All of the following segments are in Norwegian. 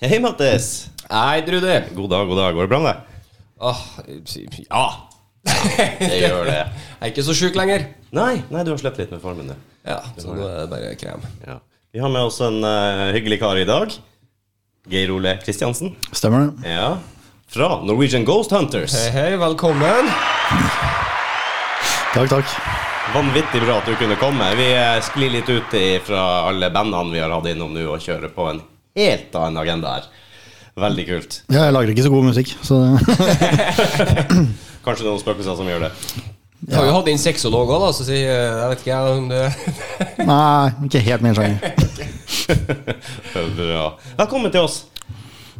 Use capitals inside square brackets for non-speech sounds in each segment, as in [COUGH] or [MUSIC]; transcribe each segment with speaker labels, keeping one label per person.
Speaker 1: Hei, Mattis.
Speaker 2: Hei, Trude.
Speaker 1: God dag, god dag. Går det bra med deg?
Speaker 2: Åh, ja.
Speaker 1: Det gjør det. [LAUGHS]
Speaker 2: Jeg er ikke så sjuk lenger.
Speaker 1: Nei, nei, du har sluppet litt med formen, du.
Speaker 2: Ja, så nå er det bare krem.
Speaker 1: Ja. Vi har med oss en uh, hyggelig kar i dag. Geir Ole Kristiansen.
Speaker 3: Stemmer det.
Speaker 1: Ja. Fra Norwegian Ghost Hunters.
Speaker 2: Hei, hei, velkommen.
Speaker 3: Takk, takk.
Speaker 1: Vanvittig bra at du kunne komme. Vi eh, sklir litt ut fra alle bandene vi har hatt innom nå, og kjører på en helt annen agenda her. Veldig kult.
Speaker 3: Ja, jeg lager ikke så god musikk, så [LAUGHS]
Speaker 1: Kanskje noen spøkelser som gjør det.
Speaker 2: Vi har jo hatt inn sexolog òg, da, så si, eh, jeg vet ikke om det [LAUGHS]
Speaker 3: Nei, ikke helt min sjanger. [LAUGHS]
Speaker 1: Bra. Velkommen til oss.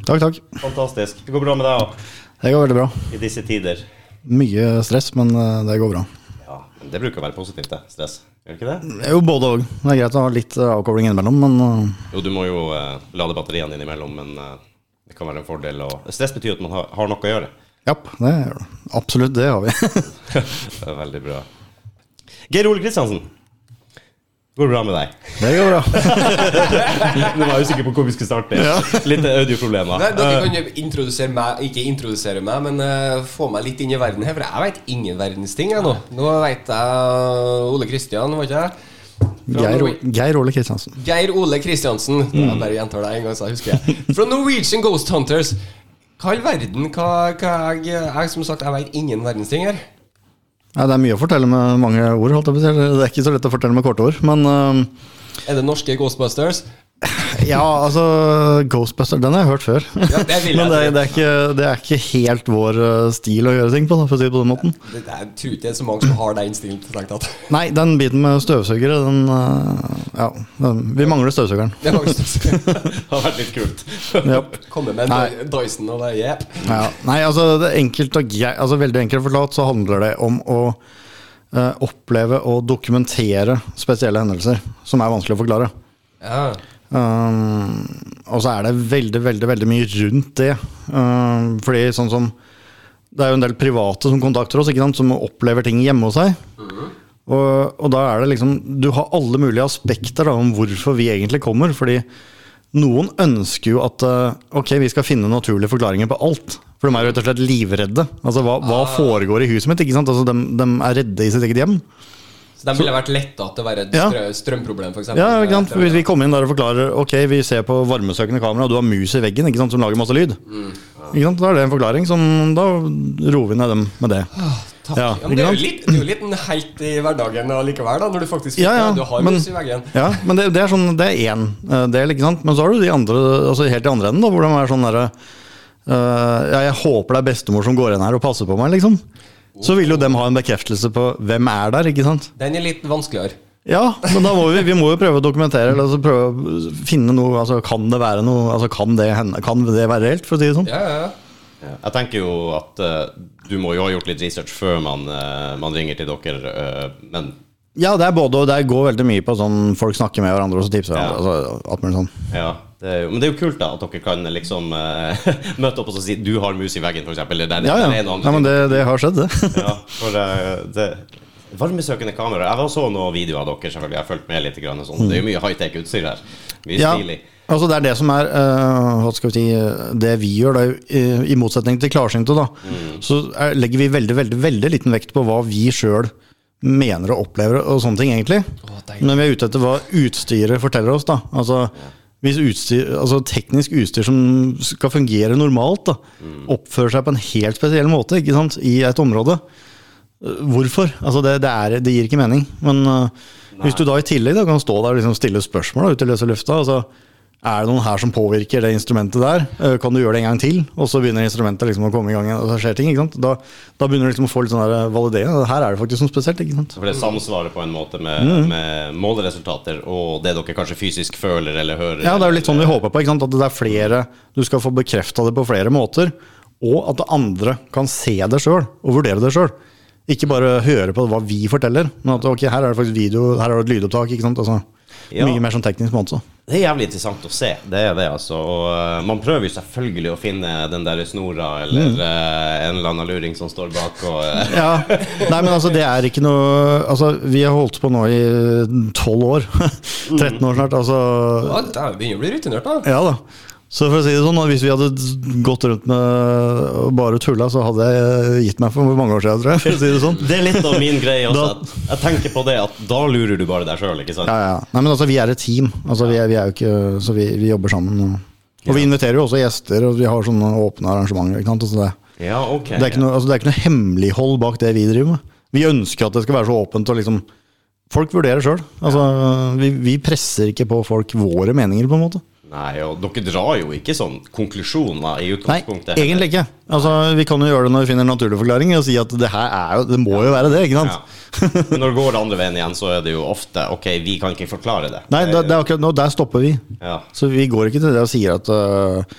Speaker 3: Takk, takk.
Speaker 1: Fantastisk. Det går bra med deg òg
Speaker 3: Det går veldig bra.
Speaker 1: i disse tider.
Speaker 3: Mye stress, men eh, det går bra.
Speaker 1: Ja, men Det bruker å være positivt, det. Stress. Gjør ikke det?
Speaker 3: Jo, både òg. Det er greit å ha litt eh, avkobling innimellom, men eh,
Speaker 1: Jo, du må jo eh, lade batteriene innimellom, men eh, det kan være en fordel. å stress betyr at man har, har noe å gjøre.
Speaker 3: ja, det gjør det. Absolutt, det har vi. [LAUGHS]
Speaker 1: Det er veldig bra. Geir Ole Kristiansen. Går det bra med deg?
Speaker 3: Det går bra. [LAUGHS]
Speaker 1: Du var usikker på hvor vi skulle starte. Litt audioproblemer.
Speaker 2: Dere kan jo introdusere meg, ikke introdusere meg, men uh, få meg litt inn i verden her. For jeg vet ingen verdens ting, jeg nå. Nå vet jeg Ole Kristian, var ikke jeg?
Speaker 3: Geir, Geir Ole Kristiansen.
Speaker 2: Geir Ole Kristiansen. Jeg bare gjentar det en gang, så jeg husker jeg. Fra Norwegian Ghost Hunters. Hva i all verden? Hva, hva jeg, jeg, som sagt, jeg vet ingen verdens ting her.
Speaker 3: Ja, det er mye å fortelle med mange ord. Det er ikke så lett å fortelle med korte ord. Men uh,
Speaker 2: Er det norske Ghostbusters?
Speaker 3: Ja, altså Ghostbuster, den har jeg hørt før.
Speaker 2: Ja, det jeg [LAUGHS]
Speaker 3: Men det, det, er ikke, det er ikke helt vår eh, stil å gjøre ting på, for å si det på den måten.
Speaker 2: Det, er tror ikke så mange som har det sagt at
Speaker 3: Nei, den biten med støvsugere, den eh, Ja, den, vi mangler støvsugeren. [LAUGHS]
Speaker 2: Det
Speaker 1: Det har vært litt kult.
Speaker 3: Yep.
Speaker 2: Komme med en. Dyson og det, yep.
Speaker 3: Ja. Nei, altså, det enkelt og greit, altså Veldig enkelt fortalt så handler det om å eh, oppleve og dokumentere spesielle hendelser som er vanskelig å forklare.
Speaker 2: Ja.
Speaker 3: Um, og så er det veldig, veldig veldig mye rundt det. Um, fordi sånn som Det er jo en del private som kontakter oss, ikke sant? som opplever ting hjemme hos seg. Og, og da er det liksom Du har alle mulige aspekter da, om hvorfor vi egentlig kommer. Fordi noen ønsker jo at uh, ok, vi skal finne naturlige forklaringer på alt. For de er rett og slett livredde. Altså Hva, hva foregår i huset mitt? ikke sant? Altså de, de er redde i sitt eget hjem.
Speaker 2: Så de ville vært letta til å være et strø strømproblem, f.eks.
Speaker 3: Ja, ikke sant? Hvis vi kommer inn der og forklarer Ok, vi ser på varmesøkende kamera, og du har mus i veggen ikke sant, som lager masse lyd. Ikke sant? Da er det en forklaring. Som, da roer vi ned dem med det.
Speaker 2: Takk.
Speaker 3: Ja,
Speaker 2: Ja, men det er jo litt, er jo helt i hverdagen allikevel, da, når du faktisk
Speaker 3: Ja, ja,
Speaker 2: du har
Speaker 3: men-
Speaker 2: mus i veggen.
Speaker 3: Ja, men det, det er sånn, det er én eh, del, ikke sant. Men så har du de andre, altså helt i andre enden, da, hvor de er sånn derre uh, jeg håper det er bestemor som går inn her og passer på meg, liksom. Så vil jo dem ha en bekreftelse på hvem er der, ikke sant.
Speaker 2: Den er litt vanskeligere.
Speaker 3: Ja, men da må vi, vi må jo prøve å dokumentere, eller altså prøve å finne noe altså Kan det være noe altså kan det, hende, kan det være reelt, for å si det sånn?
Speaker 2: Ja, ja, ja.
Speaker 1: Ja. Jeg tenker jo at uh, du må jo ha gjort litt research før man, uh, man ringer til dere, uh, men
Speaker 3: Ja, det er både og. Det går veldig mye på sånn folk snakker med hverandre og så tipser hverandre. Altså, alt mulig sånn.
Speaker 1: ja. Det jo, men det er jo kult da at dere kan liksom uh, [LAUGHS] møte opp og si du har mus i veggen, f.eks.
Speaker 3: Ja, ja. ja men det, det har skjedd, det. [LAUGHS]
Speaker 1: ja, for uh, det Varmesøkende kamera. Jeg var så noen videoer av dere, selvfølgelig. Jeg har fulgt med litt. Grann, sånn. Det er jo mye high-tech utstyr her. Mye
Speaker 3: Ja,
Speaker 1: stilig.
Speaker 3: altså det er det som er uh, vi si, eh, det vi gjør, da, i, i motsetning til klarsynte, da, så er, legger vi veldig, veldig, veldig liten vekt på hva vi sjøl mener og opplever og sånne ting, egentlig.
Speaker 2: Å.
Speaker 3: Men vi er ute etter hva utstyret forteller oss, da. Altså, hvis utstyr, altså teknisk utstyr som skal fungere normalt, da, oppfører seg på en helt spesiell måte i et område. øh, Hvorfor? Altså det, det, er, det gir ikke mening. Men øh, hvis du da i tillegg da, kan stå der og liksom stille spørsmål da, ute i løse lufta altså, Er det noen her som påvirker det instrumentet der? Øh, Kan du gjøre det en gang til? Og så begynner instrumentet liksom å komme i gang, og så skjer ting. ikke? Da, da begynner du liksom å få litt sånn der validering. Her er det faktisk noe spesielt. ikke sant?
Speaker 1: For det samsvarer på en måte med,
Speaker 3: Mm.
Speaker 1: med måleresultater og det dere kanskje fysisk føler eller hører.
Speaker 3: Ja, det er jo litt sånn vi håper på. ikke sant? At det er flere, du skal få bekrefta det på flere måter. Og at det andre kan se det sjøl og vurdere det sjøl. Ikke bare høre på hva vi forteller, men at ok, her er det faktisk video, her er det et lydopptak. ikke sant? Altså,
Speaker 1: Ja.
Speaker 3: Mye mer sånn teknisk måte.
Speaker 1: Det er jævlig interessant å se. Det er det, altså. Og uh, man prøver jo selvfølgelig å finne den der snora eller
Speaker 3: Mm.
Speaker 1: uh, en eller annen luring som står bak og uh.
Speaker 3: Ja, Nei, men altså, det er ikke noe Altså, vi har holdt på nå i tolv år. [LAUGHS] 13 år snart. Altså,
Speaker 2: Ja, det begynner å bli rutinert, da.
Speaker 3: Ja da. Så for å si det sånn, hvis vi hadde gått rundt med bare tulla, så hadde jeg gitt meg for mange år siden, tror jeg. For å si det sånn.
Speaker 1: Det er litt av min greie også.
Speaker 3: Da-
Speaker 1: Jeg tenker på det at da lurer du bare deg sjøl.
Speaker 3: Ja, ja. Nei, men altså, vi er et team. Altså, vi, er, vi er ikke Så vi, vi jobber sammen. Og, og vi inviterer jo også gjester, og vi har sånne åpne arrangementer. Altså, det,
Speaker 1: Ja, okay,
Speaker 3: det, er ikke noe, altså, det er ikke noe hemmelighold bak det vi driver med. Vi ønsker at det skal være så åpent og liksom Folk vurderer sjøl. Altså, vi, vi presser ikke på folk våre meninger, på en måte.
Speaker 1: Nei, og dere drar jo ikke sånn konklusjoner i utgangspunktet.
Speaker 3: Nei, egentlig ikke. Altså, vi kan jo gjøre det når vi finner en naturlig forklaring og si at det her er jo Det må jo være det, ikke sant?
Speaker 1: Ja. Men når det går [LAUGHS] andre veien igjen, så er det jo ofte Ok, vi kan ikke forklare det.
Speaker 3: Nei, det, det er akkurat nå, der stopper vi.
Speaker 1: Ja.
Speaker 3: Så vi går ikke til det og sier at uh,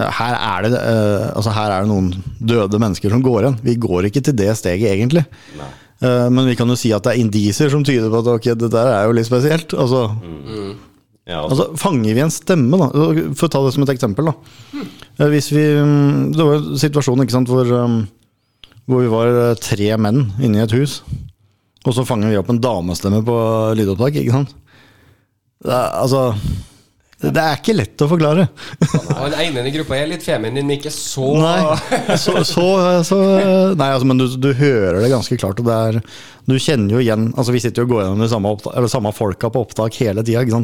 Speaker 3: her, er det, uh, altså her er det noen døde mennesker som går igjen. Vi går ikke til det steget, egentlig.
Speaker 1: Nei.
Speaker 3: Uh, men vi kan jo si at det er indisier som tyder på at ok, det der er jo litt spesielt. Altså,
Speaker 1: Ja, altså,
Speaker 3: altså Fanger vi en stemme, da? For å ta det som et eksempel. da Eh, Hvis vi, mm, Det var en situasjon ikke sant, hvor, um, hvor vi var eh, tre menn inne i et hus. Og så fanger vi opp en damestemme på lydopptak. ikke sant? Det altså det, det er ikke lett å forklare.
Speaker 2: Han ene i gruppa er litt feminin, men ikke så
Speaker 3: Nei, så, så, så Nei, altså, men du, du hører det ganske klart. Og det er, du kjenner jo igjen altså Vi sitter jo og går gjennom de samme, opptak, eller samme folka på opptak hele tida.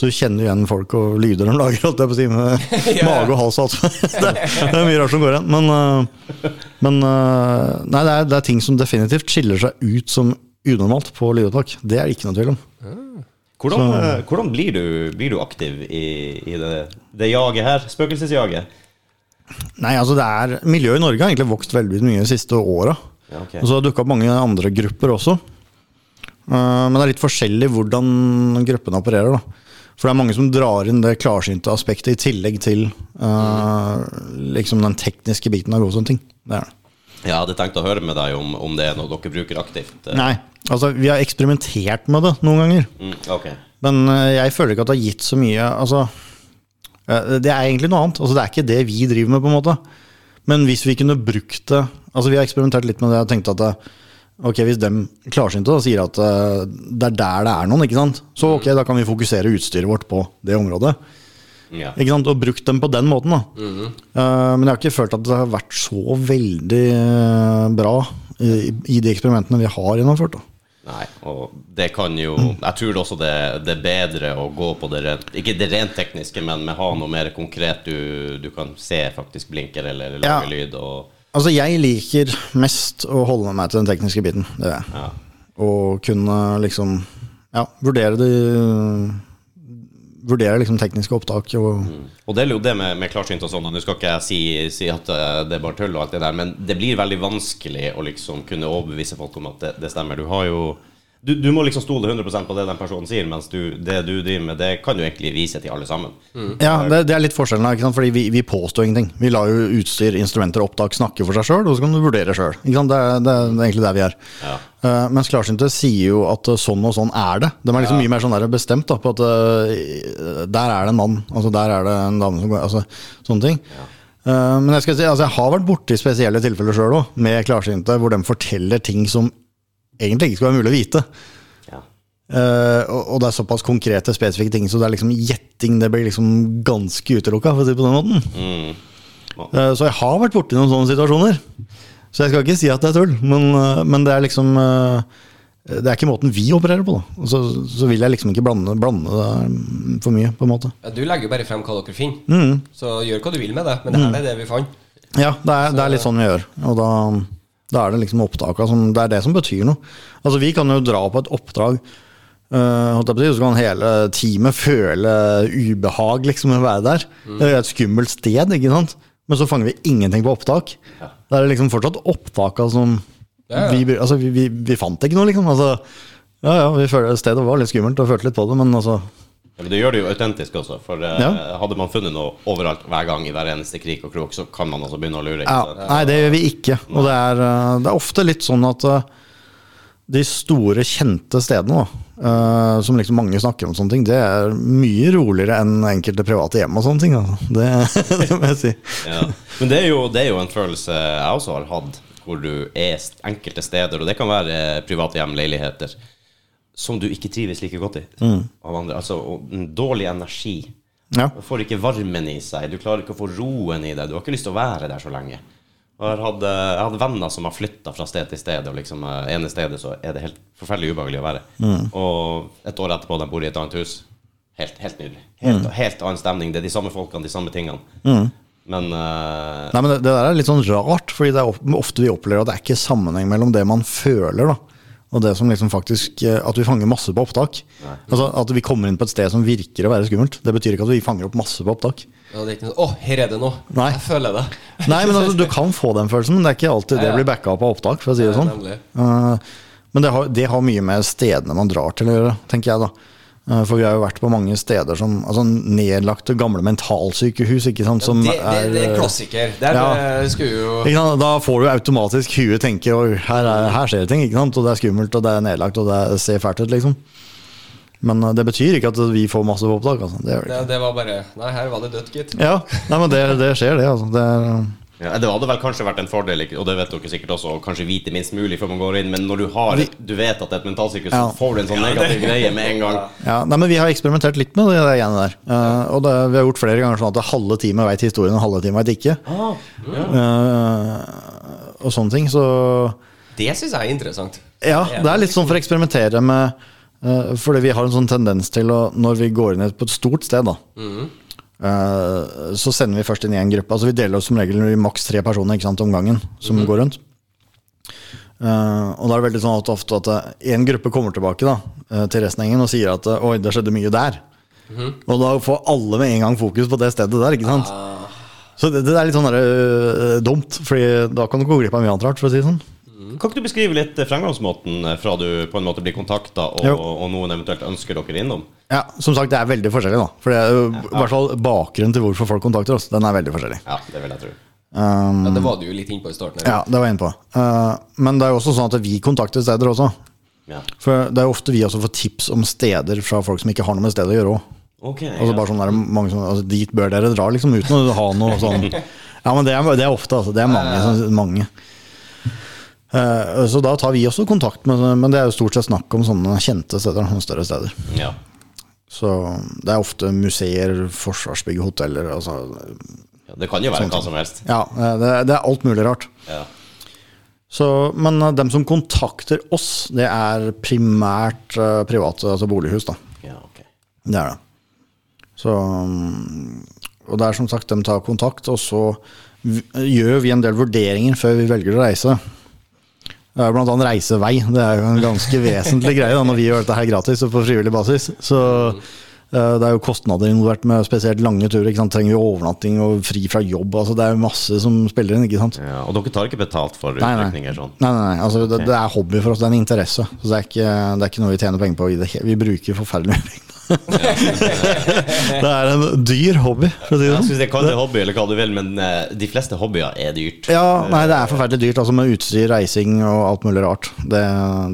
Speaker 3: Så du kjenner jo igjen folk og lyder de lager, holdt jeg på å si, med [LAUGHS] mage og hals og alt. [LAUGHS] Det, det er mye rart som går igjen. Men, øh, men øh, nei, det er, det er ting som definitivt skiller seg ut som unormalt på lydopptak. Det er det ikke noe tvil om.
Speaker 1: Hvordan, eh, hvordan blir, du, blir du aktiv i, i det, det jaget her? Spøkelsesjaget?
Speaker 3: Nei, altså det er Miljøet i Norge har egentlig vokst veldig mye de siste åra.
Speaker 1: Ja, okay.
Speaker 3: Og så har det dukka opp mange andre grupper også. Eh, men det er litt forskjellig hvordan gruppene opererer. da. For det er mange som drar inn det klarsynte aspektet i tillegg til eh, liksom den tekniske biten av gode sånne ting. Det er det.
Speaker 1: Jeg hadde tenkt å høre med deg om, om det er noe dere bruker aktivt.
Speaker 3: Nei, altså vi har eksperimentert med det noen ganger.
Speaker 1: Mm, okay.
Speaker 3: Men eh, jeg føler ikke at det har gitt så mye Altså, eh, det er egentlig noe annet. Altså, det er ikke det vi driver med, på en måte. Men hvis vi kunne brukt det Altså, vi har eksperimentert litt med det Jeg tenkte at det, Ok, Hvis de klarsynte da, sier at eh, det er der det er noen, ikke sant? så ok, da kan vi fokusere utstyret vårt på det området.
Speaker 1: Ja.
Speaker 3: Ikke sant? Og brukt dem på den måten. da. Eh, men jeg har ikke følt at det har vært så veldig eh, bra i, i de eksperimentene vi har gjennomført. da.
Speaker 1: Nei, og det kan jo Jeg tror også det, det er bedre å gå på det rent Ikke det rent tekniske, men med ha noe mer konkret du, du kan se faktisk blinker eller lage
Speaker 3: Ja.
Speaker 1: lyd. Og,
Speaker 3: Altså, jeg liker mest å holde meg til den tekniske biten. Det gjør jeg.
Speaker 1: ja.
Speaker 3: Og kunne liksom ja, vurdere det Vurdere liksom tekniske opptak og
Speaker 1: og det er jo det med, med klarsynt og sånn, nå skal ikke jeg si, si at eh, det er bare tull og alt det der, men det blir veldig vanskelig å liksom kunne overbevise folk om at det, det stemmer. Du har jo du, du må liksom stole 100% på det den personen sier, mens du, det du driver med, det kan du egentlig vise til alle sammen.
Speaker 3: Ja, det, det er litt forskjellen her, fordi vi, vi påstår ingenting. Vi lar jo utstyr, instrumenter og opptak snakke for seg sjøl, og så kan du vurdere sjøl. Det, det, er- det er egentlig der vi er.
Speaker 1: Ja.
Speaker 3: Uh, mens klarsynte sier jo at eh, sånn og sånn er det. De er liksom mye mer sånn der bestemt da, på at uh, der er det en mann, altså der er det en dame som går altså, Sånne ting. Eh, men jeg skal si, altså jeg har vært borti spesielle tilfeller sjøl òg, med klarsynte, hvor de forteller ting som egentlig ikke skal være mulig å vite.
Speaker 1: Ja.
Speaker 3: Eh, og, og det er såpass konkrete, spesifikke ting, så det er liksom gjetting. Det blir liksom ganske utelukka, for å si det på den måten.
Speaker 1: Mm.
Speaker 3: uh, så jeg har vært borti noen sånne situasjoner. Så jeg skal ikke si at det er tull, men, uh, men det er liksom Det er ikke måten vi opererer på, da. Så, så vil jeg liksom ikke blande, blande det for mye, på en måte.
Speaker 2: Ja, Du legger jo bare frem hva dere finner,
Speaker 3: Mm.
Speaker 2: så gjør hva du vil med det. Men det her er det vi fant.
Speaker 3: Ja, det er, det er litt sånn vi gjør. Og da, da er det liksom opptaka som Det er det som betyr noe. Altså, vi kan jo dra på et oppdrag, øh, å si, så kan hele teamet føle ubehag liksom ved å være der. Det er et skummelt sted, ikke sant. Men så fanger vi ingenting på opptak. Da er det liksom fortsatt opptaka som
Speaker 2: Ja, ja.
Speaker 3: Vi, altså, vi, vi, vi fant ikke noe, liksom. Altså, ja, ja, vi føler Stedet var litt skummelt og følte litt på det, men altså
Speaker 1: Ja, men det gjør det jo autentisk også, for eh,
Speaker 3: Ja.
Speaker 1: hadde man funnet noe overalt hver gang i hver eneste krik og krok, så kan man altså begynne å lure. Ikke
Speaker 3: Ja,
Speaker 1: sant?
Speaker 3: nei, det gjør vi ikke. Og det er, eh, det er ofte litt sånn at eh, de store, kjente stedene, da, eh, som liksom mange snakker om, sånne ting, det er mye roligere enn enkelte private hjem og sånne ting. Altså. Det, [LAUGHS] det må jeg si.
Speaker 1: Ja. Men det er, jo, det er jo en følelse jeg også har hatt, hvor du er st- enkelte steder, og det kan være private hjem, leiligheter, som du ikke trives like godt i. Av andre. Altså, dårlig energi.
Speaker 3: Ja.
Speaker 1: Du får ikke varmen i seg, du klarer ikke å få roen i deg. Du har ikke lyst til å være der så lenge. Jeg hadde, jeg hadde venner som har flytta fra sted til sted, og liksom eh, ene stedet så er det helt forferdelig ubehagelig å være. Og et år etterpå, de bor i et annet hus. Helt, helt nydelig. Helt, helt annen stemning. Det er de samme folkene, de samme tingene. Men uh,
Speaker 3: Nei, men det, det der er litt sånn rart, fordi det er ofte vi opplever at det er ikke sammenheng mellom det man føler, da, og det som liksom faktisk eh, At vi fanger masse på opptak. Altså At vi kommer inn på et sted som virker å være skummelt. Det betyr ikke at vi fanger opp masse på opptak.
Speaker 2: Ja, det er ikke noe Å, her er det noe!
Speaker 3: Nei.
Speaker 2: Jeg føler det. [LAUGHS]
Speaker 3: Nei, men altså, Du [LAUGHS] kan få den følelsen, men det er ikke alltid det
Speaker 2: Ja, det
Speaker 3: blir backa opp av opptak. for å si det sånn. Eh, men det har, det har mye med stedene man drar til å gjøre, tenker jeg. da. Eh, for vi har jo vært på mange steder som altså nedlagte gamle mentalsykehus. ikke sant, som
Speaker 2: det, det, det er klassiker. Det er,
Speaker 3: Ja.
Speaker 2: eh, skulle jo
Speaker 3: sant? Da får du automatisk huet tenke Oi, her, er, her skjer det ting, ikke sant? og det er skummelt, og det er nedlagt, og det ser fælt ut, liksom. Men eh, det betyr ikke at vi får masse opptak. Altså. Det det
Speaker 2: det var bare Nei, her var det dødt, gitt.
Speaker 3: Ja, nei, men det, det skjer, det. altså. Det er,
Speaker 1: ja, det hadde vel kanskje vært en fordel, og det vet dere sikkert også, å kanskje vite minst mulig før man går inn, men når du har Du vet at det er et mentalsykehus,
Speaker 3: Ja.
Speaker 1: så får du en sånn negativ greie med en gang.
Speaker 3: ja, nei, men Vi har eksperimentert litt med det greiene der. Uh, og det, vi har gjort flere ganger sånn at halve teamet veit historien, og halve teamet veit ikke. Eh, og sånne ting. Så
Speaker 2: Det syns jeg er interessant.
Speaker 3: Ja, det er litt sånn for å eksperimentere med uh, Fordi vi har en sånn tendens til å Når vi går inn på et stort sted, da eh, så sender vi først inn en gruppe. Altså Vi deler oss som regel i maks tre personer ikke sant, om gangen som går rundt. Uh, og da er det veldig sånn at ofte at én gruppe kommer tilbake da eh, til resten av gjengen og sier at eh, oi, det skjedde mye der. Og da får alle med en gang fokus på det stedet der. ikke sant? Så det, det er litt sånn der, uh, dumt, Fordi da kan du gå glipp av mye annet rart. for å si sånn.
Speaker 1: Kan ikke du beskrive litt eh, fremgangsmåten eh, fra du på en måte blir kontakta, og, og noen eventuelt ønsker dere innom?
Speaker 3: Ja, Som sagt, det er veldig forskjellig. da For det er jo, i hvert fall Bakgrunnen til hvorfor folk kontakter oss, den er veldig forskjellig.
Speaker 1: Ja, det vil jeg tro.
Speaker 3: Um,
Speaker 2: Ja, det var du jo litt innpå i starten. Eller?
Speaker 3: ja, det var jeg innpå. Uh, men det er jo også sånn at vi kontakter steder også.
Speaker 1: Ja.
Speaker 3: For det er jo ofte vi også får tips om steder fra folk som ikke har noe med stedet å gjøre òg.
Speaker 1: Ok.
Speaker 3: Altså
Speaker 1: ja.
Speaker 3: bare sånn der, mange som, altså, Dit bør dere dra, liksom, uten å ha noe [LAUGHS] sånn Ja, men det er, det er ofte, altså. Det er mange. sånn- mange. Uh, så da tar vi også kontakt, med, men det er jo stort sett snakk om sånne kjente steder. Sånne større steder.
Speaker 1: ja.
Speaker 3: Så det er ofte museer, forsvarsbygg, hoteller. Altså,
Speaker 1: ja. Det kan jo være hva som helst.
Speaker 3: ja, det, det er alt mulig rart.
Speaker 1: Ja.
Speaker 3: Så, men uh, dem som kontakter oss, det er primært private, altså bolighus. da.
Speaker 1: ja, okay.
Speaker 3: Det er det. Så, um, og det er som sagt, de tar kontakt, og så gjør vi en del vurderinger før vi velger å reise. Det er blant annet reisevei. Det er jo en ganske [LAUGHS] vesentlig greie da, når vi gjør dette her gratis og på frivillig basis. Så eh, det er jo kostnader involvert med spesielt lange turer. Trenger vi overnatting og fri fra jobb? Altså, det er jo masse som spiller inn. ikke sant?
Speaker 1: Ja, og dere tar ikke betalt for utrykninger sånn?
Speaker 3: Nei, nei, nei. Altså, det, det er hobby for oss. Det er en interesse. Så det er ikke, det er ikke noe vi tjener penger på. Vi bruker forferdelig mye penger. [LAUGHS] det er en dyr hobby, for å si det
Speaker 1: Jeg
Speaker 3: sånn.
Speaker 1: synes det Kall det hobby eller hva du vil, men eh, de fleste hobbyer er dyrt.
Speaker 3: Ja, nei, det er forferdelig dyrt. Altså Med utstyr, reising og alt mulig rart. Det,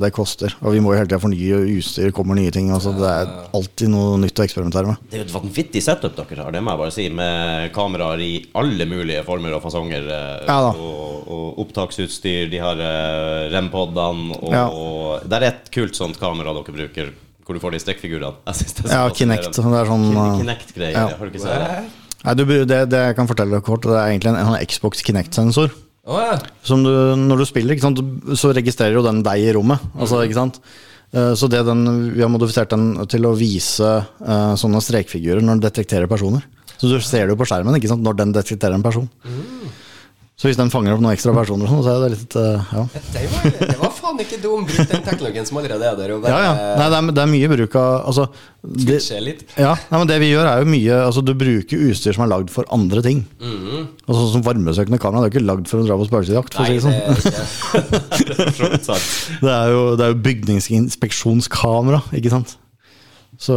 Speaker 3: det koster. Og vi må jo hele tida fornye utstyr, kommer nye ting. Altså, det er alltid noe nytt å eksperimentere med.
Speaker 1: Det er jo et vanvittig setup dere har, det må jeg bare si, med kameraer i alle mulige former og fasonger. eh,
Speaker 3: Ja
Speaker 1: og, og opptaksutstyr, de har rempodene og,
Speaker 3: Ja.
Speaker 1: og det er et kult sånt kamera dere bruker, hvor du får de så
Speaker 3: Ja. Kinect. Det er sånn uh,
Speaker 1: Kinect-greier,
Speaker 3: ja.
Speaker 1: har du ikke sett det?
Speaker 3: Nei, du, det, det jeg kan fortelle deg kort, det er egentlig en, en sånn Xbox Kinect-sensor.
Speaker 2: Oh, ja.
Speaker 3: Som du, når du spiller, ikke sant, så registrerer jo den deg i rommet. Altså, ikke sant? Eh, Så det den, vi har modifisert den til å vise uh, sånne strekfigurer når den detekterer personer. Så du ser det jo på skjermen ikke sant, når den detekterer en person. Så hvis den fanger opp noen ekstra personer, sånn, så er det litt eh, ja.
Speaker 2: Det var, det var faen ikke dum. Bruk den teknologien som allerede er der, og
Speaker 3: ja,
Speaker 2: bare
Speaker 3: ja. Nei, det, er, det er mye bruk av altså, det,
Speaker 2: litt.
Speaker 3: ja, nei, men det vi gjør, er jo mye altså, Du bruker utstyr som er lagd for andre ting. Altså, sånn som varmesøkende kamera. Det er jo ikke lagd for å dra på spøkelsesjakt. for å si det
Speaker 2: det
Speaker 3: sånn.
Speaker 2: er
Speaker 1: Det er [LAUGHS]
Speaker 3: er jo, det er jo bygningsinspeksjonskamera, ikke sant. Så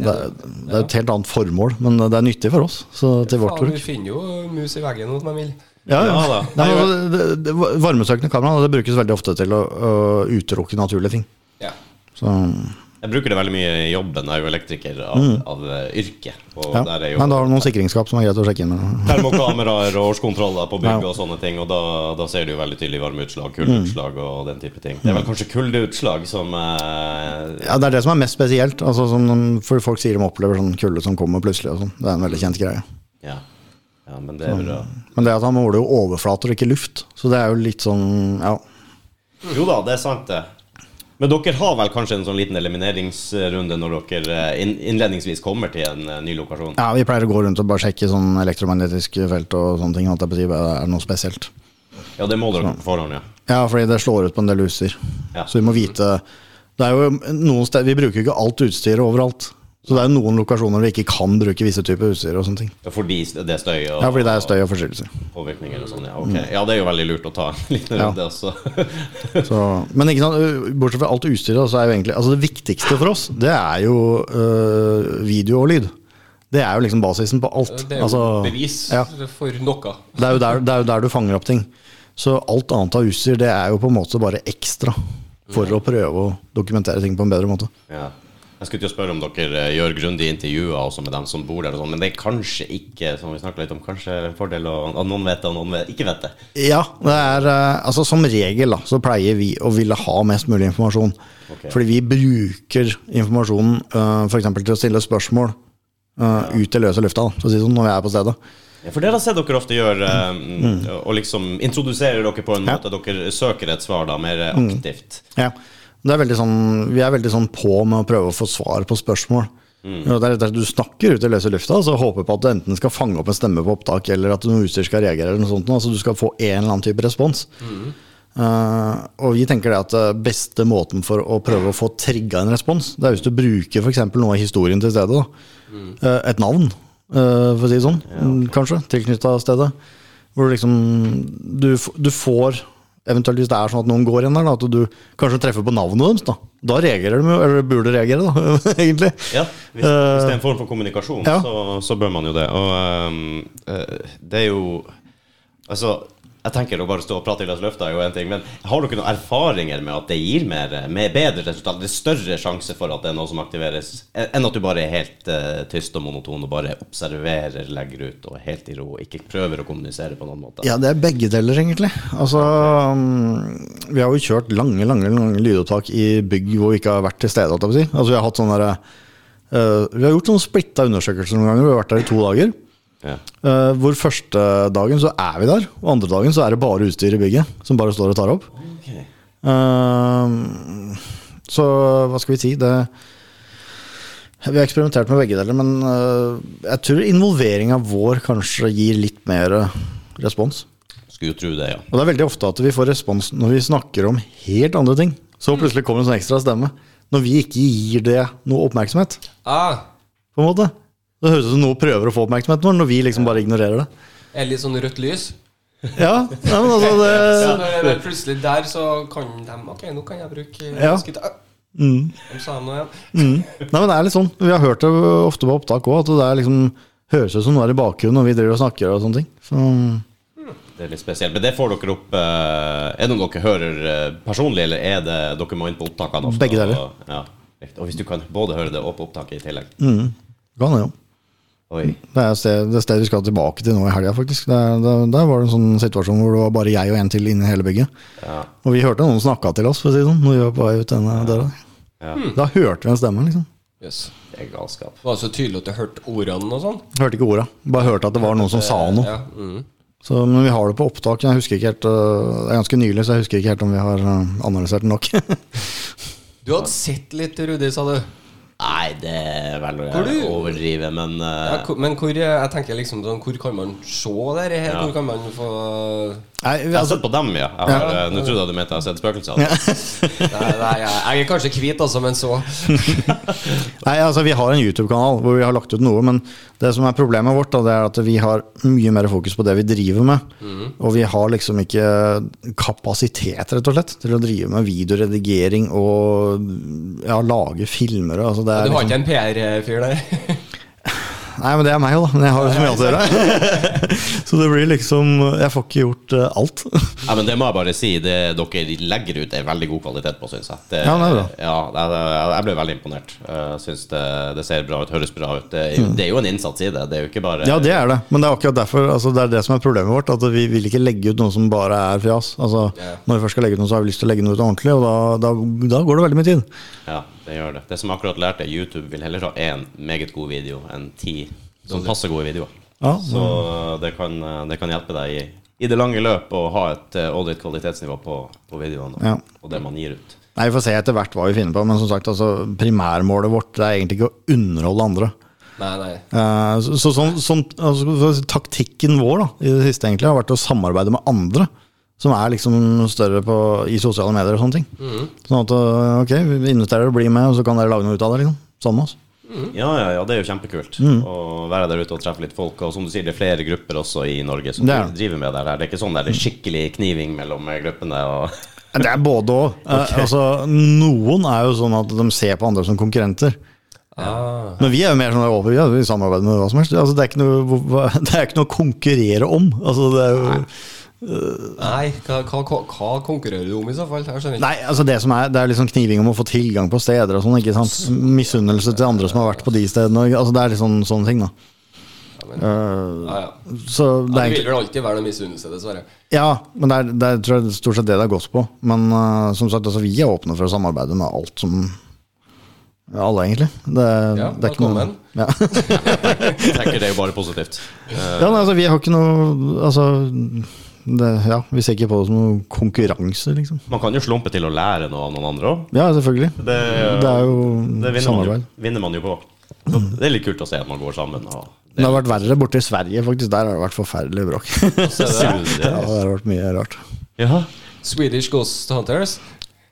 Speaker 3: det er, det er et helt annet formål, men det er nyttig for oss. Så til vårt
Speaker 2: Faen,
Speaker 3: bruk.
Speaker 2: du finner jo mus i veggen hos meg, vil.
Speaker 3: Ja, ja.
Speaker 1: Ja.
Speaker 3: Nei, altså, det, det, varmesøkende kamera det brukes veldig ofte til å, å utelukke naturlige ting.
Speaker 2: Ja.
Speaker 3: Så
Speaker 1: Jeg bruker det veldig mye i jobben. Jeg er jo elektriker av, av eh, yrke.
Speaker 3: Mm. Ja.
Speaker 1: jo
Speaker 3: Men da har du noen sikringsskap som er greit å sjekke inn med. [LAUGHS]
Speaker 1: termokameraer og årskontroller på bygg
Speaker 3: Ja.
Speaker 1: og sånne ting. Og da, da ser du jo veldig tydelig varmeutslag, kuldeutslag og den type ting. Det er vel kanskje kuldeutslag som eh,
Speaker 3: Ja, Det er det som er mest spesielt. Altså, som, for Folk sier de opplever sånn kulde som kommer plutselig. og sånn. Det er en veldig kjent greie.
Speaker 1: ja. Ja, men det er bra.
Speaker 3: Men det at han måler jo overflater og ikke luft, så det er jo litt sånn Ja.
Speaker 1: Jo da, det er sant, det. Men dere har vel kanskje en sånn liten elimineringsrunde når dere eh, innledningsvis kommer til en eh, ny lokasjon?
Speaker 3: ja Vi pleier å gå rundt og bare sjekke sånn elektromagnetisk felt og sånne ting. At det er noe spesielt.
Speaker 1: Ja, det må dere på forhånd, ja.
Speaker 3: Ja, fordi det slår ut på en del utstyr.
Speaker 1: Ja.
Speaker 3: Så vi må vite Det er jo noen steder Vi bruker jo ikke alt utstyret overalt. Så det er noen lokasjoner vi ikke kan bruke visse typer utstyr og sånne ting.
Speaker 1: Fordi det er støy og
Speaker 3: Ja, fordi det er støy og forstyrrelser.
Speaker 1: påvirkninger og sånn. Ja, ok. ja, det er jo veldig lurt å ta [LAUGHS] en liten
Speaker 3: Ja.
Speaker 1: også. [LAUGHS]
Speaker 3: Så, men ikke sant, bortsett fra alt utstyret, så er jo egentlig Altså det viktigste for oss, det er jo øh, video og lyd. Det er jo liksom basisen på alt.
Speaker 2: Det er jo
Speaker 3: Altså,
Speaker 2: bevis
Speaker 3: ja.
Speaker 2: for noe.
Speaker 3: det, er jo der, det er jo der du fanger opp ting. Så alt annet av utstyr, det er jo på en måte bare ekstra. For å prøve å dokumentere ting på en bedre måte.
Speaker 1: Ja. Jeg skulle til å spørre om dere eh, gjør grundige intervjuer også med dem som bor der, sånn, men det er kanskje ikke som vi litt om, kanskje en fordel at noen vet det, og noen vet, ikke vet det.
Speaker 3: Ja, det er øh, Altså som regel da, så pleier vi å ville ha mest mulig informasjon.
Speaker 1: Okay.
Speaker 3: Fordi vi bruker informasjonen uh, f.eks. til å stille spørsmål øh, ut i løse lufta, da, si sånn, når vi er på stedet.
Speaker 1: Ja, for det har jeg sett dere ofte gjøre, eh, og liksom introduserer dere på en
Speaker 3: måte. Ja. Mm.
Speaker 1: dere søker et svar da, mer aktivt.
Speaker 3: Ja. Det er veldig sånn, vi er veldig sånn på med å prøve å få svar på spørsmål. Ja, Det er det er, Du snakker ut i løse lufta og håper på at du enten skal fange opp en stemme på opptak, eller at noe utstyr skal reagere. eller noe sånt. Altså Du skal få en eller annen type respons. Eh, og vi tenker det at beste måten for å prøve å få trigga en respons, det er hvis du bruker f.eks. noe av historien til stedet. Da. Uh, et navn, uh, for å si det sånn, kanskje, tilknytta stedet. Hvor du liksom du, du får Eventuelt hvis det er sånn at noen går inn der, da, at du kanskje treffer på navnet deres. Da Da reagerer de jo, eller burde reagere, da, [LAUGHS] egentlig.
Speaker 1: Ja, hvis, hvis det er en form for kommunikasjon,
Speaker 3: ja.
Speaker 1: så, så bør man jo det. Og eh, det er jo Altså, jeg tenker å bare stå og prate i løs Løfta er jo en ting, men har dere noen erfaringer med at det gir mer, med bedre resultat? Det er større sjanse for at det er noe som aktiveres, enn at du bare er helt uh, tyst og monoton og bare observerer, legger ut og er helt i ro og ikke prøver å kommunisere på noen måte?
Speaker 3: Ja, det er begge deler, egentlig. Altså, mm, vi har jo kjørt lange lange, lange lydopptak i bygg hvor vi ikke har vært til stede. holdt jeg å Si. Altså, vi har hatt sånne der, Uh, Vi har gjort sånne splitta undersøkelser noen ganger. Vi har vært der i to dager.
Speaker 1: Ja.
Speaker 3: Eh, hvor første dagen så er vi der, og andre dagen så er det bare utstyr i bygget som bare står og tar opp.
Speaker 1: Okay.
Speaker 3: Uh, så hva skal vi si? Det, vi har eksperimentert med begge deler, men uh, jeg tror involveringa vår kanskje gir litt mer respons.
Speaker 1: Skulle jo tro det, ja.
Speaker 3: Og det er veldig ofte at vi får respons når vi snakker om helt andre ting. Så plutselig kommer en sånn ekstra stemme. Når vi ikke gir det noe oppmerksomhet,
Speaker 2: Ah,
Speaker 3: på en måte. Det høres ut som noe prøver å få oppmerksomhet når når vi liksom bare ignorerer det.
Speaker 2: Eller litt sånn rødt lys.
Speaker 3: Ja, nei, men altså [LAUGHS]
Speaker 2: Så når det er plutselig der, så kan de Ok, nå kan jeg bruke
Speaker 3: Ja.
Speaker 2: Ah,
Speaker 3: mm.
Speaker 2: De sa noe igjen.
Speaker 3: Mm. Nei, men det er litt sånn. Vi har hørt det ofte på opptak òg, at det er liksom høres ut som noe er i bakgrunnen når vi driver og snakker og sånne ting. Så,
Speaker 1: Det er litt spesielt. Men det får dere opp eh, Er det noe dere hører eh, personlig, eller er det dere må inn på opptakene?
Speaker 3: Begge deler.
Speaker 1: Ja, og hvis du kan både høre det og på opptaket i tillegg.
Speaker 3: mm. Kan det, jo.
Speaker 1: Oi.
Speaker 3: Det er sted, det stedet vi skal tilbake til nå i helga, faktisk. Der, der, der var det en sånn situasjon hvor det var bare jeg og en til inne i hele bygget.
Speaker 1: Ja.
Speaker 3: Og vi hørte noen snakka til oss, for å si det sånn, når vi var på vei ut denne døra.
Speaker 1: ja.
Speaker 3: Da hørte vi en stemme, liksom.
Speaker 2: Yes.
Speaker 1: Det er galskap.
Speaker 2: Var det så tydelig at du hørte ordene og sånn?
Speaker 3: Hørte ikke orda. Bare hørte at det var noen som sa noe.
Speaker 2: Ja. Mm.
Speaker 3: Så, men vi har det på opptak. Jeg husker ikke helt øh, Det er ganske nylig, så jeg husker ikke helt om vi har øh, analysert det nok. [LAUGHS]
Speaker 2: Du hadde sett litt, Rudi, sa du.
Speaker 1: Nei, det er vel å overdrive, men uh,
Speaker 2: Ja, hvor- men hvor, jeg tenker liksom sånn, hvor kan man se det her?
Speaker 1: Ja.
Speaker 2: Hvor kan man få
Speaker 3: Nei,
Speaker 1: Jeg har
Speaker 3: altså,
Speaker 1: sett på dem, ja. Eh, Nå trodde jeg du mente jeg har sett spøkelser. [LAUGHS]
Speaker 2: Nei, nei jeg, er kanskje hvit, altså, men så [LAUGHS]
Speaker 3: nei, altså vi har en YouTube-kanal hvor vi har lagt ut noe, men det som er problemet vårt, da, det er at vi har mye mer fokus på det vi driver med. Og vi har liksom ikke kapasitet, rett og slett, til å drive med videoredigering og ja, lage filmer. Altså
Speaker 2: Du har
Speaker 3: liksom,
Speaker 2: ikke en PR-fyr der? [LAUGHS]
Speaker 3: Nei, men det er meg jo, da. Men jeg har jo så mye annet å gjøre. [LAUGHS] så det blir liksom Jeg får ikke gjort eh, alt.
Speaker 1: Ja, men det må jeg bare si. Det dere legger ut, er veldig god kvalitet på, syns jeg. Det,
Speaker 3: Ja, det er bra.
Speaker 1: Ja, jeg, jeg ble veldig imponert. Jeg syns det, det ser bra ut, høres bra ut. Det, jo- det er jo en innsats i det. Det er jo ikke bare
Speaker 3: Mm. Ja, det er det. Men det er akkurat derfor altså, Det er det som er problemet vårt. At vi vil ikke legge ut noe som bare er fjas. Altså. Når vi først skal legge ut noe, så har vi lyst til å legge noe ut ordentlig, og da, da, da går det veldig mye tid.
Speaker 1: Ja, det gjør det. Det som jeg akkurat lærte, YouTube vil heller ha én meget god video enn ti som passer gode videoer.
Speaker 3: Ja,
Speaker 1: Så det kan, det kan hjelpe deg i, i det lange løp å ha et audit kvalitetsnivå på, på videoene
Speaker 3: Ja.
Speaker 1: og det man gir ut.
Speaker 3: Nei, Vi får se etter hvert hva vi finner på, men som sagt, altså, primærmålet vårt det er egentlig ikke å underholde andre.
Speaker 2: Nei, nei.
Speaker 3: Uh, så, så sånn, sånn, altså, Taktikken vår da, i det siste egentlig har vært å samarbeide med andre. Som er liksom større på, i sosiale medier og sånne ting. Sånn at eh, ok, vi inviterer og bli med, og så kan dere lage noe ut av det. liksom. sammen med oss.
Speaker 1: Ja, ja, ja, det er jo kjempekult
Speaker 3: Mm.
Speaker 1: å være der ute og treffe litt folk. Og som du sier, det er flere grupper også i Norge som
Speaker 3: Det er
Speaker 1: driver med det her. Det er ikke sånn der det er skikkelig kniving mellom eh, gruppene. Og [LAUGHS]
Speaker 3: Det er både òg. altså, noen er jo sånn at de ser på andre som konkurrenter.
Speaker 2: Ah.
Speaker 3: Men vi er jo mer sånn over, ja, vi samarbeider med hva som helst. Altså, det, er ikke noe, [LAUGHS] det er ikke noe å konkurrere om. Altså, det er jo,
Speaker 2: Nei, hva, hva, hva, hva konkurrerer du om i så fall? Jeg ikke.
Speaker 3: nei, altså det som er, det er liksom kniving om å få tilgang på steder og sånn. ikke sant? Misunnelse til andre som har vært på de stedene. Altså, det er litt sånn, sånne ting, da. Eh,
Speaker 2: Ja, ja.
Speaker 3: så det er
Speaker 2: Ja, det vil vel alltid være noe misunnelse, dessverre.
Speaker 3: Ja, men det er, det er tror jeg, stort sett det det har gått på. Men uh, som sagt, altså, vi er åpne for å samarbeide med alt som ja, Alle, egentlig. Det,
Speaker 2: Ja,
Speaker 3: det er ikke noe ja. [LAUGHS]
Speaker 1: jeg tenker det er jo bare positivt. Uh,
Speaker 3: ja, nei, altså, vi har ikke noe Altså det, Ja, vi ser ikke på det som noe konkurranse, liksom.
Speaker 1: Man kan jo slumpe til å lære noe av noen andre òg.
Speaker 3: Ja, selvfølgelig.
Speaker 1: Det,
Speaker 3: Det er jo
Speaker 1: det vinner man, jo, vinner man jo på. Så det er litt kult å se at man går sammen. Og
Speaker 3: Det har vært verre borte i Sverige, faktisk. Der har det vært forferdelig bråk. [LAUGHS]
Speaker 2: Det
Speaker 3: ja, det har vært mye rart.
Speaker 1: Ja.
Speaker 2: Swedish Ghost Hunters.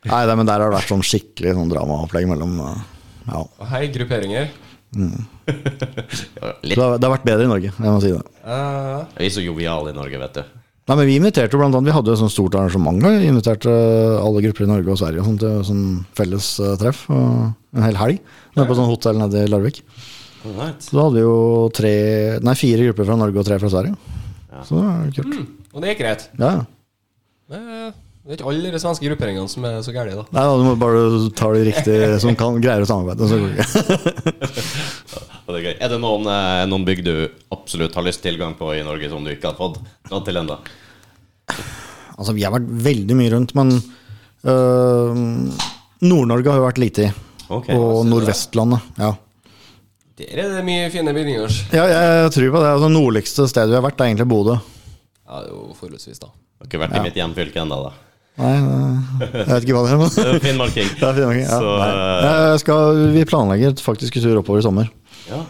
Speaker 3: Nei, det, men der har det vært sånn skikkelig sånn dramaopplegg mellom eh, Ja.
Speaker 2: Hei, grupperinger. [LAUGHS]
Speaker 1: Ja,
Speaker 3: det har, det har vært bedre i Norge, jeg må si det.
Speaker 2: Uh,
Speaker 1: Vi er så joviale i Norge, vet du.
Speaker 3: Nei, men Vi inviterte blant annet, vi hadde jo et sånt stort arrangement. Vi inviterte alle grupper i Norge og Sverige og sånt, til sånn felles eh, treff. Og en hel helg nede på sånn hotell nede i Larvik. Så da hadde vi jo tre, nei, fire grupper fra Norge og tre fra Sverige. Så det var kult.
Speaker 2: og det gikk greit.
Speaker 3: Ja, ja.
Speaker 2: Det er ikke alle de svenske grupperingene som er så gærne, da.
Speaker 3: Nei, da, Du må bare ta de riktige som kan, greier å samarbeide. Så går [LAUGHS] det
Speaker 1: er gøy. Er det noen, eh, noen bygg du absolutt har lyst tilgang på i Norge som du ikke har fått dratt til ennå?
Speaker 3: Altså, Vi har vært veldig mye rundt, men øh, Nord-Norge har jo vært lite i.
Speaker 1: Okay,
Speaker 3: Og Nordvestlandet. Ja.
Speaker 2: Der er det mye fine bygninger.
Speaker 3: ja, jeg tror på det. Altså, nordligste stedet vi har vært, er egentlig Bodø.
Speaker 2: Ja, det er jo forholdsvis, da.
Speaker 1: Har ikke vært i mitt hjemfylke ennå, da.
Speaker 3: Nei, jeg vet ikke hva det er. Men
Speaker 1: Finnmarking. [LAUGHS]
Speaker 3: det er fint, ja.
Speaker 1: Så, eh,
Speaker 3: Jeg skal, vi planlegger faktisk en tur oppover i sommer.
Speaker 1: ja.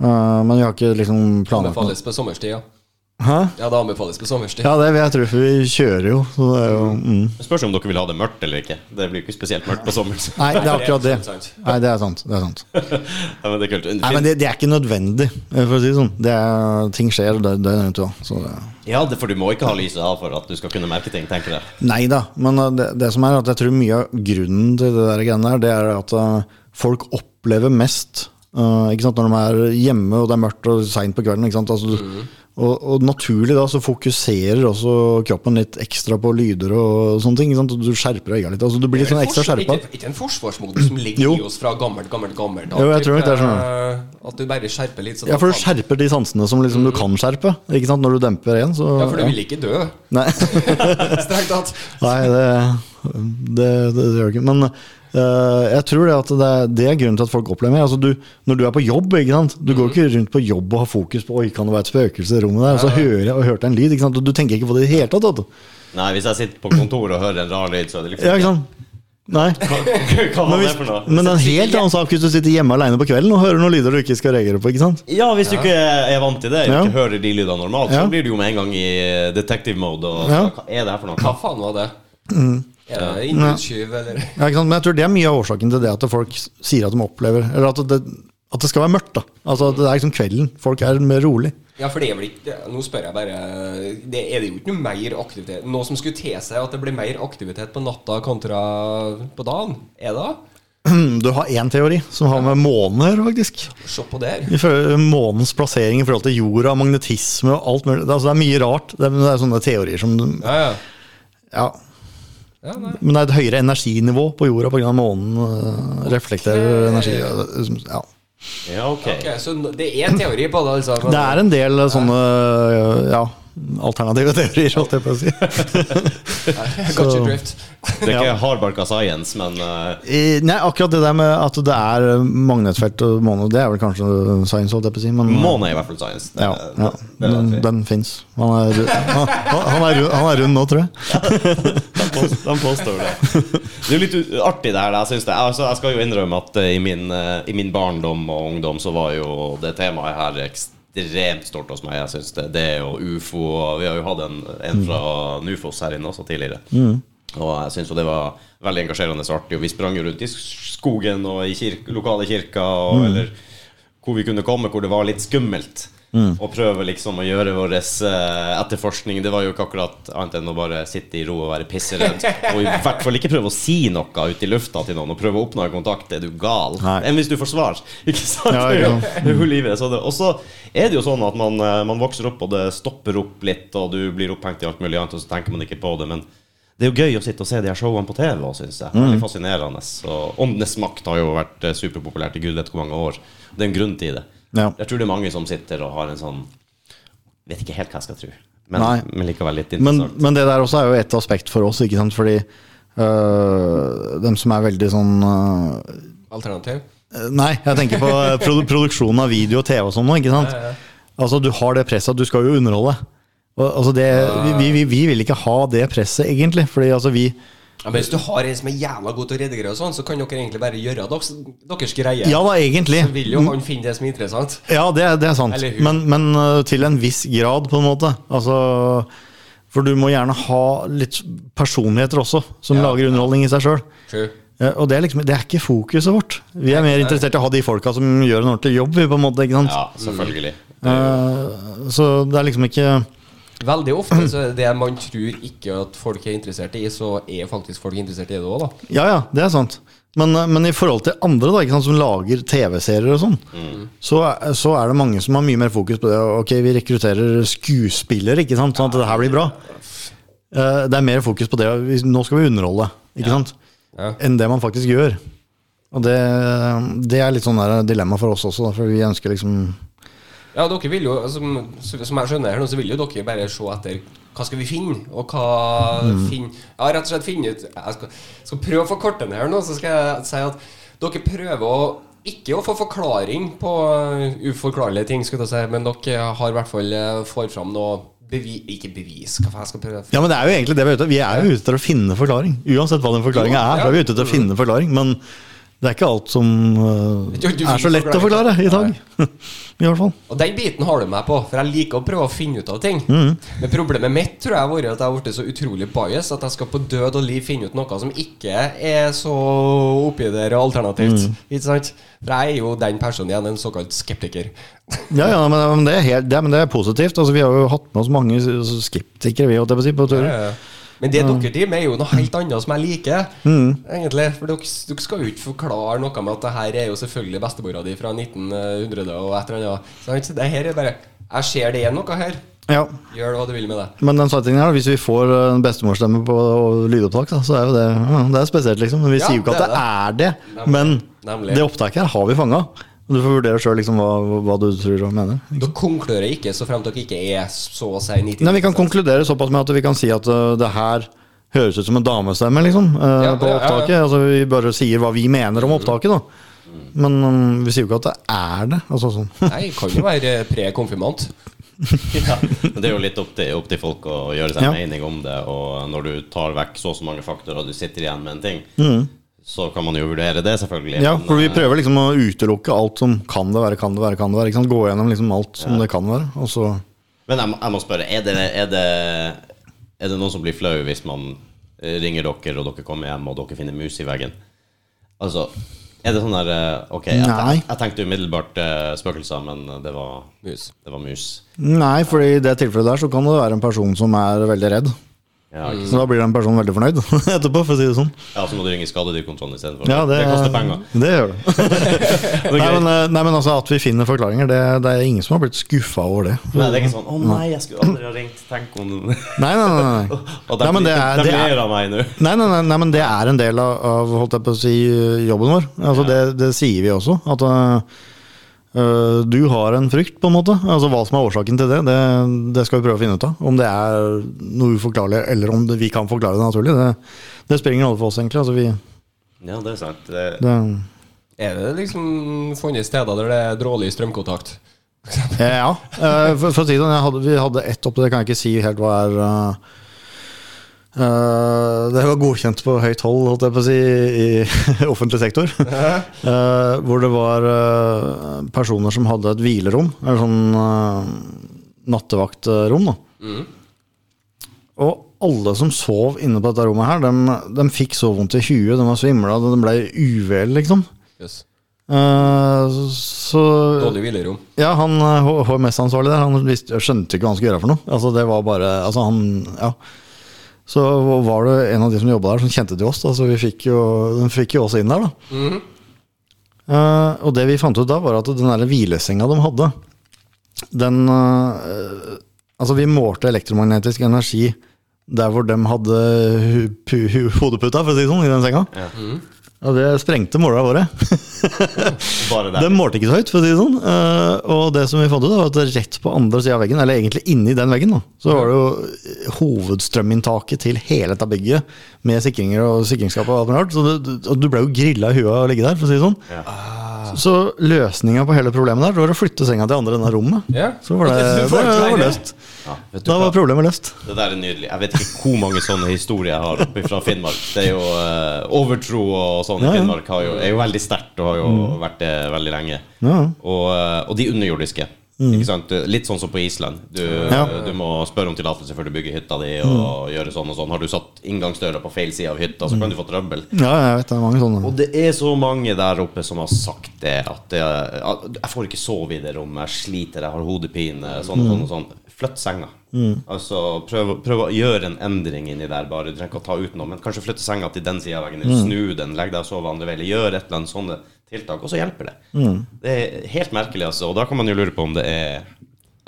Speaker 3: Uh, men vi har ikke liksom planlagt noe.
Speaker 2: Anbefales på sommerstida. ja.
Speaker 3: Hæ?
Speaker 2: Ja, det anbefales på sommerstid.
Speaker 3: Ja, det vil jeg tro, for vi kjører jo. Så det er jo mm.
Speaker 1: Det spørs om dere vil ha det mørkt eller ikke. Det blir ikke spesielt mørkt på sommeren.
Speaker 3: Nei, det er akkurat det. Nei, det er sant. Det er sant. [LAUGHS]
Speaker 1: Ja, men det er kult.
Speaker 3: Nei, men det, det er ikke nødvendig, eh, for å si det sånn. Det er, ting skjer det, det er nødt til å.
Speaker 1: Ja, det, for du må ikke ha lyset av for at du skal kunne merke ting, tenker jeg.
Speaker 3: Nei da, men uh, det, det som er at jeg tror mye av grunnen til det der greiene der, det er at uh, folk opplever mest uh, ikke sant, når de er hjemme og det er mørkt og seint på kvelden. Ikke sant? Altså, mm. og, og naturlig da så fokuserer også kroppen litt ekstra på lyder og sånne ting. Ikke sant? Og du skjerper øynene litt. Altså, du blir litt sånn ekstra skjerpa.
Speaker 2: Ikke, ikke en forsvarsmodus som ligger
Speaker 3: Jo.
Speaker 2: i oss fra gammelt, gammelt, gammelt.
Speaker 3: Jo, jeg tror ikke det er sånn.
Speaker 2: Eh, At du bare skjerper litt. Så
Speaker 3: Ja, for du skjerper de sansene som liksom du kan skjerpe. Ikke sant? Når du demper én, så
Speaker 2: Ja, for du vil ikke dø,
Speaker 3: Nei. [LAUGHS]
Speaker 2: strengt tatt.
Speaker 3: Nei, det, det, det, det gjør du ikke. Men jeg tror det at det, er- det er grunnen til at folk opplever mer. Altså, du, når du er på jobb, ikke sant? du går ikke rundt på jobb og har fokus på Oi, kan det være et spøkelse i rommet der. Og så hører jeg og hørte en lyd. Og du tenker ikke på det i det hele tatt.
Speaker 1: Nei, hvis jeg sitter på kontoret og hører en rar lyd, så er det liksom
Speaker 3: Ja, ikke sant? Nei. [LAUGHS]
Speaker 1: Hva
Speaker 3: Men, hvis, men det er en helt annen sak hvis du sitter hjemme alene på kvelden og hører noen lyder du ikke skal reagere på. ikke sant?
Speaker 1: Ja, hvis du ikke er vant til det, ikke
Speaker 3: Ja.
Speaker 1: hører de lydene normalt, så blir du jo med en gang i eh, detective mode. Og
Speaker 3: Ja.
Speaker 1: hva er det her for noe?
Speaker 2: Hva faen var det?
Speaker 3: Mm.
Speaker 2: Er det innbruddstyv, eller?
Speaker 3: Ja, ikke sant? Men jeg tror det er mye av årsaken til det at folk sier at de opplever Eller at det, at det skal være mørkt. da Altså at Det er liksom kvelden. Folk er mer rolig.
Speaker 2: Ja, for det er vel ikke Nå spør jeg bare det, Er det jo ikke noe mer aktivitet Noe som skulle tilsi at det blir mer aktivitet på natta kontra på dagen? Er det? da? [CLEARS THROAT]
Speaker 3: Du har én teori som har med månen faktisk.
Speaker 2: Se på
Speaker 3: der. Månens plassering i forhold til jorda, magnetisme og alt mulig. Det altså, det er mye rart. Det er, det er sånne teorier som
Speaker 2: Ja, ja.
Speaker 3: Ja.
Speaker 2: Ja nei.
Speaker 3: Men det er et høyere energinivå på jorda pga. månen øh, reflekterer energi. Ja.
Speaker 1: Ja, ok.
Speaker 2: Ok, så det er teori på det, altså?
Speaker 3: Det er en del sånne ja, alternative teorier, holdt jeg på å si.
Speaker 2: Got you drift.
Speaker 1: Det er ikke hardbarka science, men uh...
Speaker 3: I- Nei, akkurat det der med at det er magnetfelt og måne, det er vel kanskje science, holdt jeg på å si. Men,
Speaker 1: måne er i hvert fall science. Det-
Speaker 3: ja, ja,
Speaker 1: det- det
Speaker 3: den, fins. Han, han, han, han er rund nå, tror jeg. [LAUGHS]
Speaker 1: De påstår det. Det er jo litt artig det her. Jeg, synes det. Altså, jeg skal jo innrømme at eh, i min, eh, i min barndom og ungdom så var jo det temaet her ekstremt stort hos meg. Jeg synes det, det jo ufo, og vi har jo hatt en, en fra Nufos her inne også tidligere. Og jeg syns jo det var veldig engasjerende og artig. Og vi sprang jo rundt i skogen og i kirke, lokale kirker, og, eller hvor vi kunne komme hvor det var litt skummelt. Og prøve liksom å gjøre vår eh, etterforskning. Det var jo ikke akkurat annet enn å bare sitte i ro og være pisseredd. [LAUGHS] Og i hvert fall ikke prøve å si noe ut i lufta til noen og prøve å oppnå kontakt. Er du gal?
Speaker 3: Nei.
Speaker 1: Enn hvis du får svar. Ikke sant?
Speaker 3: Ja,
Speaker 1: Det er
Speaker 3: ja.
Speaker 1: det er det- Og så er det jo sånn at man, eh, man vokser opp, og det stopper opp litt, og du blir opphengt i alt mulig annet, og så tenker man ikke på det. Men det er jo gøy å sitte og se de her showene på TV òg, syns jeg. Veldig fascinerende. Og Åndenes makt har jo vært eh, superpopulært i gud vet hvor mange år. Det er en grunn til det.
Speaker 3: Ja.
Speaker 1: Jeg tror det er mange som sitter og har en sånn Vet ikke helt hva jeg skal tro, men, men likevel litt interessant.
Speaker 3: men det der også er jo et aspekt for oss, ikke sant? fordi øh, dem som er veldig sånn øh,
Speaker 2: Alternativ?
Speaker 3: Nei, jeg tenker på produ produksjonen av video og TV og sånn nå, ikke sant? Altså, du har det presset at du skal jo underholde. Og, altså det, vi, vi, vi, vi vil ikke ha det presset, egentlig. Fordi altså, vi
Speaker 2: Ja, men Hvis du har en som er jævla god til å redigere, og sånn så kan dere egentlig bare gjøre deres, deres greie.
Speaker 3: Ja da, egentlig.
Speaker 2: Så vil jo han finne det som er interessant.
Speaker 3: Ja, det, er- det er sant. Men, men øh, til en viss grad, på en måte. Altså, for du må gjerne ha litt personligheter også, som
Speaker 2: Ja.
Speaker 3: lager underholdning i seg sjøl. Og det er liksom, det er ikke fokuset vårt. Vi er mer interessert i å ha de folka som gjør en ordentlig jobb. på en måte, ikke sant?
Speaker 1: Ja, selvfølgelig.
Speaker 3: Uh, så det er liksom ikke
Speaker 2: Veldig ofte så er det man tror ikke at folk er interessert i, så er faktisk folk interessert i det òg, da.
Speaker 3: Ja, ja, det er sant. Men, eh, men i forhold til andre da, ikke sant, som lager TV-serier og sånn, så, er- så er det mange som har mye mer fokus på det. Ok, vi rekrutterer skuespillere, ikke sant, sånn at det her blir bra. Eh, Det er mer fokus på det. Nå skal vi underholde, ikke sant?
Speaker 2: Ja.
Speaker 3: Enn det man faktisk gjør. Og det, det er litt sånn der dilemma for oss også, da, for vi ønsker liksom
Speaker 2: Ja, dere vil jo, som, som jeg skjønner her nå, så vil jo dere bare se etter hva skal vi finne, og hva finne Ja, rett og slett finne ut Jeg skal, skal prøve å forkorte den her nå, så skal jeg si at dere prøver å ikke å få forklaring på uh, uforklarlige ting, skulle jeg si, men dere har i hvert fall uh, får fram noe bevis Ikke bevis, hva faen jeg skal prøve
Speaker 3: Ja, men det er jo egentlig det vi er ute Vi er jo ute etter å finne forklaring. Uansett hva den forklaringa er, så er vi ute etter å finne forklaring. Men det er ikke alt som uh,
Speaker 2: Du- du
Speaker 3: er så lett å forklare i dag. [LAUGHS] I hvert fall.
Speaker 2: Og den biten har du meg på, for jeg liker å prøve å finne ut av ting.
Speaker 3: Mm.
Speaker 2: Men problemet mitt tror jeg har vært at jeg har blitt så utrolig bias at jeg skal på død og liv finne ut noe som ikke er så oppi der alternativt.
Speaker 3: Mm.
Speaker 2: Ikke sant? For jeg er jo den personen igjen, en såkalt skeptiker. [LAUGHS]
Speaker 3: Ja, ja, men, det helt, det, men det er positivt. Altså, vi har jo hatt med oss mange skeptikere vi, holdt jeg på å si, på turer.
Speaker 2: Men det dere driver med, er jo noe helt annet som jeg liker.
Speaker 3: Mm.
Speaker 2: Egentlig For dere, dere skal jo ikke forklare noe med at det her er jo selvfølgelig bestemora di fra 1900 og et eller annet. Det her er bare Jeg ser det er noe her.
Speaker 3: Ja.
Speaker 2: Gjør hva du vil med det.
Speaker 3: Men den settingen her, hvis vi får øh, en bestemorstemme på lydopptak, så er jo det, ja, det er spesielt, liksom. Vi
Speaker 2: Ja,
Speaker 3: sier jo ikke at
Speaker 2: det
Speaker 3: det
Speaker 2: er
Speaker 3: er det.
Speaker 2: Nemlig.
Speaker 3: Men
Speaker 2: Nemlig.
Speaker 3: det opptaket her har vi fanga. Og du får vurdere sjøl liksom, hva, hva du tror og mener.
Speaker 2: Dere konkluderer ikke så fremt dere ikke er så å si 90
Speaker 3: Nei, Vi kan konkludere såpass med at vi kan si at uh, det her høres ut som en damestemme liksom, uh,
Speaker 2: Ja,
Speaker 3: på
Speaker 2: opptaket. ja, ja.
Speaker 3: Altså, vi bare sier hva vi mener om opptaket. da. Men um, vi sier jo ikke at det er det. Altså, sånn. [LAUGHS]
Speaker 2: Nei, kan jo være pre-konfirmant. [LAUGHS]
Speaker 1: Ja, det er jo litt opp til, opp til folk å gjøre seg
Speaker 3: Ja.
Speaker 1: mening om det. Og når du tar vekk så og så mange faktorer, og du sitter igjen med en ting, så kan man jo vurdere det, selvfølgelig.
Speaker 3: Ja, for vi
Speaker 1: eh,
Speaker 3: prøver liksom å utelukke alt som kan det være, kan det være, kan det være. Ikke sant? Gå gjennom liksom alt som det kan være. Og så
Speaker 1: Men jeg, må- jeg må spørre, er det, er, det, er det noen som blir flau hvis man eh, ringer dere, og dere kommer hjem, og dere finner mus i veggen? Altså, er det sånn der eh, Ok, jeg, tenk, jeg tenkte umiddelbart spøkelser, men det var,
Speaker 2: Mus.
Speaker 1: det var mus.
Speaker 3: Nei, for i det tilfellet der så kan det være en person som er veldig redd.
Speaker 1: Ja,
Speaker 3: Så da blir den personen veldig fornøyd [LAUGHS] etterpå, for å si det sånn.
Speaker 1: Ja, så må du ringe skadedyrkontrollen istedenfor.
Speaker 3: Ja, det,
Speaker 1: det koster penger.
Speaker 3: Det gjør det. [LAUGHS] [LAUGHS] nei, men, eh, nei, men altså at vi finner forklaringer, det, det er ingen som har blitt skuffa over det.
Speaker 1: Nei, det er ikke sånn 'Å nei, jeg skulle aldri ha ringt'. Tenk om
Speaker 3: Nei, nei, nei. nei.
Speaker 1: Og de,
Speaker 3: Nei, men det er-
Speaker 1: de
Speaker 3: er-
Speaker 1: ler av meg nå.
Speaker 3: Nei, nei, nei, nei, men det er en del av, av holdt jeg på å si, jobben vår. Altså, det, det sier vi også. At øh, du har en frykt, på en måte. Altså Hva som er årsaken til det, det, det skal vi prøve å finne ut av. Om det er noe uforklarlig, eller om det, vi kan forklare det naturlig. Det, det springer alle for oss, egentlig. Altså, vi,
Speaker 1: Ja, det er sant. Det,
Speaker 3: det,
Speaker 2: Er det liksom funnet steder der det er dårlig strømkontakt?
Speaker 3: ja. øh, for, for å si det sånn, vi hadde ett opp, det kan jeg ikke si helt hva er. Øh, det var godkjent på høyt hold, holdt jeg på å si, i [LAUGHS] offentlig sektor. uh, hvor det var uh, personer som hadde et hvilerom, eller sånn uh, nattevaktrom. Da. Og alle som sov inne på dette rommet, her, de, de fikk så vondt i huet, de var svimla, de ble uvel, liksom.
Speaker 2: Yes.
Speaker 3: Så
Speaker 2: Dårlig hvilerom.
Speaker 3: Ja, han HMS-ansvarlig der, han visste, skjønte ikke hva han skulle gjøre for noe. Altså, det var bare Altså, han Ja. Så var det en av de som jobba der, som kjente til oss, da, så vi fikk jo, den fikk jo oss inn der, da.
Speaker 2: Mm
Speaker 3: -hmm. uh, og det vi fant ut da, var at den der hvilesenga de hadde, den uh, Altså, vi målte elektromagnetisk energi der hvor de hadde hodeputa, for å si det sånn, i den senga.
Speaker 1: ja.
Speaker 3: Og det sprengte målene våre. [LAUGHS] Den målte ikke så høyt, for å si det sånn. Eh, og det som vi fant ut, var at rett på andre sida av veggen, eller egentlig inni den veggen, da, så var det jo hovedstrøminntaket til hele dette bygget, med sikringer og sikringsskap og alt mulig rart. Så du, du ble jo grilla i huet av å ligge der, for å si det sånn.
Speaker 1: Ja.
Speaker 3: Så løsninga på hele problemet der, det var å flytte senga til andre enden av rommet.
Speaker 2: Ja.
Speaker 3: Så var det, [LAUGHS] det, var løst.
Speaker 1: Ja,
Speaker 3: Da
Speaker 1: hva?
Speaker 3: var problemet løst.
Speaker 1: Det der er nydelig. Jeg vet ikke hvor mange sånne historier jeg har oppe fra Finnmark. Det er jo uh, Overtro og sånn i
Speaker 3: Ja, ja.
Speaker 1: Finnmark har jo, er jo veldig sterkt og har jo vært det veldig lenge.
Speaker 3: Ja.
Speaker 1: Og, eh, og de underjordiske. Sant? Litt sånn som på Island. Du,
Speaker 3: Ja.
Speaker 1: du må spørre om tillatelse før du bygger hytta di. Og gjøre sånn og sånn Har du satt inngangsdøra på feil side av hytta, så kan du få trøbbel.
Speaker 3: ja, jeg vet det er mange sånne.
Speaker 1: Og det er så mange der oppe som har sagt det. At det, jeg får ikke sove i det rommet, jeg sliter, jeg har hodepine. Sånn og sånn og sånn. Flytt senga. Altså prøv, prøv å gjøre en endring inni der. Bare Du trenger ikke å ta ut noe, men kanskje flytte senga til den sida av veggen. Eller snu den, legg deg og sove andre veien. Gjør et eller annet sånne tiltak, og så hjelper det. Det er helt merkelig, altså. Og da kan man jo lure på om det er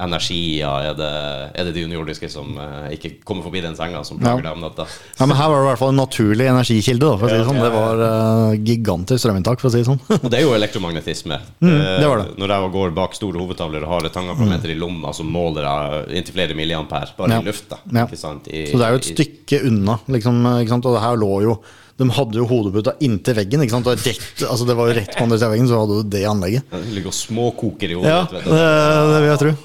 Speaker 1: energi, ja, er det, er det de underjordiske som uh, ikke kommer forbi den senga, som plager
Speaker 3: Ja.
Speaker 1: deg om natta?
Speaker 3: Ja, men her var det i hvert fall en naturlig energikilde, da, for å si det sånn. Det var uh, gigantisk strøminntak, for å si det sånn. [LAUGHS]
Speaker 1: Og det er jo elektromagnetisme.
Speaker 3: Mm,
Speaker 1: Eh,
Speaker 3: det var det.
Speaker 1: Når jeg går bak store hovedtavler og har et tangaprometer i lomma så måler jeg inntil flere milliampere bare i lufta.
Speaker 3: Så det er jo et stykke unna, liksom. Og det her lå jo De hadde jo hodeputa inntil veggen. Ikke sant? Og rett, altså det var jo rett på andre siden av veggen, så hadde du det anlegget.
Speaker 1: Det ligger og småkoker i hodet.
Speaker 3: Ja,
Speaker 1: vet
Speaker 3: det,
Speaker 1: du.
Speaker 3: det vil jeg tro. [LAUGHS]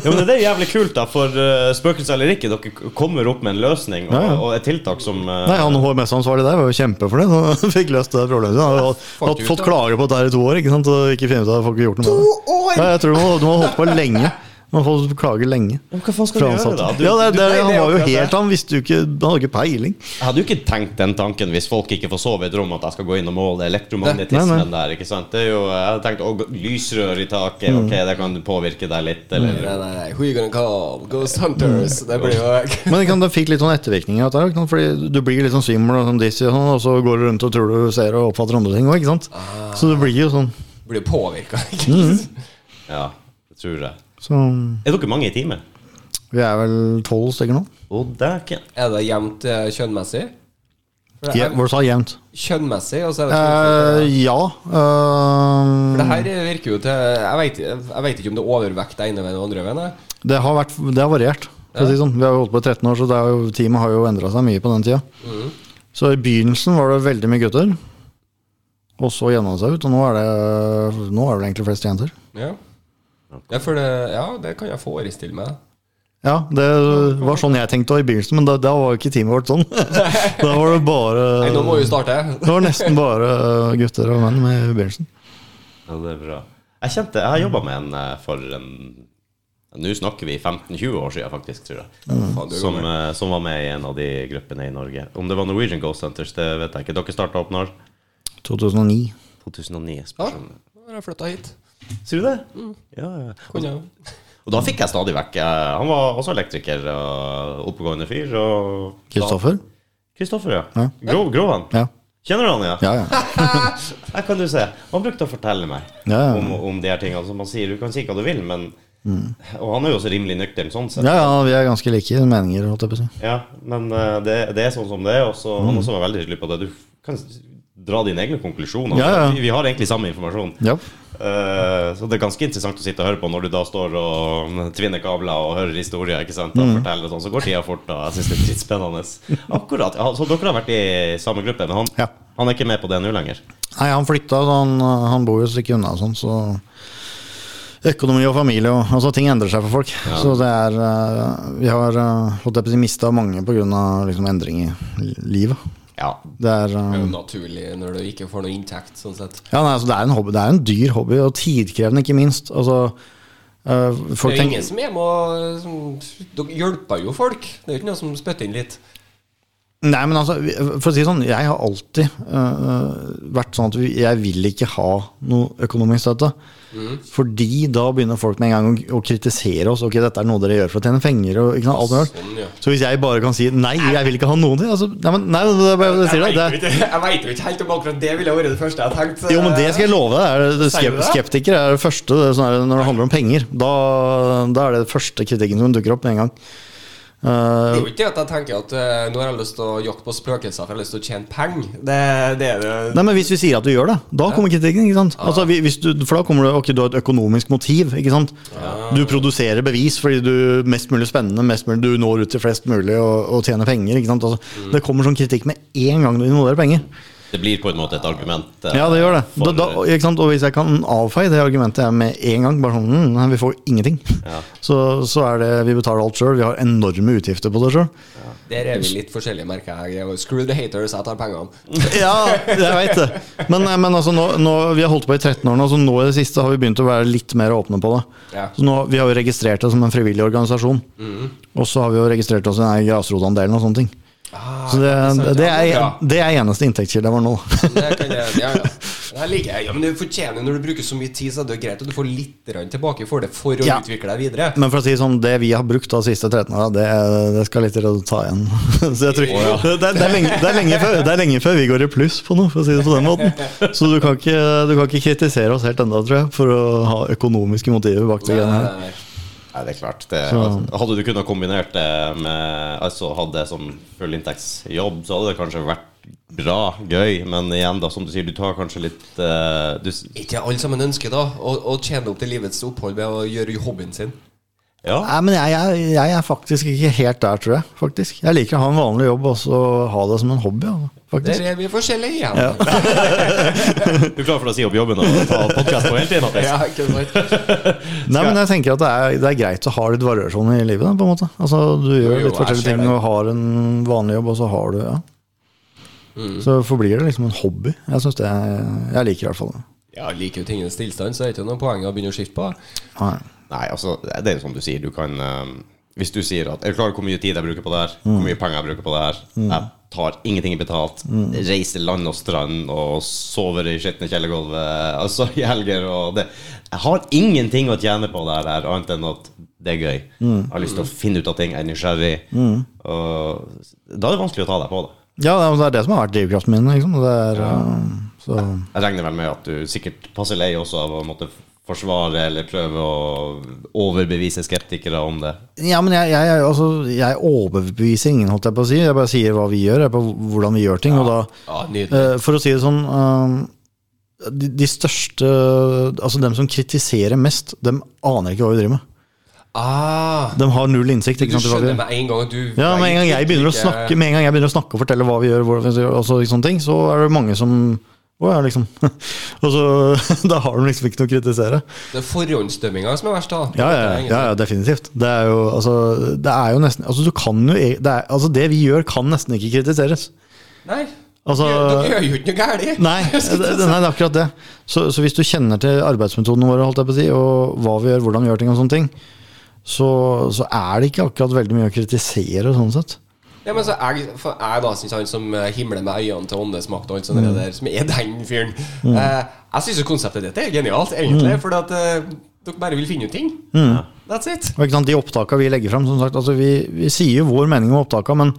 Speaker 1: Ja, men det er jævlig kult, da, for uh, spøkelse eller ikke, dere kommer opp med en løsning og,
Speaker 3: Ja, ja.
Speaker 1: og et tiltak som uh,
Speaker 3: Nei, Han HMS-ansvarlig der var jo kjempefornøyd. Han [LAUGHS] fikk løst det problemet. Han
Speaker 2: ut,
Speaker 3: fått
Speaker 2: klage
Speaker 3: klager på dette her i to år, ikke sant? og ikke finne ut at folk har gjort noe med det.
Speaker 2: år!
Speaker 3: Ja, jeg tror du må, du må holde på lenge. De folk klager lenge.
Speaker 1: Hva faen skal du gjøre, da? Du,
Speaker 3: ja, det, det, han var jo
Speaker 2: det.
Speaker 3: helt Han visste jo ikke Han hadde ikke peiling.
Speaker 1: Jeg hadde jo ikke tenkt den tanken hvis folk ikke får sove i et rom, at jeg skal gå inn og måle elektromagnetismen
Speaker 3: Nei, nei.
Speaker 1: der. ikke sant? Det er jo, Jeg hadde tenkt å, lysrør i taket, ok, det kan påvirke deg litt, eller
Speaker 2: Nei, nei, nei. Who you gonna call? Ghost Hunters. Det blir jo
Speaker 3: Men ikke sant, det fikk litt sånn ettervirkninger dette. ikke sant? Fordi du blir litt sånn svimmel og sånn dizzy, og, sånn, og så går du rundt og tror du ser og oppfatter andre ting òg, ikke sant. Så du blir jo sånn.
Speaker 2: blir påvirka.
Speaker 1: Ja, det tror jeg.
Speaker 3: Så
Speaker 1: Er dere mange i teamet?
Speaker 3: vi er vel tolv stykker nå.
Speaker 1: Å, dæken.
Speaker 2: Er det jevnt eh, kjønnmessig? For det
Speaker 3: Ja, Hvor du sa jevnt?
Speaker 2: Kjønnmessig, og så er det
Speaker 3: Eh, ja.
Speaker 2: For det
Speaker 3: eh,
Speaker 2: her virker jo til Jeg vet, jeg vet ikke om det er overvekt den ene veien og andre veien. jeg.
Speaker 3: det, har vært, det har variert. For å si det sånn. Vi har jo holdt på i 13 år, så det er jo, teamet har jo endra seg mye på den tida. Så i begynnelsen var det veldig mye gutter. Og så jevna det seg ut, og nå er det, nå er det egentlig flest jenter.
Speaker 2: Ja. Ja, for det, ja, det kan jeg forestille meg.
Speaker 3: Ja, det var sånn jeg tenkte i begynnelsen, men da, da var jo ikke teamet vårt sånn. [LAUGHS] Da var det bare
Speaker 2: Nei, nå må vi starte. [LAUGHS]
Speaker 3: Det var nesten bare gutter og menn med i begynnelsen.
Speaker 1: Ja, det er bra. Jeg kjente, jeg har jobba med en eh, for en Nå snakker vi 15-20 år siden, faktisk, tror jeg.
Speaker 2: Mm.
Speaker 1: Som, eh, som var med i en av de gruppene i Norge. Om det var Norwegian Ghost Centers, det vet jeg ikke. Dere starta opp når?
Speaker 3: 2009.
Speaker 1: 2009.
Speaker 2: Ja, da har jeg flytta hit.
Speaker 1: Sier du det? Ja, ja.
Speaker 2: Jo.
Speaker 1: Og Og da fikk jeg stadig vekk eh, Han var også elektriker og oppegående fyr. Og
Speaker 3: Kristoffer?
Speaker 1: Kristoffer, ja.
Speaker 3: Ja.
Speaker 1: Grov, Grovan.
Speaker 3: Ja.
Speaker 1: Kjenner du han, ja?
Speaker 3: Ja, ja. [LAUGHS]
Speaker 1: Her kan du se. Han brukte å fortelle meg
Speaker 3: Ja, ja.
Speaker 1: om, om de her tingene. Som han sier, du kan si hva du vil, men Og han er jo også rimelig nøktern sånn sett.
Speaker 3: Mm. ja, ja, vi er ganske like i meninger, holdt jeg på å si.
Speaker 1: Ja, men uh, det, det er sånn som det er. Og så
Speaker 3: Mm.
Speaker 1: han også var veldig tydelig på det. Du kan dra dine egne konklusjoner.
Speaker 3: Ja, ja.
Speaker 1: Vi, vi har egentlig samme informasjon.
Speaker 3: Ja.
Speaker 1: Eh, så det er ganske interessant å sitte og høre på når du da står og tvinner kabler og hører historier. ikke sant? Og
Speaker 3: Mm.
Speaker 1: forteller sånn, Så går tida fort, og jeg syns det er dritspennende. Akkurat. Ja, så dere har vært i samme gruppe, men han,
Speaker 3: Ja.
Speaker 1: han er ikke med på det nå lenger?
Speaker 3: Nei, han flytta, så han, han bor jo et stykke unna sånn, så Økonomi og familie og altså ting endrer seg for folk. Så det er eh, Vi har uh, holdt mista mange pga. Liksom, endring i livet.
Speaker 1: Ja.
Speaker 3: Det er,
Speaker 2: Det er
Speaker 3: eh,
Speaker 2: jo naturlig når du ikke får noe inntekt, sånn sett.
Speaker 3: ja, nei, altså, det er en hobby. Det er en dyr hobby, og tidkrevende, ikke minst. Altså, Uh, folk
Speaker 2: Det er jo
Speaker 3: tenker
Speaker 2: ingen som er med og Dere hjelper jo folk. Det er jo ikke noe som spytter inn litt.
Speaker 3: Nei, men altså, for å si det sånn, jeg har alltid uh, vært sånn at jeg vil ikke ha noe økonomisk støtte. Fordi da begynner folk med en gang å, å kritisere oss. Ok, dette er noe dere gjør for å tjene penger. Og, ikke sant, alt.
Speaker 2: Sånn, ja.
Speaker 3: Så hvis jeg bare kan si nei, jeg vil ikke ha noen ting altså, nei, men, nei, det, det, det, sier det, det,
Speaker 2: jeg vet jo ikke helt om akkurat det ville vært det første jeg tenkte.
Speaker 3: Jo, men det skal jeg love deg. Er skep, skeptikere er det første er sånn når det handler om penger. Da, da er det første kritikken som dukker opp med en gang.
Speaker 2: Det
Speaker 3: Uh,
Speaker 2: er jo ikke det at jeg tenker at uh, nå har jeg lyst til å jakte på spøkelser for jeg har lyst til å tjene penger. Det, det er det
Speaker 3: Nei, men Hvis vi sier at du gjør det, da kommer kritikken. ikke sant? Altså, hvis du, for da kommer det, ok, du har et økonomisk motiv. ikke sant? Du produserer bevis fordi du mest mulig spennende, mest mulig, du når ut til flest mulig og, og tjener penger. ikke sant? Altså, Det kommer sånn kritikk med en gang du involverer penger.
Speaker 1: Det blir på en måte et argument. eh,
Speaker 3: Ja, det gjør det. Da, da, ikke sant? Og hvis jeg kan avfeie det argumentet jeg med en gang, bare sånn mm, Vi får ingenting.
Speaker 1: Ja. [LAUGHS]
Speaker 3: Så, så er det Vi betaler alt sjøl. Vi har enorme utgifter på det sjøl.
Speaker 2: Der er vi litt forskjellige, merker jeg. Screw the haters, jeg tar pengene. [LAUGHS]
Speaker 3: Ja, jeg veit det. Men, men altså, nå, nå, vi har holdt på i 13 år nå, så nå i det siste har vi begynt å være litt mer åpne på det.
Speaker 2: Ja.
Speaker 3: Så nå, Vi har jo registrert det som en frivillig organisasjon.
Speaker 2: Mhm.
Speaker 3: Og så har vi jo registrert oss i grasrotandelen og sånne ting.
Speaker 2: Ah,
Speaker 3: Så det, det,
Speaker 2: det,
Speaker 3: er, det er eneste inntektskilde vår nå.
Speaker 2: Det kan jeg, ja, [LAUGHS] ja. Det liker jeg. Ja, men du fortjener Når du bruker så mye tid, så er det greit at du får litt tilbake for det for å
Speaker 3: Ja.
Speaker 2: utvikle deg videre.
Speaker 3: Men for å si sånn, det vi har brukt de siste 13 åra, det, det skal litt til ta igjen. [LAUGHS] Så jeg tror, det, er, det, er lenge, er lenge før, det er lenge før vi går i pluss på noe, for å si det på den måten. Så du kan ikke, du kan ikke kritisere oss helt ennå, tror jeg, for å ha økonomiske motiver bak det greiene her.
Speaker 2: Nei,
Speaker 1: det er klart. Det, altså, hadde du kunnet kombinert det med Altså hadde det som fullinntektsjobb, så hadde det kanskje vært bra, gøy. Men igjen, da, som du sier, du tar kanskje litt uh, du,
Speaker 2: Ikke alle sammen ønsker da å, å tjene opp til livets opphold ved å gjøre hobbyen sin.
Speaker 1: Ja.
Speaker 3: Nei, men jeg, jeg, jeg er faktisk ikke helt der, tror jeg. faktisk Jeg liker å ha en vanlig jobb og så ha det som en hobby. faktisk.
Speaker 2: Der er vi forskjellige igjen.
Speaker 3: Ja. [LAUGHS]
Speaker 1: Du er klar for å si opp jobben og ta podkast på hele tiden?
Speaker 2: Ja, ikke sant? [LAUGHS]
Speaker 3: Nei, men jeg tenker at det er, det er greit å ha litt variasjon i livet. Da, på en måte Altså Du gjør
Speaker 2: Jo, jo,
Speaker 3: litt forskjellige ting
Speaker 2: det.
Speaker 3: og har en vanlig jobb, og så har du ja.
Speaker 2: Mm.
Speaker 3: Så forblir det liksom en hobby. Jeg synes det Jeg liker i hvert fall det.
Speaker 2: Ja, liker jo tingenes tilstand, så er det ikke noe poeng å begynne å skifte på.
Speaker 3: Nei.
Speaker 1: Nei, altså, det er jo som du sier. Du kan eh, Hvis du sier at Er du klar over hvor mye tid jeg bruker på det her? Hvor mye penger jeg bruker på det her? Jeg tar ingenting betalt. Reiser land og strand og sover i skitne kjellergulvet altså i helger og det. Jeg har ingenting å tjene på det her, annet enn at det er gøy. Jeg har lyst til å finne ut av ting, jeg er nysgjerrig. Og da er det vanskelig å ta deg på det.
Speaker 3: Ja, det er- det som har vært drivkraften min. Liksom. Det er, ja. så.
Speaker 1: Jeg regner vel med at du sikkert passer lei også av å måtte forsvare eller prøve å overbevise skeptikere om det.
Speaker 3: Ja, men jeg, jeg, altså, jeg overbeviser ingen, holdt jeg på å si. Jeg bare sier hva vi gjør, på hvordan vi gjør ting. Og da,
Speaker 2: Ja,
Speaker 3: eh, for å si det sånn eh, de, de største Altså dem som kritiserer mest, dem aner ikke hva vi driver med.
Speaker 2: Ah,
Speaker 3: De har null innsikt.
Speaker 2: du
Speaker 3: Ikke sant, hva vi
Speaker 2: skjønner med en gang du
Speaker 3: Ja, med en gang jeg begynner å snakke Med en gang jeg begynner å snakke og fortelle hva vi gjør, hvordan vi gjør og så, sånne ting, så er det mange som Ja, liksom. [LAUGHS] og så [LAUGHS] Da har de liksom ikke noe å kritisere.
Speaker 2: Det er forhåndsdømminga som er verst, da.
Speaker 3: Ja, ja, ja, ja definitivt. Det er jo, altså, det er jo nesten Altså, du kan jo e- det, er, altså, det vi gjør, kan nesten ikke kritiseres.
Speaker 2: Nei,
Speaker 3: Altså
Speaker 2: dere gjør jo ikke noe galt.
Speaker 3: Nei, [LAUGHS] det, det, nei, det er akkurat det. Så, så hvis du kjenner til arbeidsmetodene våre, holdt jeg på å si, og hva vi gjør, hvordan vi gjør ting og sånne ting, så, så er det ikke akkurat veldig mye å kritisere sånn sett.
Speaker 2: Ja, men så jeg, for jeg da, synes han som eh, himler med øynene til åndesmakt og alt sånt
Speaker 3: Mm.
Speaker 2: der, som er den fyren eh, Jeg syns jo konseptet ditt er genialt, egentlig, fordi at eh, dere bare vil finne ut ting.
Speaker 3: Mm.
Speaker 2: That's it.
Speaker 3: Og ikke sant, De opptakene vi legger fram, som sagt, altså vi, vi sier jo vår mening om opptakene, men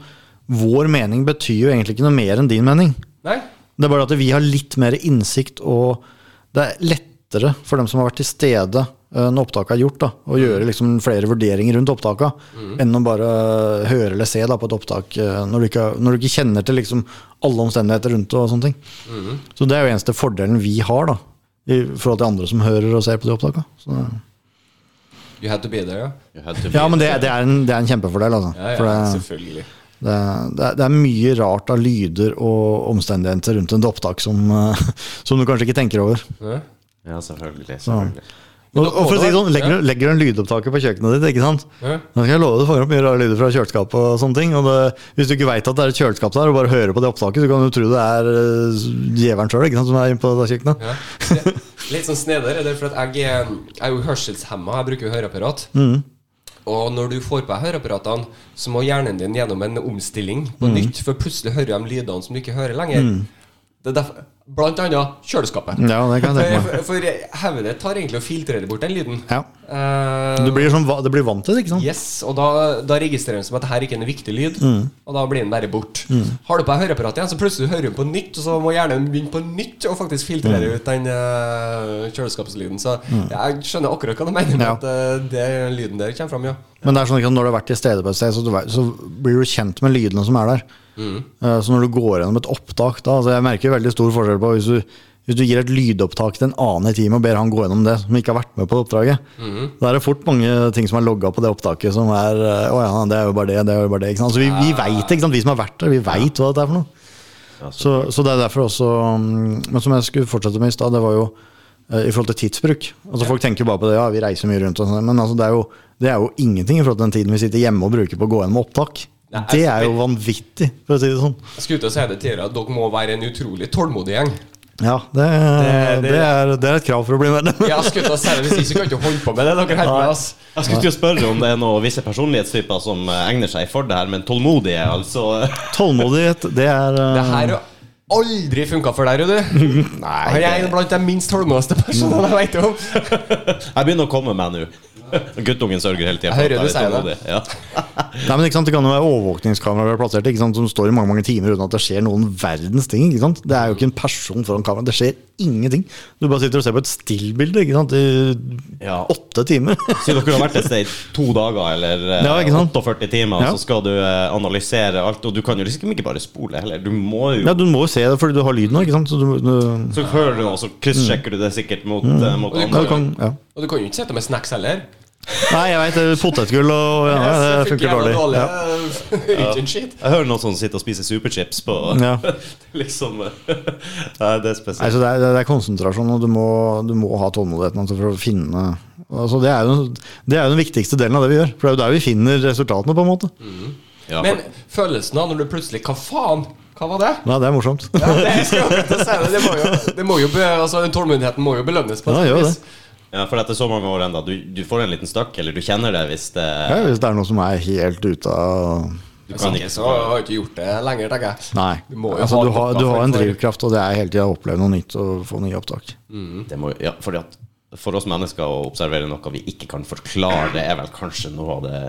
Speaker 3: vår mening betyr jo egentlig ikke noe mer enn din mening.
Speaker 2: Nei?
Speaker 3: Det er bare at vi har litt mer innsikt, og det er lettere for dem som har vært til stede når opptaket er gjort, da, å gjøre liksom flere vurderinger rundt opptaket, enn å bare høre eller se da, på et opptak eh, når du ikke, når du ikke kjenner til liksom alle omstendigheter rundt det. og sånne ting. Så det er jo eneste fordelen vi har da, i forhold til andre som hører og ser på de opptakene.
Speaker 2: You had to be there, ja.
Speaker 1: You had to be-
Speaker 3: ja, men det, det, er en, det er en kjempefordel, altså.
Speaker 2: Ja,
Speaker 3: For
Speaker 2: ja,
Speaker 3: det,
Speaker 2: selvfølgelig.
Speaker 3: det, det, er, det er mye rart av lyder og omstendigheter rundt et opptak som, eh, [LAUGHS] som du kanskje ikke tenker over.
Speaker 2: Ja.
Speaker 1: Selvfølgelig. selvfølgelig.
Speaker 3: Og, og for å si sånn, legger, du- legger du en lydopptaker på kjøkkenet ditt, ikke sant?
Speaker 2: Ja.
Speaker 3: Da skal jeg love deg, du fanger opp mye rare lyder fra kjøleskapet og sånne ting. Og det, hvis du ikke veit at det er et kjøleskap der, og bare hører på det opptaket, så kan du tro det er uh, djevelen sjøl som er inne på det kjøkkenet.
Speaker 2: Ja. Litt sånn sneder er for at jeg, er- jeg er jo hørselshemma, jeg bruker jo høreapparat. Og når du får på deg høreapparatene, så må hjernen din gjennom en omstilling på nytt, for plutselig hører de lydene som du ikke hører lenger. Det er derfor, blant annet kjøleskapet.
Speaker 3: Ja, det kan jeg tenke meg.
Speaker 2: For, for hodet ditt tar egentlig og filtrerer bort den lyden.
Speaker 3: Ja.
Speaker 2: Uh,
Speaker 3: Du blir, sånn, det blir vant til det, ikke sant?
Speaker 2: Yes, og da, da registrerer den som at dette ikke er en viktig lyd, og da blir den bare bort. Har du på deg høreapparat igjen, så plutselig hører du på nytt, og så må hjernen begynne på nytt og faktisk filtrere ut den uh, kjøleskapslyden. Så jeg skjønner akkurat hva du mener med
Speaker 3: Ja.
Speaker 2: at uh, det lyden der kommer fram, ja.
Speaker 3: Men det er sånn at når du har vært til stede på et sted, så, du, så blir du kjent med lydene som er der. Mm. Så når du går gjennom et opptak da, altså Jeg merker veldig stor forskjell på hvis du, hvis du gir et lydopptak til en annen i teamet og ber han gå gjennom det, som ikke har vært med på det oppdraget. Da er det fort mange ting som er logga på det opptaket som er eh, Å ja, det er jo bare det, det er jo bare det. Ikke sant? Så vi, vi veit, ikke sant, vi som har vært der, vi veit hva dette er for noe. Så, så det er derfor også mm, Men som jeg skulle fortsette med i stad, det var jo eh, i forhold til tidsbruk. Altså Folk tenker bare på det, ja, vi reiser mye rundt, og sånt, men altså, det, er jo, det er jo ingenting i forhold til den tiden vi sitter hjemme og bruker på å gå gjennom opptak.
Speaker 2: Nei,
Speaker 3: Det er jo vanvittig, for å si det sånn.
Speaker 2: Jeg skulle til å si det tidligere at dere må være en utrolig tålmodig gjeng.
Speaker 3: Ja, det,
Speaker 2: Det- det-
Speaker 3: det, er, det er et krav for å bli medlem.
Speaker 2: Ja, jeg skulle ut og si det Hvis ikke kan ikke holde på med det dere her med. oss.
Speaker 1: Jeg skulle til å spørre om det er noen visse personlighetstyper som eh, egner seg for det her, men tålmodige, altså.
Speaker 3: Tålmodighet, det er uh...
Speaker 2: Det her har aldri funka for deg, Rudi. [LAUGHS] Jeg er en blant de minst tålmodigste personene jeg vet om. [LAUGHS]
Speaker 1: Jeg begynner å komme meg nå. [LAUGHS] Guttungen sørger hele tida
Speaker 2: hører du sier det.
Speaker 1: Ja. [LAUGHS]
Speaker 3: Nei, men ikke sant, Det kan jo være overvåkningskameraer vi har plassert ikke sant, som står i mange mange timer uten at det skjer noen verdens ting. ikke sant? Det er jo ikke en person foran kamera. Det skjer ingenting. Du bare sitter og ser på et stillbilde ikke sant, i
Speaker 1: Ja.
Speaker 3: åtte timer. [LAUGHS]
Speaker 1: Si dere har vært et sted i to dager eller eh,
Speaker 3: Ja,
Speaker 1: 48 timer,
Speaker 3: Ja.
Speaker 1: så skal du eh, analysere alt. Og du kan jo liksom ikke bare spole heller. Du må jo
Speaker 3: Ja, Du må jo se det fordi du har lyden nå. ikke sant? Så du, du,
Speaker 1: Så hører du noe, så kryssjekker du det sikkert mot, mm. mot
Speaker 2: andre.
Speaker 3: ja, du kan, ja.
Speaker 2: Og du kan jo ikke sitte med snacks heller.
Speaker 3: Nei, jeg veit. Potetgull og ja, det funker dårlig. Ja. [LAUGHS]
Speaker 2: Ikke en.
Speaker 1: Jeg hører noen som sitter og spiser superchips på
Speaker 3: Ja. [LAUGHS]
Speaker 1: liksom [LAUGHS] Nei, det er
Speaker 3: Nei,
Speaker 1: spesielt.
Speaker 3: så det, er, det er konsentrasjon, og du må, du må ha tålmodigheten altså, for å finne altså, det, er jo, det er jo den viktigste delen av det vi gjør. For det er jo der vi finner resultatene, på en måte.
Speaker 1: Ja,
Speaker 2: Men følelsen av når du plutselig Hva faen? Hva var det?
Speaker 3: Nei, det er morsomt.
Speaker 2: Ja, det, si det. Det må jo, det må jo be, altså, tålmodigheten må jo belønnes. på
Speaker 3: Ja,
Speaker 2: et
Speaker 3: gjør
Speaker 2: vis.
Speaker 3: det.
Speaker 1: Ja, for etter så mange år ennå, du, du får en liten støkk, eller du kjenner det hvis det
Speaker 3: Ja, hvis det er noe som er helt ute av
Speaker 1: Du kan
Speaker 2: ikke, så har du ikke gjort det lenger, tenker jeg.
Speaker 3: Nei.
Speaker 2: Du må jo
Speaker 3: altså,
Speaker 2: ha
Speaker 3: du, har, du har en drivkraft, og det er hele tida å oppleve noe nytt og få nye opptak.
Speaker 1: Det må, ja, fordi at for oss mennesker å observere noe vi ikke kan forklare, det er vel kanskje noe av det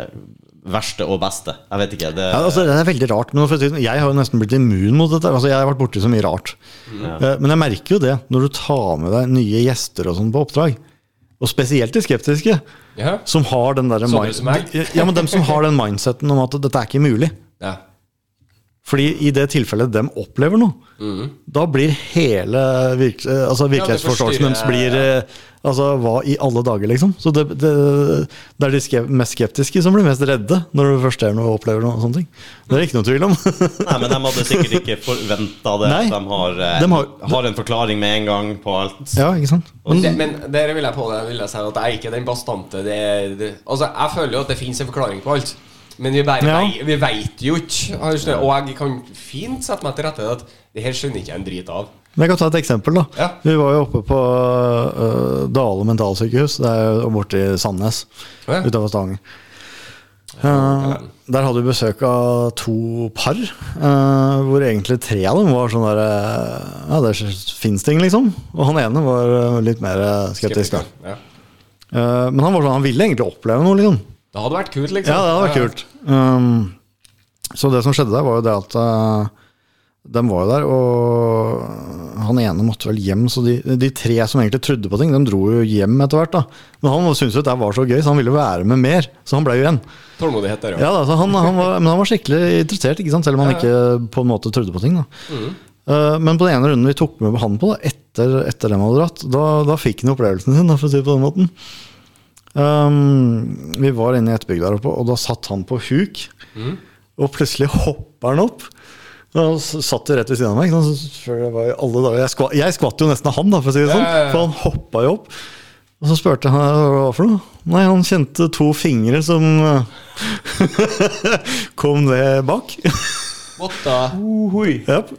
Speaker 1: verste og beste. Jeg vet ikke. Det,
Speaker 3: Ja, altså, det er veldig rart. Men sånn, jeg har jo nesten blitt immun mot dette. Altså, jeg har vært borti så mye rart. Eh, Men jeg merker jo det når du tar med deg nye gjester og sånn på oppdrag. Og spesielt de skeptiske.
Speaker 2: Ja.
Speaker 3: Som har den der
Speaker 2: Sånne som meg.
Speaker 3: ja, men dem som har den [LAUGHS] mindseten om at dette er ikke mulig.
Speaker 2: Ja.
Speaker 3: Fordi i det tilfellet dem opplever noe, da blir hele virk, eh, altså virkelighetsforståelsen deres blir eh, Altså, hva i alle dager, liksom? Så det, det, det er de skep mest skeptiske som blir mest redde når du først ser noe og opplever noe. sånne ting. Det er det ikke noe tvil om. [LAUGHS]
Speaker 1: Nei, men de hadde sikkert ikke forventa det.
Speaker 3: Nei.
Speaker 1: De, har, eh,
Speaker 3: De har-
Speaker 1: har en forklaring med en gang på alt.
Speaker 3: ja, ikke sant?
Speaker 2: Men, det, men der vil jeg på det vil jeg si at jeg er ikke den bastante det, det, Altså, jeg føler jo at det fins en forklaring på alt. Men vi bare
Speaker 3: Ja.
Speaker 2: Vi veit jo ikke. Og jeg kan fint sette meg til rette at det her skjønner ikke jeg en drit av.
Speaker 3: Men jeg kan ta et eksempel. da
Speaker 2: Ja.
Speaker 3: Vi var jo oppe på uh, Dale mentalsykehus. Det er jo borte i Sandnes,
Speaker 2: Ja.
Speaker 3: utenfor Stangen. Uh, der hadde vi besøk av to par, uh, hvor egentlig tre av dem var sånn der Ja, det fins ting, liksom. Og han ene var litt mer skeptisk. skeptisk.
Speaker 2: Ja.
Speaker 3: uh, men han var sånn, han ville egentlig oppleve noe, liksom.
Speaker 2: Det hadde vært kult, liksom.
Speaker 3: Ja, det hadde vært kult. Um, så det som skjedde der, var jo det at uh, de var jo der, og han ene måtte vel hjem. Så de, de tre som egentlig trodde på ting, de dro jo hjem etter hvert. da. Men han syntes jo det var så gøy, så han ville være med mer. Så han ble jo igjen.
Speaker 2: Tålmodighet der,
Speaker 3: Ja, da, så han, han var, Men han var skikkelig interessert, ikke sant? selv om han ikke på en måte trodde på ting. da. Uh, men på den ene runden vi tok med han på, da, etter, etter dem hadde dratt, da, da fikk han opplevelsen sin, da, for å si det på den måten. Um, vi var inne i et bygg der oppe, og da satt han på huk. Og plutselig hopper han opp. Og satt jo rett ved siden av meg. jeg, dager, jeg, skva, jeg skvatt jo nesten av han, da, for å si det sånn. For han hoppa jo opp. Og så spurte han hva for noe. Nei, han kjente to fingre som [LAUGHS] kom ned bak. [LAUGHS]
Speaker 2: What Uh,
Speaker 3: yep.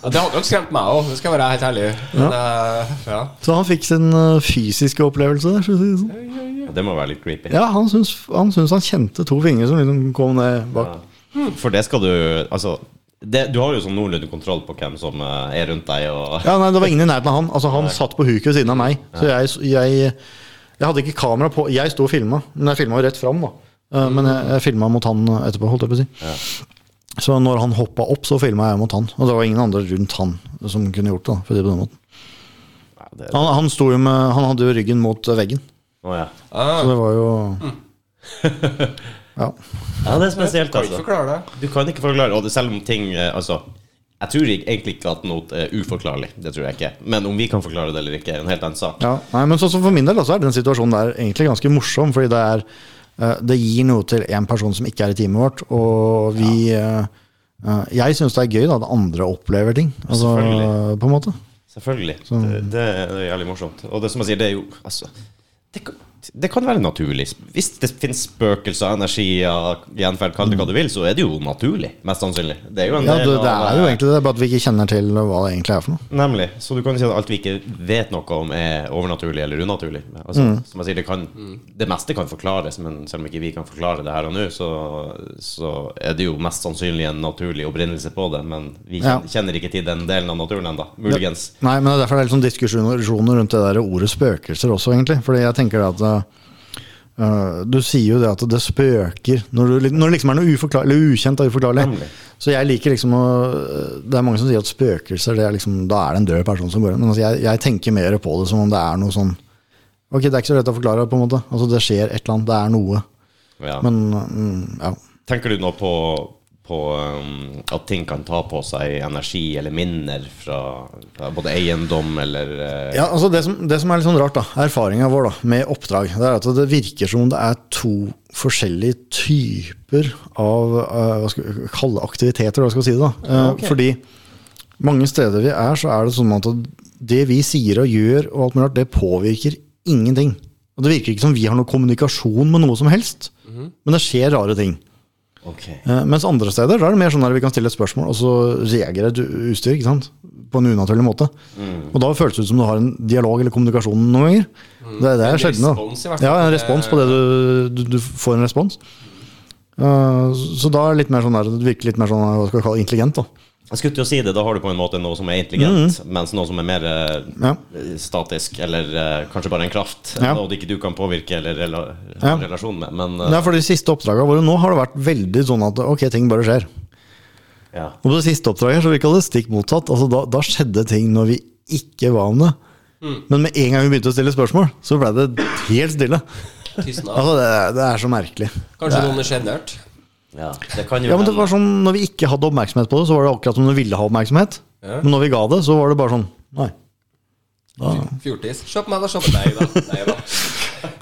Speaker 2: Ja, det hadde nok skremt meg òg, det skal jeg være helt ærlig. Men, eh, ja.
Speaker 3: Så han fikk sin eh, fysiske opplevelse der. si det sånn.
Speaker 1: Det må være litt creepy.
Speaker 3: Ja, han syns, han syns han kjente to fingre som liksom kom ned bak.
Speaker 1: For det skal du Altså, det, du har jo sånn noenlunde kontroll på hvem som eh, er rundt deg. Og,
Speaker 3: Ja, nei, Det var ingen i nærheten av han. Altså Han satt på huket ved siden av meg. Så jeg, jeg, jeg hadde ikke kamera på. Jeg sto og filma, men jeg filma jo rett fram. da Eh, Men jeg, jeg filma mot han etterpå, holdt jeg på å si. Så når han hoppa opp, så filma jeg mot han. Og det var ingen andre rundt han som kunne gjort det. for det på den måten
Speaker 1: det,
Speaker 3: Han, han, sto jo med, han hadde jo ryggen mot veggen,
Speaker 1: Oh, ja.
Speaker 2: Ah,
Speaker 3: så det var jo [LAUGHS] Ja.
Speaker 1: ja, det er spesielt,
Speaker 2: kan ikke
Speaker 1: altså.
Speaker 2: forklare det.
Speaker 1: Du kan ikke forklare Og det, selv om ting eh, Altså jeg tror egentlig ikke at noe er uforklarlig. Det tror jeg ikke. Men om vi kan forklare det eller ikke, er en helt annen sak.
Speaker 3: Ja, nei, men sånn som For min del da, så er den situasjonen der egentlig ganske morsom. Fordi det er eh, Det gir noe til en person som ikke er i teamet vårt. Og vi eh, eh, Jeg syns det er gøy da at andre opplever ting. Altså, på en måte.
Speaker 1: Selvfølgelig. Det, det er jævlig morsomt. Og det som jeg sier, det er jo altså, det, det kan være naturlig. Hvis det finnes spøkelser, energier, gjenferd, kall det hva du vil, så er det jo naturlig. Mest sannsynlig. Det er jo
Speaker 3: Ja, det, det er jo egentlig det, bare at vi ikke kjenner til hva det egentlig er for noe.
Speaker 1: Nemlig. Så du kan si at alt vi ikke vet noe om, er overnaturlig eller unaturlig. Altså,
Speaker 3: Mm.
Speaker 1: Som jeg sier, det, kan, det meste kan forklares, men selv om ikke vi kan forklare det her og nå, så, så er det jo mest sannsynlig en naturlig opprinnelse på det. Men vi
Speaker 3: Ja.
Speaker 1: kjenner, kjenner ikke til den delen av naturen ennå. Muligens.
Speaker 3: Nei, men det er derfor det er litt sånn diskusjoner rundt det der ordet spøkelser også, egentlig. Fordi jeg tenker at uh, Du sier jo det at det spøker når, du, når det liksom er noe uforklar, eller ukjent og uforklarlig. Så jeg liker liksom å Det er mange som sier at spøkelser, det er liksom, da er det en død person som går inn. Men altså jeg, jeg tenker mer på det som om det er noe sånn Ok, det er ikke så lett å forklare, på en måte. Altså Det skjer et eller annet, det er noe.
Speaker 1: Ja.
Speaker 3: Men mm, ja.
Speaker 1: Tenker du nå på, på um, at ting kan ta på seg energi eller minner fra, fra både eiendom eller uh,
Speaker 3: Ja, altså det som, det som er litt sånn rart, da, erfaringa vår da, med oppdrag, det er at det virker som det er to forskjellige typer av uh, hva skal vi kalle aktiviteter, hva skal vi si det. da. Uh,
Speaker 1: okay.
Speaker 3: Fordi mange steder vi er, så er det sånn at det vi sier og gjør, og alt mulig rart, det påvirker ingenting. Og Det virker ikke som vi har noen kommunikasjon med noe som helst, men det skjer rare ting.
Speaker 1: Ok.
Speaker 3: Eh, mens andre steder da er det mer sånn at vi kan stille et spørsmål, og så reagerer et utstyr ikke sant? på en unaturlig måte. Og da føles det ut som du har en dialog eller kommunikasjon noen ganger. Det, det er
Speaker 2: En
Speaker 3: sjelden. Ja, en respons på det du, du, du får en respons. Uh, så da er det litt mer sånn der, det virker litt mer sånn hva skal vi kalle intelligent. da.
Speaker 1: Jeg skulle til å si det, da har du på en måte noe som er intelligent, mens noe som er mer eh,
Speaker 3: Mm. Ja.
Speaker 1: statisk, eller uh, kanskje bare en kraft,
Speaker 3: Ja.
Speaker 1: Noe du ikke du kan påvirke eller rela ha
Speaker 3: Ja.
Speaker 1: en relasjon med. Men uh,
Speaker 3: Ja, for De siste oppdragene våre nå har det vært veldig sånn at ok, ting bare skjer.
Speaker 1: ja.
Speaker 3: Og på det siste oppdraget så virka det stikk motsatt. Altså, da, da skjedde ting når vi ikke var om det. Men med en gang vi begynte å stille spørsmål, så ble det helt stille. Altså, det, det er så merkelig.
Speaker 2: Kanskje noen er sjenert.
Speaker 1: Ja, det kan jo
Speaker 3: Ja, men det var sånn, Når vi ikke hadde oppmerksomhet på det, så var det akkurat som du ville ha oppmerksomhet.
Speaker 2: Ja.
Speaker 3: Men når vi ga det, så var det bare sånn Nei.
Speaker 2: Fjortis. Se på meg, da. Se på deg, da. Nei da. [LAUGHS]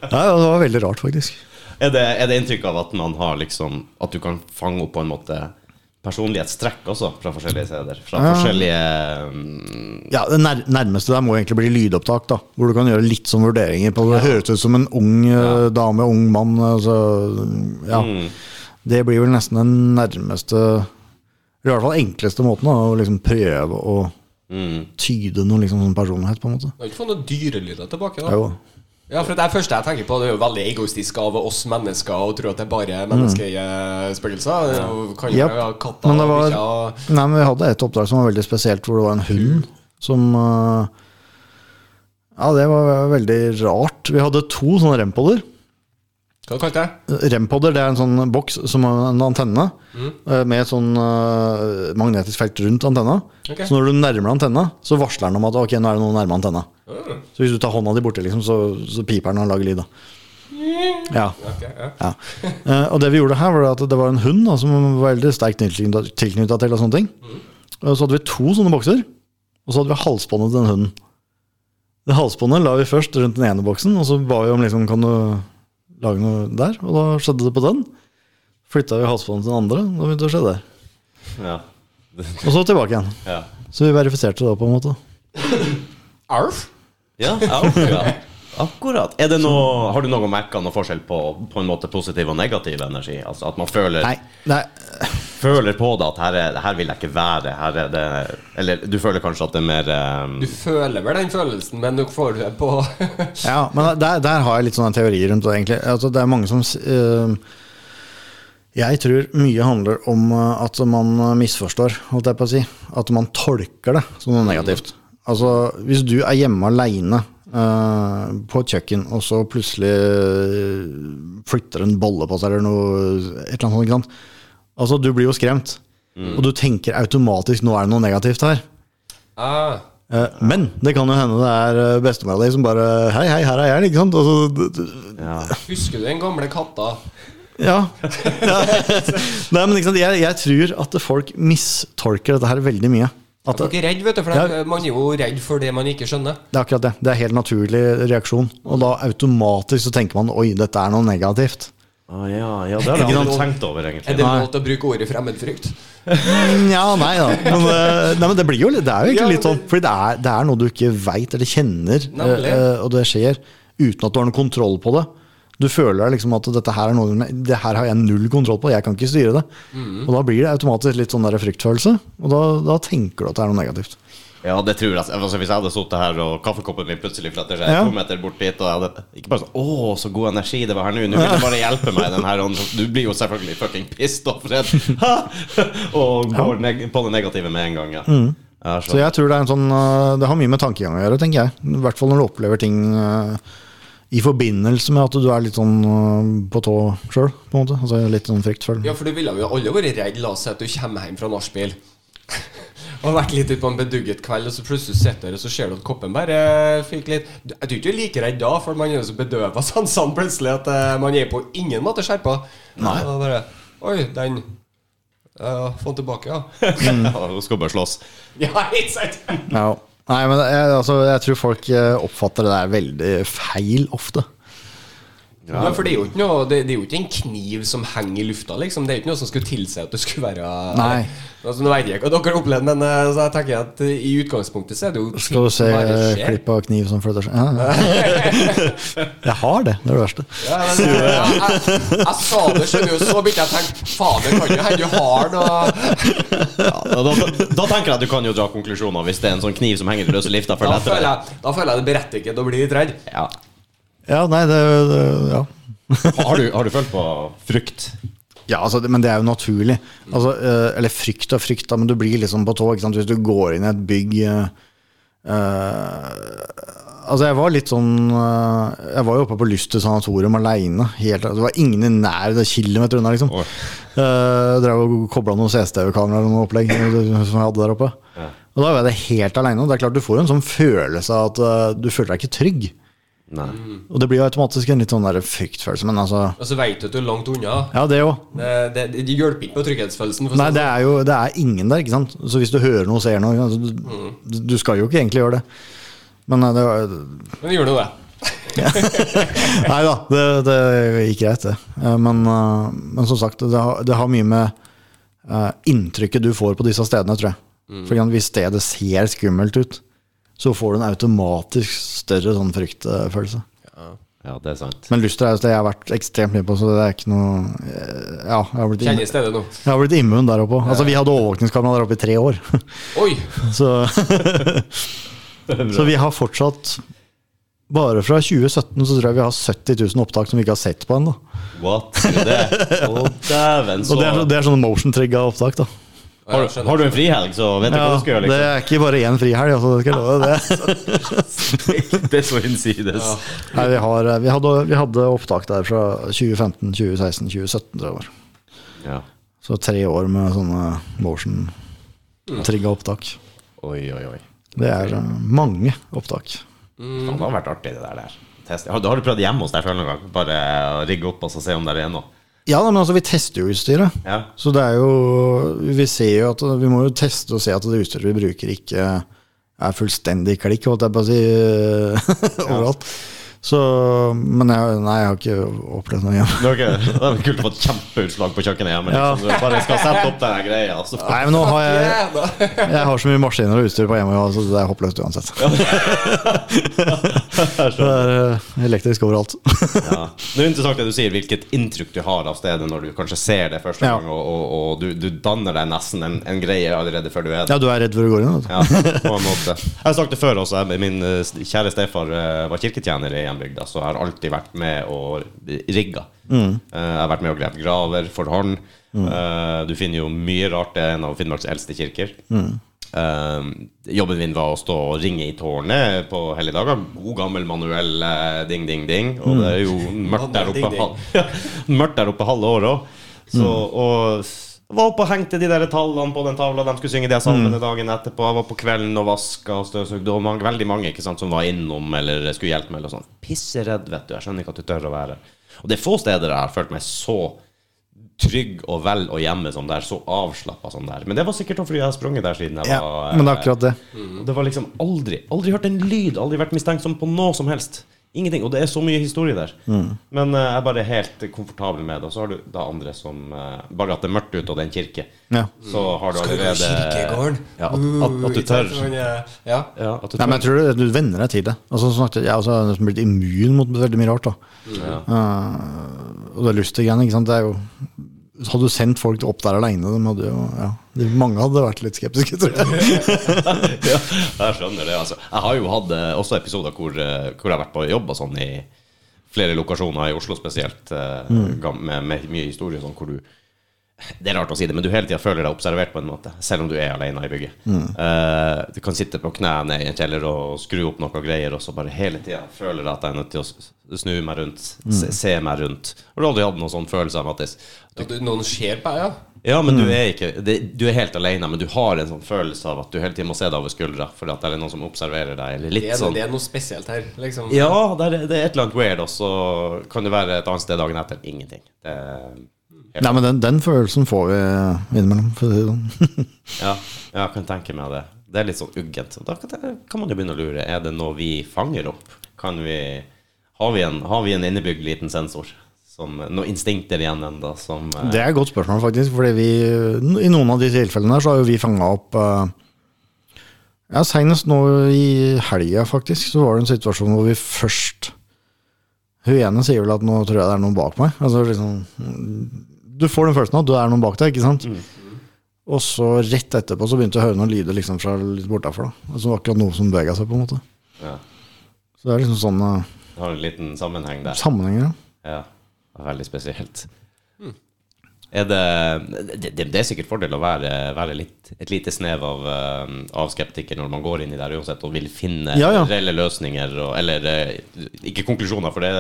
Speaker 3: Ja, ja, det var veldig rart, faktisk.
Speaker 1: Er det, er det inntrykk av at man har liksom At du kan fange opp på en måte personlighetstrekk også, fra forskjellige steder? Fra
Speaker 3: Ja.
Speaker 1: forskjellige mm,
Speaker 3: Ja, Det nær, nærmeste der må egentlig bli lydopptak, da hvor du kan gjøre litt sånn vurderinger på det. Høres ut som en ung ja. dame, ung mann. Altså, ja.
Speaker 1: Mm.
Speaker 3: Det blir vel nesten den nærmeste Eller i hvert fall enkleste måten da, å liksom prøve å
Speaker 1: mm.
Speaker 3: tyde noen liksom, sånn personlighet, på en måte.
Speaker 2: Du har ikke fått noen dyrelyder tilbake, da?
Speaker 3: Jo.
Speaker 2: Ja, for det er første jeg tenker på, det er jo veldig egoistisk av oss mennesker å tro at det er bare menneskespøkelser.
Speaker 3: Mm.
Speaker 2: Yep. katter
Speaker 3: Men det
Speaker 2: og
Speaker 3: var-
Speaker 2: og
Speaker 3: Nei, men Vi hadde et oppdrag som var veldig spesielt, hvor det var en hund som uh, Ja, det var veldig rart. Vi hadde to sånne rempoder.
Speaker 2: Hva kalte jeg
Speaker 3: Rempoder det er en sånn boks som har en antenne Mm. med et sånn uh, magnetisk felt rundt antenna.
Speaker 2: Okay.
Speaker 3: Så når du nærmer antenna, så varsler den om at ok, nå er det noen nærme antenna. Så hvis du tar hånda di borti, liksom, så, så piper den og lager lyd. da. Ja.
Speaker 2: Okay, ja.
Speaker 3: ja. Uh, og det vi gjorde her, var at det var en hund da, som var veldig sterkt tilknytta til og sånne ting. Og så hadde vi to sånne bokser, og så hadde vi halsbåndet til den hunden. Det halsbåndet la vi først rundt den ene boksen, og så ba vi om liksom, kan du lage noe der? Og da skjedde det på den. Flytta vi halsbåndet til den andre, og da begynte det å skje der.
Speaker 1: Ja.
Speaker 3: Og så tilbake igjen.
Speaker 1: Ja.
Speaker 3: Så vi verifiserte det på en måte.
Speaker 2: Arf?
Speaker 1: Ja, akkurat. Akkurat. Er det noe, har du noen merka noe forskjell på på en måte positiv og negativ energi? Altså At man føler,
Speaker 3: Nei, nei, [LAUGHS]
Speaker 1: føler på det at her, er, her vil jeg ikke være. Her er det, eller du føler kanskje at det er mer um...
Speaker 2: Du føler vel den følelsen, men du får det på [LAUGHS]
Speaker 3: Ja, men der, der har jeg litt sånne teorier rundt det, egentlig. Altså, det er mange som øh, Jeg tror mye handler om øh, at man misforstår, holdt jeg på å si. At man tolker det som noe negativt. Altså, hvis du er hjemme aleine på et kjøkken, og så plutselig øh, flytter en bolle på seg eller noe, et eller annet sånt. Altså, du blir jo skremt. Og du tenker automatisk 'nå er det noe negativt her'.
Speaker 2: ah,
Speaker 3: Eh, Men det kan jo hende det er eh, bestemora di som bare 'Hei, hei, her er jeg', ikke sant? Så, d-
Speaker 1: ja.
Speaker 2: Husker du den gamle katta?
Speaker 3: ja. [LAUGHS] ja. Nei, men ikke sant? Jeg, jeg tror at folk mistolker dette her veldig mye. At
Speaker 2: er redd, vet du, for
Speaker 3: Ja.
Speaker 2: man er jo redd for det man ikke skjønner.
Speaker 3: det er akkurat det. Det er helt naturlig reaksjon. Og da automatisk så tenker man 'oi, dette er noe negativt'.
Speaker 1: Ah, ja, ja, det har jeg aldri tenkt over, egentlig.
Speaker 2: Er
Speaker 3: det
Speaker 2: lov til å bruke ordet fremmedfrykt?
Speaker 3: Ja, nei da. Men, eh, nei, men det blir jo litt, det er jo egentlig
Speaker 2: Ja,
Speaker 3: litt sånn. Fordi det er, det er noe du ikke veit eller kjenner,
Speaker 2: Nemlig.
Speaker 3: eh, og det skjer uten at du har noe kontroll på det. Du føler liksom at dette her er noe Det her har jeg null kontroll på, jeg kan ikke styre det. Og da blir det automatisk litt sånn der fryktfølelse, og da, da tenker du at det er noe negativt.
Speaker 1: Ja, det tror jeg. Altså, hvis jeg hadde sittet her og kaffekoppen min plutselig flytter seg
Speaker 3: Ja.
Speaker 1: to meter bort dit, og jeg hadde ikke bare sånn 'Å, så god energi det var her nå', nå vil du bare hjelpe meg, den her, Du blir jo selvfølgelig fucking pissed off Fred. [LAUGHS] og går neg på det negative med en gang, ja. Ja,
Speaker 3: Så jeg tror det er en sånn øh, Det har mye med tankegang å gjøre, tenker jeg. I hvert fall når du opplever ting øh, i forbindelse med at du er litt sånn øh, på tå sjøl, på en måte. Altså litt sånn fryktfull.
Speaker 2: Ja, for du ville jo alle vært redd, la oss si at du kommer hjem fra nachspiel. [LAUGHS] og vært litt ute på en bedugget kveld, og så plutselig sitter der, og så ser du at koppen bare fyker litt. Jeg tror ikke du er like redd da, for man er jo så bedøva [LAUGHS] sansene plutselig at eh, man er på ingen måte skjerpa. Nei. Og bare Oi, den uh, Få den tilbake, ja. [LAUGHS]
Speaker 1: Ja, Hun skal bare slåss.
Speaker 2: ja, ikke sant?
Speaker 3: Nei, men jeg, altså, jeg tror folk øh, oppfatter det der veldig feil ofte.
Speaker 2: Ja. for det er jo ikke noe det, det er jo ikke en kniv som henger i lufta, liksom. Det er jo ikke noe som skulle tilsi at det skulle være
Speaker 3: Nei.
Speaker 2: Altså, Nå vet jeg ikke hva dere har opplevd, men eh, så jeg tenker at eh, i utgangspunktet så er det jo
Speaker 3: Skal du se klipp av kniv som flytter seg? Ja. [LAUGHS] Jeg har det, det er det verste.
Speaker 2: Ja, men, jeg, jeg, jeg, jeg sa det, skjønner du, så begynte jeg å tenke Fader, kan jo hende du har noe
Speaker 1: Ja, da, da, da tenker jeg at du kan jo dra konklusjoner hvis det er en sånn kniv som henger i løse lifta.
Speaker 2: Da føler, jeg, da føler jeg det berettiget å bli litt redd.
Speaker 1: ja.
Speaker 3: Ja, nei, det, det Ja.
Speaker 1: har, du, har du følt på frykt?
Speaker 3: Ja, altså, men det er jo naturlig. Altså, eh, eller frykt og frykt, men du blir liksom på tå hvis du går inn i et bygg uh, Altså, jeg var litt sånn uh, Jeg var jo oppe på Lyster sanatorium aleine. Det var ingen i nær det kilometer unna, liksom.
Speaker 1: Oi.
Speaker 3: Uh, drev og kobla noen CCTV-kameraer og noe opplegg [LAUGHS] som jeg hadde der oppe. Og da var jeg det helt aleine. Det er klart du får jo en sånn følelse av at uh, du føler deg ikke trygg.
Speaker 1: Nei.
Speaker 3: Og det blir jo automatisk en litt sånn fryktfølelse, men altså
Speaker 2: Og så veit du at du er langt unna.
Speaker 3: Ja, det òg.
Speaker 2: Det, det, det hjelper ikke på trygghetsfølelsen. for
Speaker 3: Nei, det er jo det er ingen der, ikke sant. Så hvis du hører noe, ser noe altså, du, du skal jo ikke egentlig gjøre det. Men det var
Speaker 2: sånn. Men gjør nå det. [LAUGHS]
Speaker 3: Nei da, det, det gikk greit, det. Eh, Men, eh, men som sagt, det har, det har mye med eh, inntrykket du får på disse stedene, tror jeg. For hvis stedet ser skummelt ut, så får du en automatisk større sånn fryktfølelse.
Speaker 1: Ja, det er sant.
Speaker 3: Men Lyster er jo et sted jeg har vært ekstremt mye på, så det er ikke noe Ja, jeg har blitt,
Speaker 2: Kjenner
Speaker 3: immun,
Speaker 2: stedet nå.
Speaker 3: jeg har blitt immun der oppe. Altså, vi hadde overvåkningskamera der oppe i tre år. [LAUGHS]
Speaker 2: Oi!
Speaker 3: Så, [LAUGHS] så vi har fortsatt Bare fra 2017 så tror jeg vi har 70 000 opptak som vi ikke har sett på ennå.
Speaker 1: What? Det? Oh, dæven, så [LAUGHS]
Speaker 3: Og det er, det er sånne motion-trigga opptak. da
Speaker 1: Har, har du en frihelg, så vet du hva du skal gjøre. Liksom.
Speaker 3: det er ikke bare én frihelg, altså, det skal jeg love det. [LAUGHS]
Speaker 1: Det er så innsides.
Speaker 3: Nei, vi, har, vi, hadde, vi hadde opptak der fra 2015, 2016, 2017, tror jeg var.
Speaker 1: Ja.
Speaker 3: Så tre år med sånne motion trigga opptak.
Speaker 1: Oi, oi, oi.
Speaker 3: Det er eh, mange opptak.
Speaker 1: Mm. det har vært artig, det der. der. Har, har du prøvd hjemme hos deg sjøl noen gang? Bare rigge opp og så se om det er noe?
Speaker 3: Ja, men altså, vi tester jo utstyret.
Speaker 1: Ja.
Speaker 3: Så det er jo Vi ser jo at Vi må jo teste og se at det utstyret vi bruker, ikke er fullstendig klikk, holdt jeg på å si, [LAUGHS] overalt. Så Men jeg, nei, jeg har ikke opplevd noe hjemme.
Speaker 1: Det er ikke- det er kult å få et kjempeutslag på kjøkkenet hjemme.
Speaker 3: Ja.
Speaker 1: Liksom. Du bare skal sette opp den greia. Så.
Speaker 3: Nei, men nå har jeg Jeg har så mye maskiner og utstyr på hjemme, så det er håpløst uansett. Det er eh, elektrisk overalt.
Speaker 1: Ja. Det er interessant det du sier, hvilket inntrykk du har av stedet når du kanskje ser det første
Speaker 3: Ja.
Speaker 1: gang, og, og, og du, du danner deg nesten en, en greie allerede før du er der.
Speaker 3: Ja, du er redd for å gå inn?
Speaker 1: Ja, på en måte. Jeg har sagt det før også. Min eh, kjære stefar eh, var kirketjener i hjembygda, så jeg har alltid vært med og rigga. Mm. Jeg har vært med og gravd graver for hånd. Mm. Du finner jo mye rart. Det er en av Finnmarks eldste kirker. Eh, jobben min var å stå og ringe i tårnet på helligdager. God gammel manuell eh, ding, ding, ding. Og det er jo mørkt der oppe, [LAUGHS] mørkt der oppe halve året òg. Så, og var oppe og hengte de der tallene på den tavla de skulle synge de salmene dagen etterpå. Jeg var på kvelden og vaska og støvsugde. Og mange, veldig mange ikke sant, som var innom eller skulle hjelpe meg. Eller sånn. Pisseredd, vet du. Jeg skjønner ikke at du tør å være. Og det er få steder jeg har følt meg så trygg og vel og hjemme som der. Så avslappa som der. Men det var sikkert fordi jeg har sprunget der siden jeg
Speaker 3: Ja,
Speaker 1: var
Speaker 3: men det er akkurat det.
Speaker 1: og Det var liksom aldri Aldri hørt en lyd, aldri vært mistenksom på noe som helst. Ingenting. Og det er så mye historie der. Men uh, jeg er bare helt komfortabel med det. Og så har du da andre som uh, Bare at det er mørkt ute, og det er en kirke,
Speaker 3: Ja.
Speaker 1: så har du
Speaker 2: Skal du i
Speaker 1: allerede
Speaker 2: kirkegården?
Speaker 1: Ja, at, at, at du tør.
Speaker 2: Ja.
Speaker 1: Ja, at du
Speaker 3: Nei, men jeg tror du, du venner deg til det. Altså, så snakket jeg også har nesten blitt immun mot veldig mye rart. da
Speaker 1: Ja.
Speaker 3: Uh, Og det er igjen, ikke sant. Det er jo Hadde du sendt folk opp der aleine, de hadde jo ja, Mange hadde vært litt skeptiske, tror jeg. [LAUGHS]
Speaker 1: ja, jeg skjønner det. altså Jeg har jo hatt eh, også episoder hvor, eh, hvor jeg har vært på jobb og sånn i flere lokasjoner i Oslo spesielt, eh, gam- med, med mye historie sånn hvor du det er rart å si det, men du hele tida føler deg observert på en måte, selv om du er alene i bygget. Eh, du kan sitte på knærne i en kjeller og skru opp noen greier, og så bare hele tida føler jeg at jeg er nødt til å snu meg rundt, se, se meg rundt. Har du aldri hatt noen sånn følelse, Mattis?
Speaker 2: Ja, du, noen ser på deg, ja.
Speaker 1: Ja, men du er ikke det, Du er helt alene, men du har en sånn følelse av at du hele tiden må se deg over skuldra, fordi at det er noen som observerer deg, eller litt
Speaker 2: Det er,
Speaker 1: sånn
Speaker 2: det er noe spesielt her, liksom.
Speaker 1: Ja, det er, det er et eller annet weird, og så kan det være et annet sted dagen etter. Ingenting. Det er
Speaker 3: Nei, men den, den følelsen får vi innimellom, for å si det sånn. [LAUGHS]
Speaker 1: ja, jeg kan tenke meg det. Det er litt sånn uggent. Da kan, kan man jo begynne å lure. Er det noe vi fanger opp? Kan vi Har vi en, har vi en innebygd liten sensor? Som, noen instinkter igjen ennå som eh,
Speaker 3: Det er et godt spørsmål, faktisk. Fordi vi, I noen av de tilfellene her så har jo vi fanga opp eh, Ja, Senest nå i helga, faktisk, så var det en situasjon hvor vi først Hun ene sier vel at 'nå tror jeg det er noen bak meg'. Altså liksom Du får den følelsen av at det er noen bak deg, ikke sant? Og så rett etterpå så begynte jeg å høre noen lyder liksom fra litt bortafor. da Altså akkurat noe som bevega seg, på en måte.
Speaker 1: ja,
Speaker 3: Så det er liksom sånne
Speaker 1: har en liten sammenheng der.
Speaker 3: Sammenheng, ja.
Speaker 1: Ja, veldig spesielt. Er det, det, det er sikkert fordel å være, være litt, et lite snev av, eh, av skeptiker når man går inn i det uansett, og vil finne
Speaker 3: Ja, ja.
Speaker 1: reelle løsninger, og, eller eh, ikke konklusjoner, for det,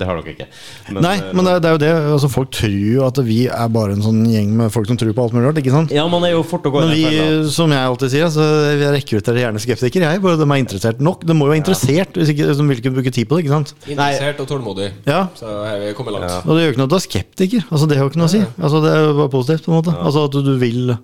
Speaker 1: det har dere ikke. Men,
Speaker 3: Nei,
Speaker 1: eh,
Speaker 3: men det, er- det er jo det. Altså Folk tror jo at vi er bare en sånn gjeng med folk som tror på alt mulig rart. ikke sant?
Speaker 1: Ja, man er jo fort å gå
Speaker 3: Men vi,
Speaker 1: fella.
Speaker 3: som jeg alltid sier, altså, vi rekrutterer gjerne skeptikere. Jeg, bare de er interessert nok. De må jo være interessert, hvis ikke de vil ikke bruke tid på det. ikke sant?
Speaker 2: Interessert og tålmodig.
Speaker 3: Ja,
Speaker 2: Så her er vi kommet langt.
Speaker 1: Ja.
Speaker 3: Og det gjør ikke noe at du er skeptiker. Altså Det har jo ikke noe å si. Altså Det var positivt. på en måte Altså At du vil,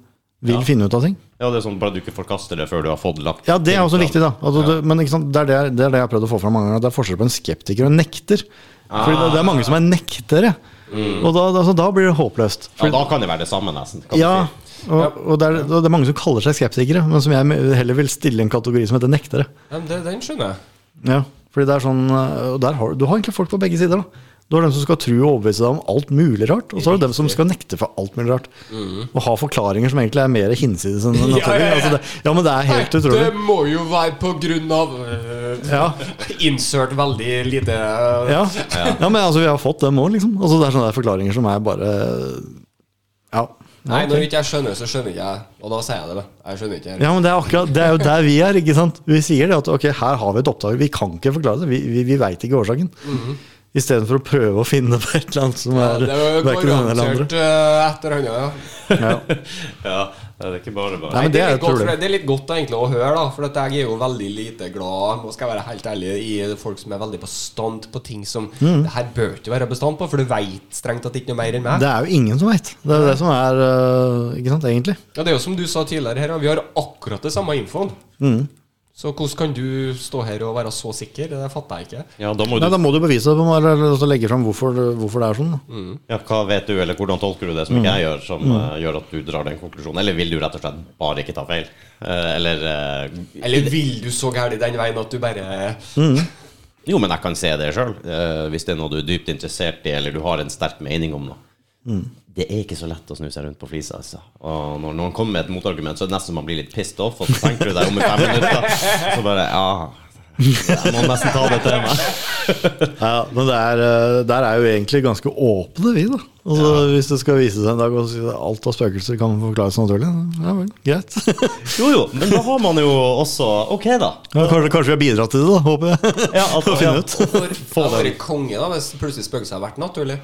Speaker 3: vil
Speaker 1: Ja.
Speaker 3: finne ut av ting.
Speaker 1: Ja, det er sånn bare du ikke forkaster det før du har fått lagt
Speaker 3: Ja, det er også viktig, da. Altså, du, men ikke sant? Det, er det, det er det jeg har prøvd å få fram mange ganger. Det er forskjell på en skeptiker og en nekter. Fordi det, det er mange som er nektere. Og da, altså, da blir det håpløst.
Speaker 1: Ja, da kan det være det samme, nesten. Kan
Speaker 3: Ja, og, og det, er, og det er mange som kaller seg skeptikere, men som jeg heller vil stille i en kategori som heter nektere.
Speaker 2: Ja, det, den skjønner jeg.
Speaker 3: Ja, fordi det er sånn øh, og der har, Du har egentlig folk på begge sider. da Du har dem som skal tro og overbevise deg om alt mulig rart, og så har du dem som skal nekte for alt mulig rart. Og ha forklaringer som egentlig er mer hinsides enn [LAUGHS] naturlig.
Speaker 2: Ja, ja, ja.
Speaker 3: Altså det, ja, men det er helt
Speaker 2: Nei,
Speaker 3: utrolig.
Speaker 2: Det må jo være på grunn av øh,
Speaker 3: Ja.
Speaker 2: Insert veldig lite øh, [LAUGHS]
Speaker 3: Ja. ja, men altså vi har fått dem òg, liksom. Altså, det er sånne der forklaringer som er bare Ja.
Speaker 2: Nei, når ikke jeg skjønner, så skjønner ikke jeg. Og da sier jeg det. da. Jeg skjønner ikke.
Speaker 3: Ja, men det er, akkurat, det er jo der vi er. ikke sant? Vi sier det at ok, her har vi et opptak, vi kan ikke forklare det. Vi, vi, vi veit ikke årsaken. Istedenfor å prøve å finne på et eller annet som
Speaker 2: Ja,
Speaker 3: er
Speaker 2: det
Speaker 3: hverken det eller
Speaker 2: garantert
Speaker 3: andre.
Speaker 2: uh, etter han, ja.
Speaker 3: Ja. [LAUGHS]
Speaker 1: Ja, det er ikke bare bare.
Speaker 3: Nei, det er
Speaker 2: litt godt, det er litt godt egentlig å høre, da. For at jeg er jo veldig lite glad Nå skal jeg være helt ærlig i folk som er veldig bastant på ting som
Speaker 3: Mm.
Speaker 2: Det her bør ikke være bestand på, for du veit strengt tatt ikke noe mer enn meg.
Speaker 3: Det er jo ingen som veit. Det er det som er øh, Ikke sant, egentlig.
Speaker 2: Ja, Det er jo som du sa tidligere her, vi har akkurat det samme infoen.
Speaker 3: Mm.
Speaker 2: Så hvordan kan du stå her og være så sikker? Det fatter jeg ikke.
Speaker 1: Ja, da må
Speaker 3: Nei,
Speaker 1: du
Speaker 3: Da må du bevise det, på meg, eller legge fram hvorfor, hvorfor det er sånn. Mm.
Speaker 1: Ja, hva vet du, eller hvordan tolker du det som ikke jeg gjør, som eh, gjør at du drar den konklusjonen? Eller vil du rett og slett bare ikke ta feil? Uh, eller uh,
Speaker 2: Eller vil du så gæli den veien at du bare
Speaker 1: Jo, men jeg kan se det sjøl, hvis det er noe du er dypt interessert i, eller du har en sterk mening om noe. Det er ikke så lett å snu seg rundt på flisa. Altså. Og når noen kommer med et motargument, så er det nesten som man blir litt pissed off. Og så tenker du deg om i fem minutter, så bare Ja, jeg må nesten ta det til [LAUGHS] meg.
Speaker 3: Ja, men det er, øh, der er jo egentlig ganske åpne, vi, da. Altså, Hvis det skal vise seg en dag at alt av spøkelser kan forklares naturlig, ja vel, greit. [LAUGHS]
Speaker 1: Jo, jo, men da har man jo også Ok, da.
Speaker 3: Ja, kanskje, kanskje vi har bidratt til det, da, håper jeg.
Speaker 1: Ja, altså, [LAUGHS]
Speaker 3: Å finne
Speaker 1: ja.
Speaker 3: ut.
Speaker 2: For jeg hadde konge da hvis plutselig spøkelset har vært naturlig.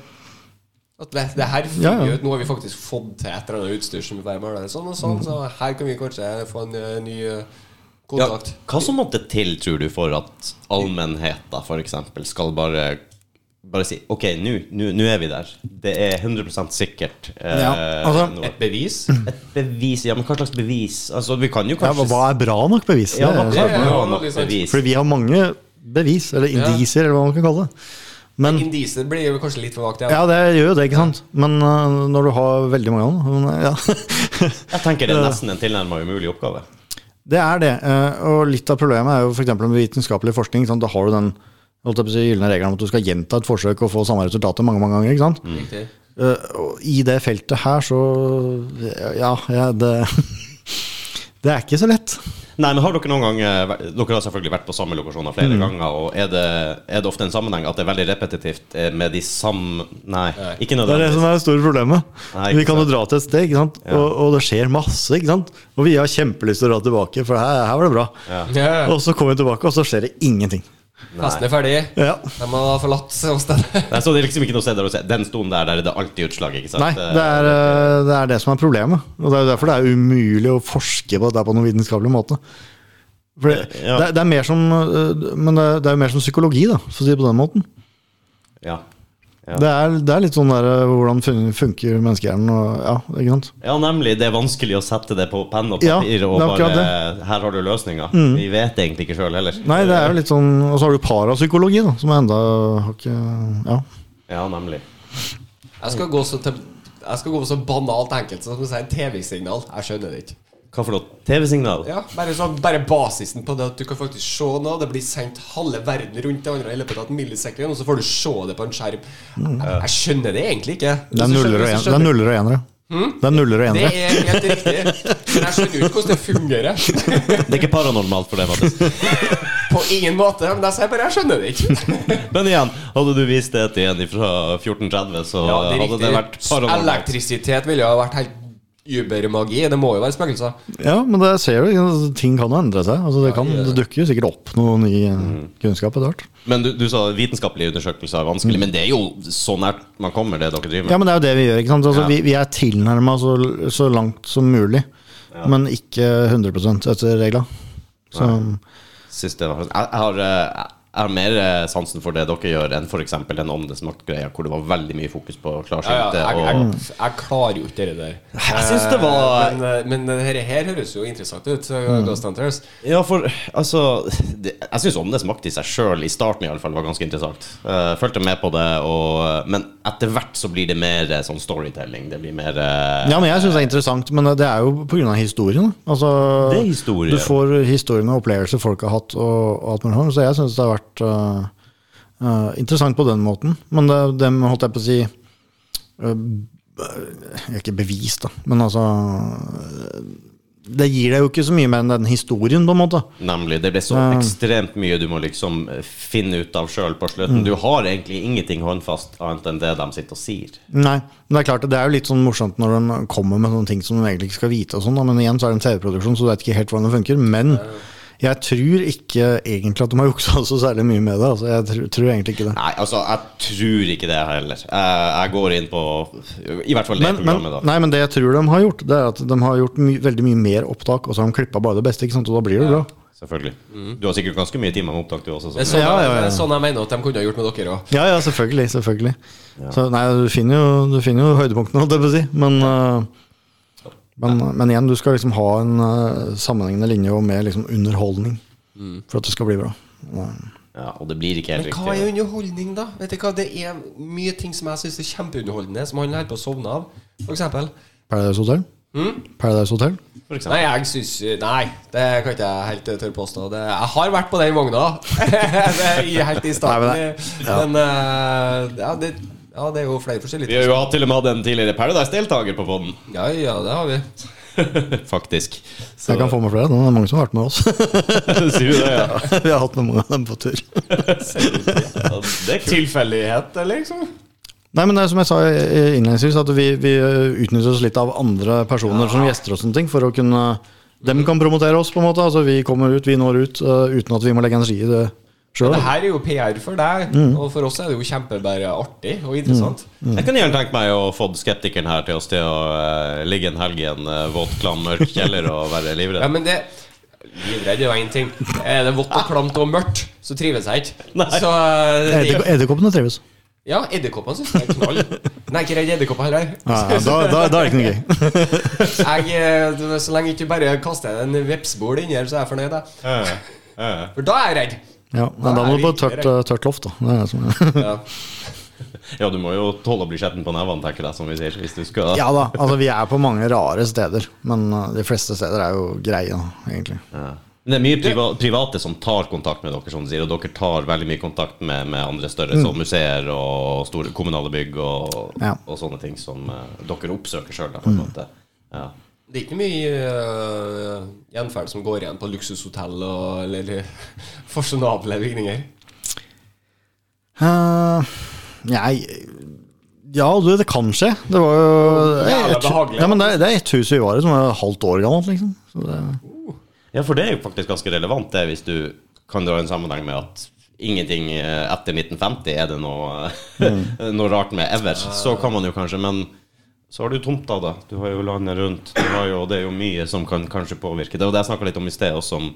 Speaker 2: At det, det her finner
Speaker 3: Ja, ja.
Speaker 2: ut Nå har vi faktisk fått til et eller annet utstyr som vil være med sånn og sånn, så her kan vi kanskje få en eh, ny kontakt.
Speaker 1: Ja, hva som måtte til, tror du, for at allmennheten f.eks. skal bare bare si OK, nå er vi der. Det er 100 sikkert. eh,
Speaker 3: Ja, altså,
Speaker 1: noe.
Speaker 2: Et bevis? [CLEARS THROAT]
Speaker 1: Et bevis Ja, men hva slags bevis? Altså, vi kan jo kanskje
Speaker 3: ja, hva er bra nok bevis?
Speaker 1: Ja, hva
Speaker 3: Det
Speaker 1: er
Speaker 3: er-
Speaker 1: bra nok bevis?
Speaker 3: Fordi vi har mange bevis, eller indisier, eller hva man kan kalle det. Men
Speaker 2: Indisier blir jo kanskje litt for vagt.
Speaker 3: Ja, det gjør jo det, ikke sant. Men uh, når du har veldig mange av dem øh, ja.
Speaker 1: Jeg tenker det er [LAUGHS] nesten en tilnærmet umulig oppgave.
Speaker 3: Det er det. Uh, Og litt av problemet er jo f.eks. med vitenskapelig forskning. Sant? Da har du den holdt jeg si, gylne regelen om at du skal gjenta et forsøk og få samme resultatet mange mange ganger. ikke sant?
Speaker 2: Mm.
Speaker 3: Uh, og I det feltet her, så Ja, ja det [LAUGHS] Det er ikke så lett.
Speaker 1: Nei, men har dere noen gang eh, Dere har selvfølgelig vært på samme lokasjoner flere
Speaker 3: Mm.
Speaker 1: ganger. Og er det, er det ofte en sammenheng at det er veldig repetitivt eh, med de samme Nei,
Speaker 2: Nei.
Speaker 1: ikke
Speaker 3: Det er det som er det store problemet.
Speaker 1: Nei,
Speaker 3: vi kan jo dra til et sted, ikke sant? Og, og det skjer masse. ikke sant? Og vi har kjempelyst til å dra tilbake, for her, her var det bra.
Speaker 2: Ja.
Speaker 3: Og så kommer vi tilbake, og så skjer det ingenting.
Speaker 2: Festen er ferdig.
Speaker 3: Ja.
Speaker 2: De har forlatt stedet.
Speaker 1: Nei, så det er liksom ikke noe sted der å se. Den stolen der, der er det alltid utslag, ikke sant?
Speaker 3: Nei, det er, øh, det er det som er problemet. Og det er jo derfor det er umulig å forske på dette på noen vitenskapelig måte. For det,
Speaker 1: Ja.
Speaker 3: det, det er mer som øh, Men det det er jo mer som psykologi, da, for å si det på den måten.
Speaker 1: Ja. Ja.
Speaker 3: Det er, det er litt sånn der øh, hvordan fun- funker menneskehjernen og Ja, ikke sant?
Speaker 1: ja, nemlig. Det er vanskelig å sette det på penn og
Speaker 3: Ja,
Speaker 1: papir og
Speaker 3: er akkurat
Speaker 1: bare Her har du løsninga. Vi vet egentlig ikke sjøl heller.
Speaker 3: Nei, det er jo litt sånn Og så har du parapsykologi, da, som enda har ikke Ja.
Speaker 1: Ja, nemlig.
Speaker 2: Jeg skal gå så, til, jeg skal gå så banalt enkelt som å si TV-signal. Jeg skjønner det ikke.
Speaker 1: Hva for noe? TV-signal?
Speaker 2: Ja, bare, sånn, bare basisen på det at du kan faktisk se noe. Det blir sendt halve verden rundt det andre i løpet av et millisekund, og så får du se det på en skjerm. Jeg, jeg skjønner det egentlig ikke.
Speaker 3: Mm. Det er nuller og,
Speaker 2: enere.
Speaker 3: det er nuller og enere. Det er nuller og
Speaker 2: Det er helt riktig. Men jeg skjønner ikke hvordan det fungerer. [LAUGHS]
Speaker 1: Det er ikke paranormalt for deg, Mattis. [LAUGHS]
Speaker 2: På ingen måte. Men jeg sier bare jeg skjønner det ikke. [LAUGHS]
Speaker 1: Men igjen, hadde du vist det til en fra 1430, så
Speaker 2: Ja, det er
Speaker 1: hadde det vært paranormalt.
Speaker 2: Elektrisitet ville jo ha vært helt übermagi. Det må jo være spøkelser.
Speaker 3: Ja, men det ser du, ting kan jo endre seg. Altså, det, kan,
Speaker 2: Ja, ja.
Speaker 3: det dukker jo sikkert opp noe ny eh, kunnskap etter hvert.
Speaker 1: Men du, du sa vitenskapelige undersøkelser er vanskelig, men det er jo så nært man kommer, det dere driver med.
Speaker 3: Ja, men det er jo det vi gjør. ikke sant? Altså,
Speaker 1: Ja.
Speaker 3: vi, vi er tilnærma så, så langt som mulig, men ikke 100% etter regla. Så,
Speaker 1: Siste, jeg, jeg, har, eh, jeg har mer eh, sansen for det dere gjør, enn f.eks. den åndesmaktgreia makt-greia, hvor det var veldig mye fokus på
Speaker 2: Ja, ja,
Speaker 1: klarsynte.
Speaker 2: jeg, jeg, jeg klarer jo ikke det der. [LAUGHS]
Speaker 1: Jeg synes det var-
Speaker 2: Eh, Men, eh, men det her, her høres jo interessant ut. så Ghost Hunters
Speaker 1: Ja, for altså det, Jeg syns Åndenes makt i seg sjøl, i starten iallfall, var ganske interessant. Uh, Fulgte med på det, og, men etter hvert så blir det mer sånn storytelling. Det blir mer uh,
Speaker 3: ja, men jeg syns det er interessant, men det er jo pga. historien. Altså,
Speaker 1: Det er historie.
Speaker 3: Du får historien og opplevelser folk har hatt, og, og alt mulig sånt, så jeg syns det har vært eh, uh, interessant på den måten. Men det, det holdt jeg på å si uh, Ikke bevis, da, men altså det gir deg jo ikke så mye mer enn den historien, på en måte.
Speaker 1: Nemlig. Det blir så ekstremt mye du må liksom finne ut av sjøl på slutten. Du har egentlig ingenting håndfast annet enn det de sitter og sier.
Speaker 3: Nei, men det er klart, det er jo litt sånn morsomt når de kommer med sånne ting som de egentlig ikke skal vite, og sånn, men igjen så er det en TV-produksjon, så du vet ikke helt hvordan det funker. Men jeg tror ikke egentlig at de har juksa [LAUGHS] så særlig mye med det. Altså, jeg tror, tror egentlig ikke det.
Speaker 1: Nei, altså, jeg tror ikke det heller. Jeg, jeg går inn på I hvert fall det
Speaker 3: Men, men,
Speaker 1: programmet, da.
Speaker 3: nei, men det jeg tror de har gjort, det er at de har gjort my veldig mye mer opptak, og så har de klippa bare det beste, ikke sant? og da blir det bra.
Speaker 1: Selvfølgelig. Du har sikkert ganske mye timer med opptak, du også.
Speaker 2: Sånn,
Speaker 3: Ja, ja, ja.
Speaker 2: sånn jeg mener at de kunne ha gjort med dere òg.
Speaker 3: Ja, ja, selvfølgelig. selvfølgelig. Så nei, du finner jo, du finner jo høydepunktene, holdt jeg på å si. Men, øh, men, men igjen, du skal liksom ha en uh, sammenhengende linje og med liksom underholdning for at det skal bli bra. Ja.
Speaker 1: Ja, og det blir ikke helt riktig.
Speaker 2: Men hva er underholdning, da? Vet du hva, Det er mye ting som jeg syns er kjempeunderholdende, som han holder på å sovne av. For eksempel.
Speaker 3: Paradise Hotel? Mm? Paradise Hotel?
Speaker 1: For eksempel.
Speaker 2: Nei, jeg syns Nei, det kan ikke jeg helt tørre påstå. Det, jeg har vært på den vogna [LAUGHS] Det er helt i starten.
Speaker 3: Nei,
Speaker 2: men eh, ja, det, ja, det er jo flere forskjellige
Speaker 1: Vi har jo hatt til og med hatt en tidligere Paradise-deltaker på poden,
Speaker 2: Ja, ja, det har vi. [LAUGHS]
Speaker 1: faktisk. Så,
Speaker 3: Jeg kan få med flere. Det er mange som har vært med oss. [LAUGHS]
Speaker 1: Sier du det, [LAUGHS] ja?
Speaker 3: Vi har hatt med mange av dem på tur.
Speaker 1: ja? Det er.
Speaker 2: Tilfeldighet, liksom?
Speaker 3: Nei, men det er som jeg sa innledningsvis, at vi, vi utnytter oss litt av andre personer som gjester og sånne ting, for å kunne Dem kan promotere oss, på en måte. Altså, vi kommer ut, vi når ut, uh, uten at vi må legge energi i det sjøl.
Speaker 2: Det her er jo PR for deg,
Speaker 3: Mm.
Speaker 2: og for oss er det jo kjempebare artig og interessant.
Speaker 1: Jeg kan gjerne tenke meg å få skeptikeren her til oss til å uh, ligge en helg i en uh, våt, klam, mørk kjeller og være
Speaker 2: Ja,
Speaker 1: livredd.
Speaker 2: men det Livredd er jo én ting. Er det vått og klamt og mørkt, så trives jeg ikke. Så uh, det,
Speaker 3: Edderkoppene trives.
Speaker 2: Ja, edderkoppene syns jeg er knall. Nei, ikke redd edderkopper heller.
Speaker 3: Ja, ja, da, da, da er det ikke noe gøy. [LAUGHS]
Speaker 2: Jeg, så lenge ikke bare kaster en vepsbol inni her, så er jeg fornøyd. jeg. For da er jeg redd.
Speaker 3: Ja, men da må du på tørt, tørt loft, da. Det det som.
Speaker 2: Ja. [LAUGHS]
Speaker 1: Ja, du må jo tåle å bli skjetten på nevene, tenker jeg, som vi sier. Hvis du skal
Speaker 3: Ja da, altså vi er på mange rare steder, men øh, de fleste steder er jo greie, da, egentlig.
Speaker 1: Ja. Men det er mye priva private som tar kontakt med dere, som sier, og dere tar veldig mye kontakt med, med andre større, som museer og store kommunale bygg og,
Speaker 3: Ja.
Speaker 1: og sånne ting som uh, dere oppsøker sjøl, på en måte. Ja.
Speaker 2: Det er ikke mye uh, gjenferd som går igjen på luksushotell og, eller [LAUGHS] fasjonable bygninger.
Speaker 3: Uh, nei Ja, du, det kan skje. Det var jo
Speaker 2: Jævla
Speaker 3: et, ja, men det, er- det er et hus vi var i som er et halvt år gammelt, liksom. Så det,
Speaker 1: ja, for det er jo faktisk ganske relevant, det, hvis du kan dra en sammenheng med at ingenting eh, etter 1950 er det noe, [LAUGHS] noe rart med ever. Så kan man jo kanskje, men så har du tomta, da. Du har jo landet rundt. Jo, det er jo mye som kan kanskje påvirke. Det var det jeg snakka litt om i sted, også om,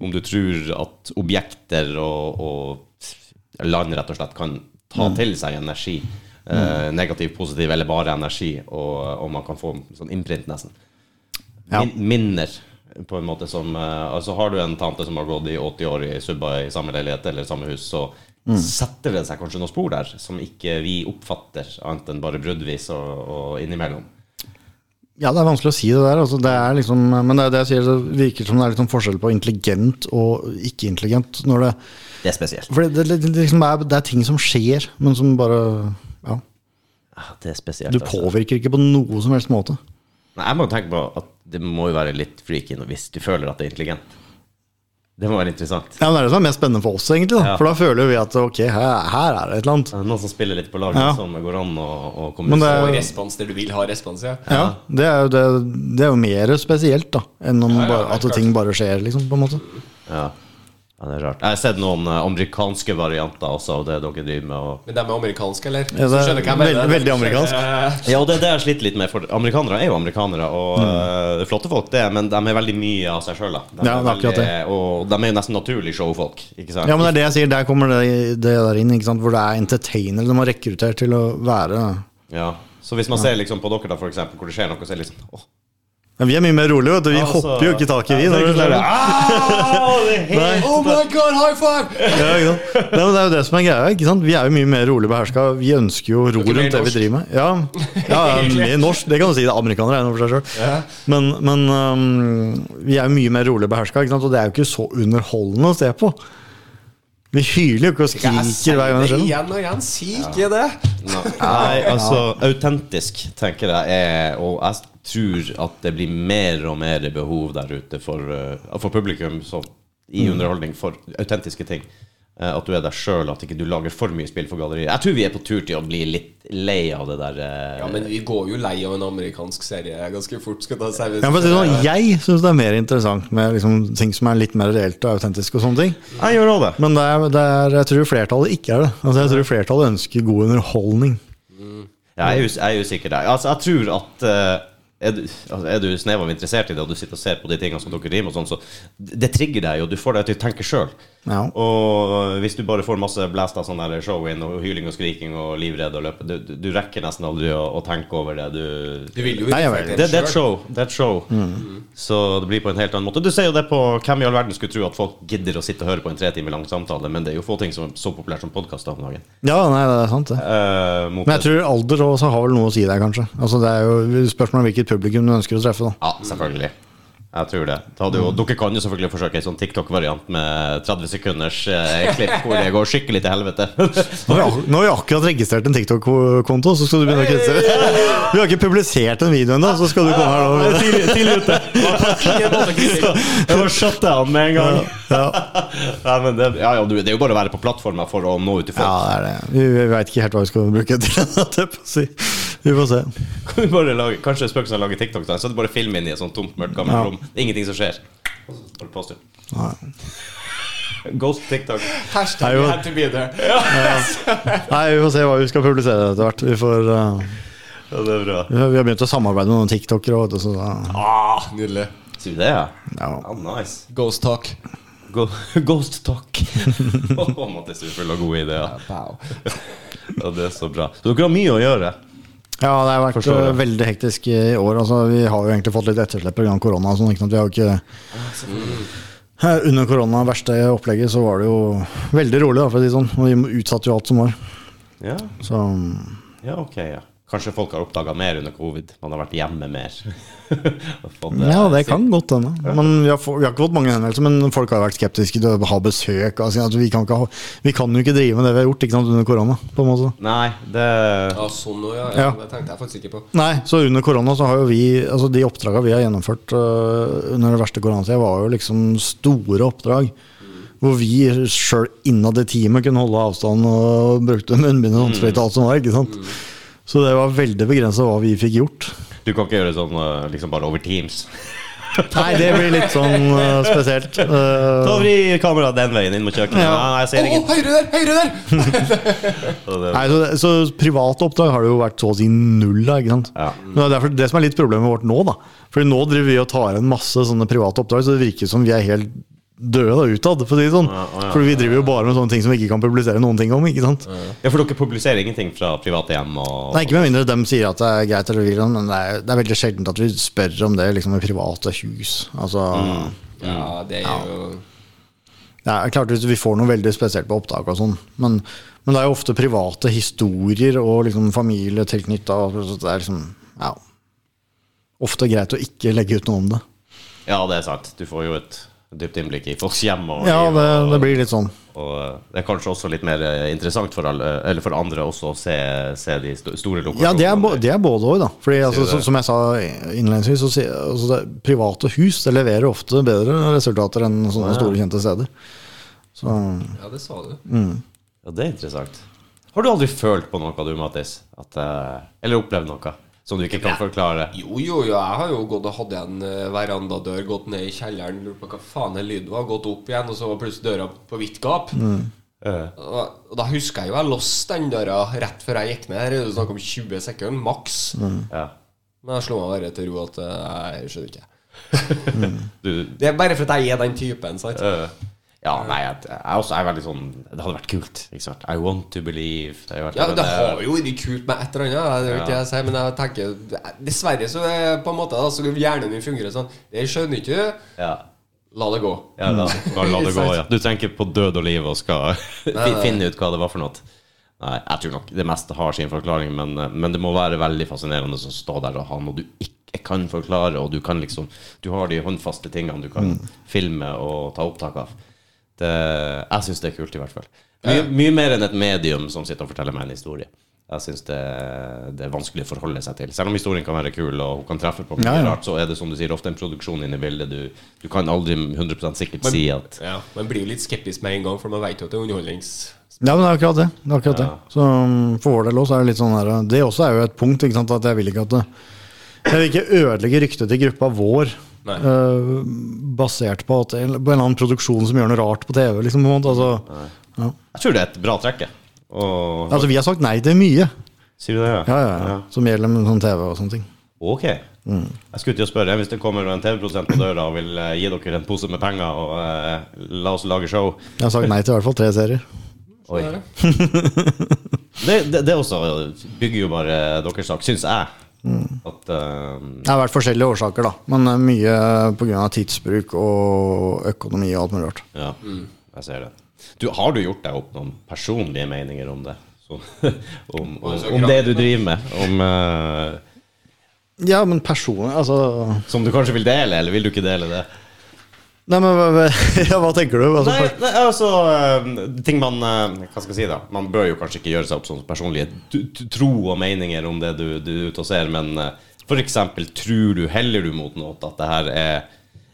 Speaker 1: om du tror at objekter og, og land rett og slett kan ta til seg energi. Eh, negativ, positiv eller bare energi, og, og man kan få sånn innprint, nesten.
Speaker 3: Ja.
Speaker 1: Min, minner, på en måte som eh, Altså Har du en tante som har gått i 80 år i subba i samme leilighet eller samme hus, så setter det seg kanskje noen spor der som ikke vi oppfatter, annet enn bare bruddvis og, og innimellom.
Speaker 3: ja, det er vanskelig å si det der. Altså, det er liksom, men det det jeg sier, det virker som det er liksom forskjell på intelligent og ikke-intelligent. det
Speaker 1: Det er spesielt.
Speaker 3: For det, liksom er, det er ting som skjer, men som bare Ja.
Speaker 1: Ah, Det er spesielt.
Speaker 3: Du
Speaker 1: altså.
Speaker 3: påvirker ikke på noe som helst måte.
Speaker 1: Nei, jeg må tenke på at det må jo være litt freaky hvis du føler at det er intelligent. Det må være interessant.
Speaker 3: Ja, men Det er det som er mest spennende for oss, egentlig. Da.
Speaker 1: Ja.
Speaker 3: For da føler vi at ok, her, her er det et eller annet.
Speaker 1: Noen som spiller litt på laget
Speaker 3: Ja.
Speaker 1: som går an å, å
Speaker 3: Men
Speaker 1: kommunisere.
Speaker 3: det er-
Speaker 2: Og respons der du vil ha respons, ja.
Speaker 3: Ja, det er jo, det, det er jo mer spesielt da enn om
Speaker 2: Ja, ja,
Speaker 3: bare,
Speaker 2: helt
Speaker 3: at
Speaker 2: klart.
Speaker 3: ting bare skjer, liksom. på en måte
Speaker 1: Ja. Ja, det er rart. Jeg har sett noen eh, amerikanske varianter også av det dere driver med. Og
Speaker 2: Men de er amerikanske, eller?
Speaker 3: Ja, det er
Speaker 2: hva mener.
Speaker 3: veldig- veldig amerikansk.
Speaker 2: Eh, [LAUGHS]
Speaker 1: Ja, og det er det jeg sliter litt med, for amerikanere er jo amerikanere, og øh, flotte folk, det, men de er veldig mye av seg sjøl.
Speaker 3: Ja, det.
Speaker 1: Og de er jo nesten naturlig showfolk, ikke sant?
Speaker 3: Ja, men det er det jeg sier, der kommer det, det der inn, ikke sant? hvor det er entertainere de har rekruttert til å være
Speaker 1: Ja. Så hvis man ser liksom på dere, da, for eksempel, hvor det skjer noe, så er det liksom åh,
Speaker 3: ja, Vi er mye mer rolige, vet du. Vi
Speaker 1: altså,
Speaker 3: hopper jo ikke tak i, vi.
Speaker 1: ja, det er
Speaker 3: det
Speaker 1: sånn, «Au, det er helt. [LAUGHS]
Speaker 2: Oh my god, high five!
Speaker 3: Ja. Nei, men det er jo det som er greia. ikke sant? Vi er jo mye mer rolig beherska. Vi ønsker jo ro
Speaker 2: er
Speaker 3: rundt det vi driver med. Ja, ja [LAUGHS] mer norsk. Det kan du si. det Amerikanere er noe for seg sjøl.
Speaker 2: Ja.
Speaker 3: Men, men um, vi er jo mye mer rolig beherska, og det er jo ikke så underholdende å se på. Vi hyler jo ikke og skriker hver gang
Speaker 2: det
Speaker 3: skjer
Speaker 2: igjen og igjen. Si ikke det.
Speaker 1: Nei, altså autentisk, tenker jeg er Og jeg tror at det blir mer og mer behov der ute for, eh, for publikum så, i underholdning for autentiske ting. Eh, At du er deg sjøl, at ikke du lager for mye spill for galleriet. Jeg tror vi er på tur til å bli litt lei av det der eh,
Speaker 2: Ja, men vi går jo lei av en amerikansk serie ganske fort. Skal ta seg
Speaker 3: Ja, for det sånn, jeg syns det er mer interessant med liksom, ting som er litt mer reelt og autentisk. og sånne ting.
Speaker 1: Jeg gjør også det.
Speaker 3: Men det er, det er, jeg tror flertallet ikke er det. Altså, jeg tror flertallet ønsker god underholdning.
Speaker 1: Ja, jeg, er er usikker der. Altså, jeg tror at eh, er du, altså, er du snev av interessert i det, og du sitter og ser på de tingene som dere driver med, og sånn, så det trigger deg, og du får deg til å tenke sjøl.
Speaker 3: Ja.
Speaker 1: Og hvis du bare får masse blast av sånn show in og hyling og skriking og livredd og løpe, du, du, rekker nesten aldri å, å tenke over det. Du,
Speaker 2: Du vil jo
Speaker 3: ikke
Speaker 1: det, det er et show. Det er et show. Så det blir på en helt annen måte. Du ser jo det på hvem i all verden skulle tro at folk gidder å sitte og høre på en tre timer lang samtale, men det er jo få ting som er så populært som podkast om dagen.
Speaker 3: ja, nei, det er sant, det.
Speaker 1: Eh,
Speaker 3: Men jeg tror alder også har vel noe å si der, kanskje. Altså, det er jo spørsmål om hvilket publikum du ønsker å treffe. da.
Speaker 1: Ja, selvfølgelig. Jeg tror det. det hadde jo, Dere kan jo selvfølgelig forsøke en sånn TikTok-variant med 30 sekunders eh, klipp hvor det går skikkelig til helvete. [LAUGHS]
Speaker 3: Nå har vi akkurat registrert en TikTok-konto, så skal du begynne å kritisere. Vi har ikke publisert en video ennå, så skal du komme her nå.
Speaker 1: Tidlig ute. [LAUGHS] Jeg var shut down med en gang.
Speaker 3: Ja, [LAUGHS]
Speaker 1: men det, ja, ja, det er jo bare å være på plattformer for å nå ut til
Speaker 3: ja
Speaker 1: folk.
Speaker 3: det er det. Vi, vi veit ikke helt hva vi skal bruke det til. Vi får se.
Speaker 1: Kan du bare lage, kanskje spøk som lager TikTok, da, så er det bare film inn i et sånt tomt, mørkt gammelt
Speaker 3: Ja.
Speaker 1: rom. Det er ingenting som skjer. Ghost TikTok.
Speaker 2: Hashtag
Speaker 3: Nei,
Speaker 2: had to be there.
Speaker 3: Nei, vi får se hva vi skal publisere etter hvert. Vi, får, uh,
Speaker 1: Ja, det er bra.
Speaker 3: vi har vi har begynt å samarbeide med noen tiktokere. vet du, Så, da-
Speaker 2: Ah, nydelig.
Speaker 1: Sier vi det, ja?
Speaker 3: ja.
Speaker 1: Ja, nice.
Speaker 2: Ghost talk.
Speaker 1: Go [LAUGHS] Ghost talk. [LAUGHS] Å, Mattis, du er full av gode ideer.
Speaker 2: Wow.
Speaker 1: Ja, det er så bra. Så dere har mye å gjøre.
Speaker 3: Ja, det har vært
Speaker 1: Forstår
Speaker 3: uh, veldig hektisk i år. Altså, vi har jo egentlig fått litt etterslep pga. korona. Sånn, ikke sant? Vi har jo ikke Eh, Under korona, verste opplegget, så var det jo veldig rolig, da, for å si det sånn. Og vi utsatte jo alt som var.
Speaker 1: Ja,
Speaker 3: Så
Speaker 1: ja ok, ja. Kanskje folk har oppdaga mer under covid. Man har vært hjemme mer. [LAUGHS] det, eh,
Speaker 3: Ja, det kan godt hende. Men vi har, vi har ikke fått mange henvendelser, men folk har vært skeptiske til å ha besøk. Altså, vi, kan ikke ha, vi kan jo ikke drive med det vi har gjort ikke sant, under korona. på en måte.
Speaker 1: Nei, det
Speaker 2: Ja, sånn ja. ja.
Speaker 3: Ja.
Speaker 2: Det tenkte jeg faktisk ikke på.
Speaker 3: Nei, så under korona så har jo vi Altså de oppdraga vi har gjennomført uh, under det verste koronatida, var jo liksom store oppdrag. Hvor vi sjøl innad i teamet kunne holde avstand og brukte munnbind og håndsprit og alt som var. ikke sant? Så det var veldig begrensa hva vi fikk gjort.
Speaker 1: Du kan ikke gjøre det sånn eh, liksom bare over Teams. [LAUGHS]
Speaker 3: Nei, det blir litt sånn uh, spesielt. [LAUGHS]
Speaker 1: Ta
Speaker 3: Uh,
Speaker 1: vri kameraet den veien inn mot kjøkkenet.
Speaker 3: Ja.
Speaker 1: Nei, jeg ser ingen.
Speaker 2: høyre der! Høyre der! [LAUGHS]
Speaker 3: Nei, så, så private oppdrag har det jo vært så å si null av. ikke sant?
Speaker 1: Ja.
Speaker 3: Men Det er derfor det som er litt problemet vårt nå. da Fordi nå driver vi og tar igjen masse sånne private oppdrag, så det virker som vi er helt døde da utad. For å si det sånn
Speaker 1: Ja, ja,
Speaker 3: Fordi vi driver jo bare med sånne ting som vi ikke kan publisere noen ting om. ikke sant?
Speaker 1: Ja, for dere publiserer ingenting fra private hjem og
Speaker 3: Nei, Ikke med mindre de sier at det er greit, eller vil, men det er, det er veldig sjeldent at vi spør om det liksom i private hus. Altså
Speaker 2: Ja, det er jo
Speaker 3: ja, klart hvis vi får noe veldig spesielt på opptak og sånn, men, men det er jo ofte private historier og liksom familie tilknytta. Det er liksom Ja. Ofte greit å ikke legge ut noe om det.
Speaker 1: Ja, det er sant. Du får jo et dypt innblikk i folks hjem. Og,
Speaker 3: Ja, det, det blir litt sånn.
Speaker 1: og eh, det er kanskje også litt mer eh, interessant for, alle, eller for andre også å se, se de store lokasjonene.
Speaker 3: Ja, det er, det er både òg, da. Fordi altså, så, som jeg sa innledningsvis, så sier- altså, private hus det leverer ofte bedre resultater enn sånne store, kjente steder. Så
Speaker 2: Ja, det sa du.
Speaker 1: Ja, det er interessant. Har du aldri følt på noe, du, Mattis? At, eh, eller opplevd noe som du ikke kan forklare?
Speaker 2: Jo, jo, jo, jeg har jo gått og hatt en uh, verandadør, gått ned i kjelleren, lurt på hva faen er lyden var, gått opp igjen, og så var plutselig døra på vidt gap.
Speaker 1: Mm.
Speaker 2: Og, og da husker jeg jo jeg låste den døra rett før jeg gikk ned. Her er det snakk om 20 sekunder, maks.
Speaker 1: ja.
Speaker 2: Men jeg slo meg bare til ro at eh, jeg skjønner ikke. [LAUGHS]
Speaker 1: Du,
Speaker 2: Det er bare fordi jeg er den typen, sant?
Speaker 1: eh, ja, nei, jeg, jeg også er veldig sånn Det hadde vært kult. ikke sant? I want to believe. Det, har vært-
Speaker 2: Ja, det har jo vært kult med et eller annet, det jo ikke jeg si, men jeg tenker Dessverre så er på en måte da, så hjernen min fungerer sånn. Det skjønner ikke du.
Speaker 1: ja.
Speaker 2: La det gå.
Speaker 1: Ja, da, bare la det gå, [LAUGHS] ja. Du tenker på død og liv og skal [LAUGHS] fin- finne ut hva det var for noe. Nei, jeg tror nok det meste har sin forklaring, men, men det må være veldig fascinerende å stå der og ha noe du ikke kan forklare, og du kan liksom Du har de håndfaste tingene du kan filme og ta opptak av. Det, jeg syns det er kult, i hvert fall. Mye, mye mer enn et medium som sitter og forteller meg en historie. Jeg syns det, det er vanskelig å forholde seg til. Selv om historien kan være kul og hun kan treffe på mye
Speaker 3: Ja, ja.
Speaker 1: rart, så er det som du sier, ofte en produksjon inne i bildet. Du, du kan aldri 100 sikkert
Speaker 2: Men-
Speaker 1: si at
Speaker 2: Ja, Man blir jo litt skeptisk med en gang, for man vet jo at det er underholdnings...
Speaker 3: Ja, men det er akkurat det. det, er akkurat
Speaker 1: Ja.
Speaker 3: det. Så um, for vår del også er det litt sånn her Det også er jo et punkt, ikke sant, at jeg vil ikke at det Jeg vil ikke ødelegge ryktet til gruppa vår Øh, basert på, at, på en eller annen produksjon som gjør noe rart på TV. Liksom, på måte. altså, ja.
Speaker 1: Jeg tror det er et bra trekke. Og,
Speaker 3: altså, vi har sagt nei til mye
Speaker 1: Sier du det?
Speaker 3: ja, ja, ja. som gjelder med sånn TV og sånne ting.
Speaker 1: Ok. Jeg skulle til å spørre, hvis det kommer en TV-produsent på døra og vil eh, gi dere en pose med penger og uh, la oss lage show
Speaker 3: Jeg har sagt nei til i hvert fall tre serier.
Speaker 1: Oi.
Speaker 2: Det. [LAUGHS]
Speaker 1: Det, det, det også bygger jo bare deres sak, syns jeg. At uh,
Speaker 3: Det har vært forskjellige årsaker, da. Men øh, mye pga. tidsbruk og økonomi og alt mulig rart.
Speaker 1: Ja, jeg ser det. Du, har du gjort deg opp noen personlige meninger om det? Så, [LAUGHS] om, om, om det du driver med? Om, uh,
Speaker 3: Ja, men personlig Altså
Speaker 1: som du kanskje vil dele, eller vil du ikke dele det?
Speaker 3: Nei, men hva, [LAUGHS] ja, hva tenker du? Altså,
Speaker 1: Nei, nei altså eh, Ting man eh, Hva skal jeg si, da? Man bør jo kanskje ikke gjøre seg opp sånn personlige tro og meninger om det du, du er ute og ser, men f.eks. for eksempel, tror du, heller du mot noe at det her er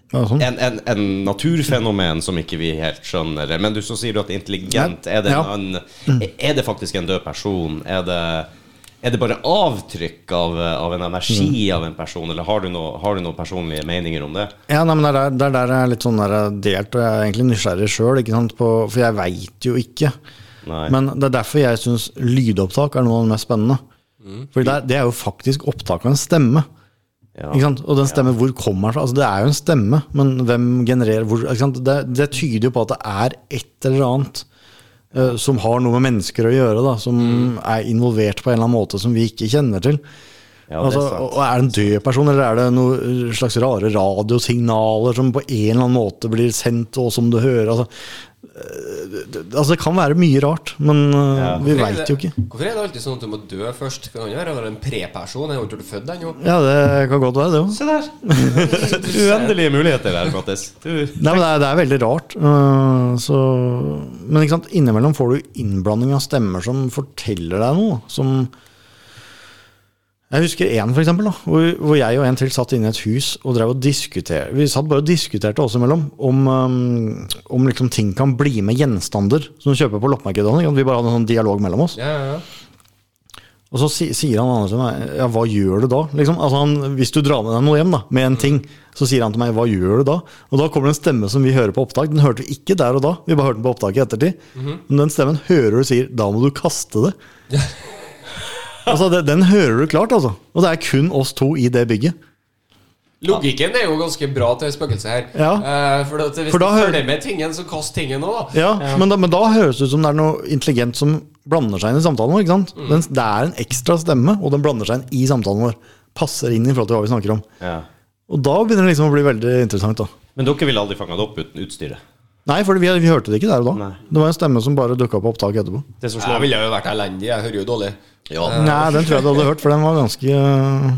Speaker 3: ja, sånn.
Speaker 1: en, en, en naturfenomen som ikke vi helt skjønner? Men du så sier du at intelligent. Er det, en, er det faktisk en død person? Er det, er det bare avtrykk av, av en energi av en person, eller har du, no, har du noen personlige meninger om det?
Speaker 3: Ja, nei, men det er der, det er der jeg er litt sånn der delt, og jeg er egentlig nysgjerrig sjøl, for jeg veit jo ikke.
Speaker 1: Nei.
Speaker 3: Men det er derfor jeg syns lydopptak er noe av det mest spennende. For det, er- det er jo faktisk opptak av en stemme.
Speaker 1: Ja.
Speaker 3: Ikke sant? Og den stemmen, hvor kommer den fra? Altså, det er jo en stemme, men hvem genererer hvor, ikke sant? Det, det tyder jo på at det er et eller annet eh, som har noe med mennesker å gjøre, da, som er involvert på en eller annen måte som vi ikke kjenner til.
Speaker 1: Ja, er
Speaker 3: altså, og er det en død person, eller er det noen slags rare radiosignaler som på en eller annen måte blir sendt, og som du hører? Altså, eh, altså det kan være mye rart, men eh,
Speaker 1: Ja.
Speaker 3: vi veit jo ikke.
Speaker 2: Hvorfor er det alltid sånn at du må dø først? Kan det være en preperson? Jeg har ikke født ennå.
Speaker 3: Ja, det kan godt være, det òg.
Speaker 1: Se der! [LAUGHS] Uendelige muligheter der, Mattis.
Speaker 3: Nei, men det er, det er veldig rart. øh, så, men ikke sant, innimellom får du innblanding av stemmer som forteller deg noe. Som Jeg husker én, da, hvor, hvor jeg og en til satt inne i et hus og drev og diskuterte. Vi satt bare og diskuterte oss imellom om, um, om liksom ting kan bli med gjenstander som du kjøper på loppemarkedet. Vi bare hadde en sånn dialog mellom oss.
Speaker 2: Ja, ja, ja.
Speaker 3: Og så si, sier han andre til meg Ja, hva gjør du da? Liksom, altså han, hvis du drar med deg noe hjem da med en ting, så sier han til meg hva gjør du da? Og da kommer det en stemme som vi hører på opptak. Den hørte vi ikke der og da, vi bare hørte den på opptak i ettertid. Men den stemmen hører du sier da må du kaste det. [LAUGHS] altså det, Den hører du klart, altså. Og det er kun oss to i det bygget.
Speaker 2: Logikken er jo ganske bra til spøkelset her.
Speaker 3: Ja.
Speaker 2: Eh, for at hvis
Speaker 3: For da
Speaker 2: du
Speaker 3: hører-
Speaker 2: følger med tingen, så kast tingen òg, da.
Speaker 3: Ja, Men, da, men da høres det ut som det er noe intelligent som blander seg inn i samtalen vår. ikke sant? Den, det er en ekstra stemme, og den blander seg inn i samtalen vår. Passer inn i forhold til hva vi snakker om.
Speaker 1: ja.
Speaker 3: Og da begynner det liksom å bli veldig interessant. da.
Speaker 1: Men dere ville aldri fanget det opp uten utstyret?
Speaker 3: Nei, for vi, vi hørte det ikke der og da.
Speaker 1: Nei.
Speaker 3: Det var en stemme som bare dukka opp på opptak etterpå.
Speaker 1: Det som
Speaker 2: Jeg
Speaker 1: slår
Speaker 2: ville jo vært elendig. Jeg hører jo dårlig.
Speaker 1: Ja.
Speaker 3: Nei, den tror jeg du hadde hørt, for den var ganske øh,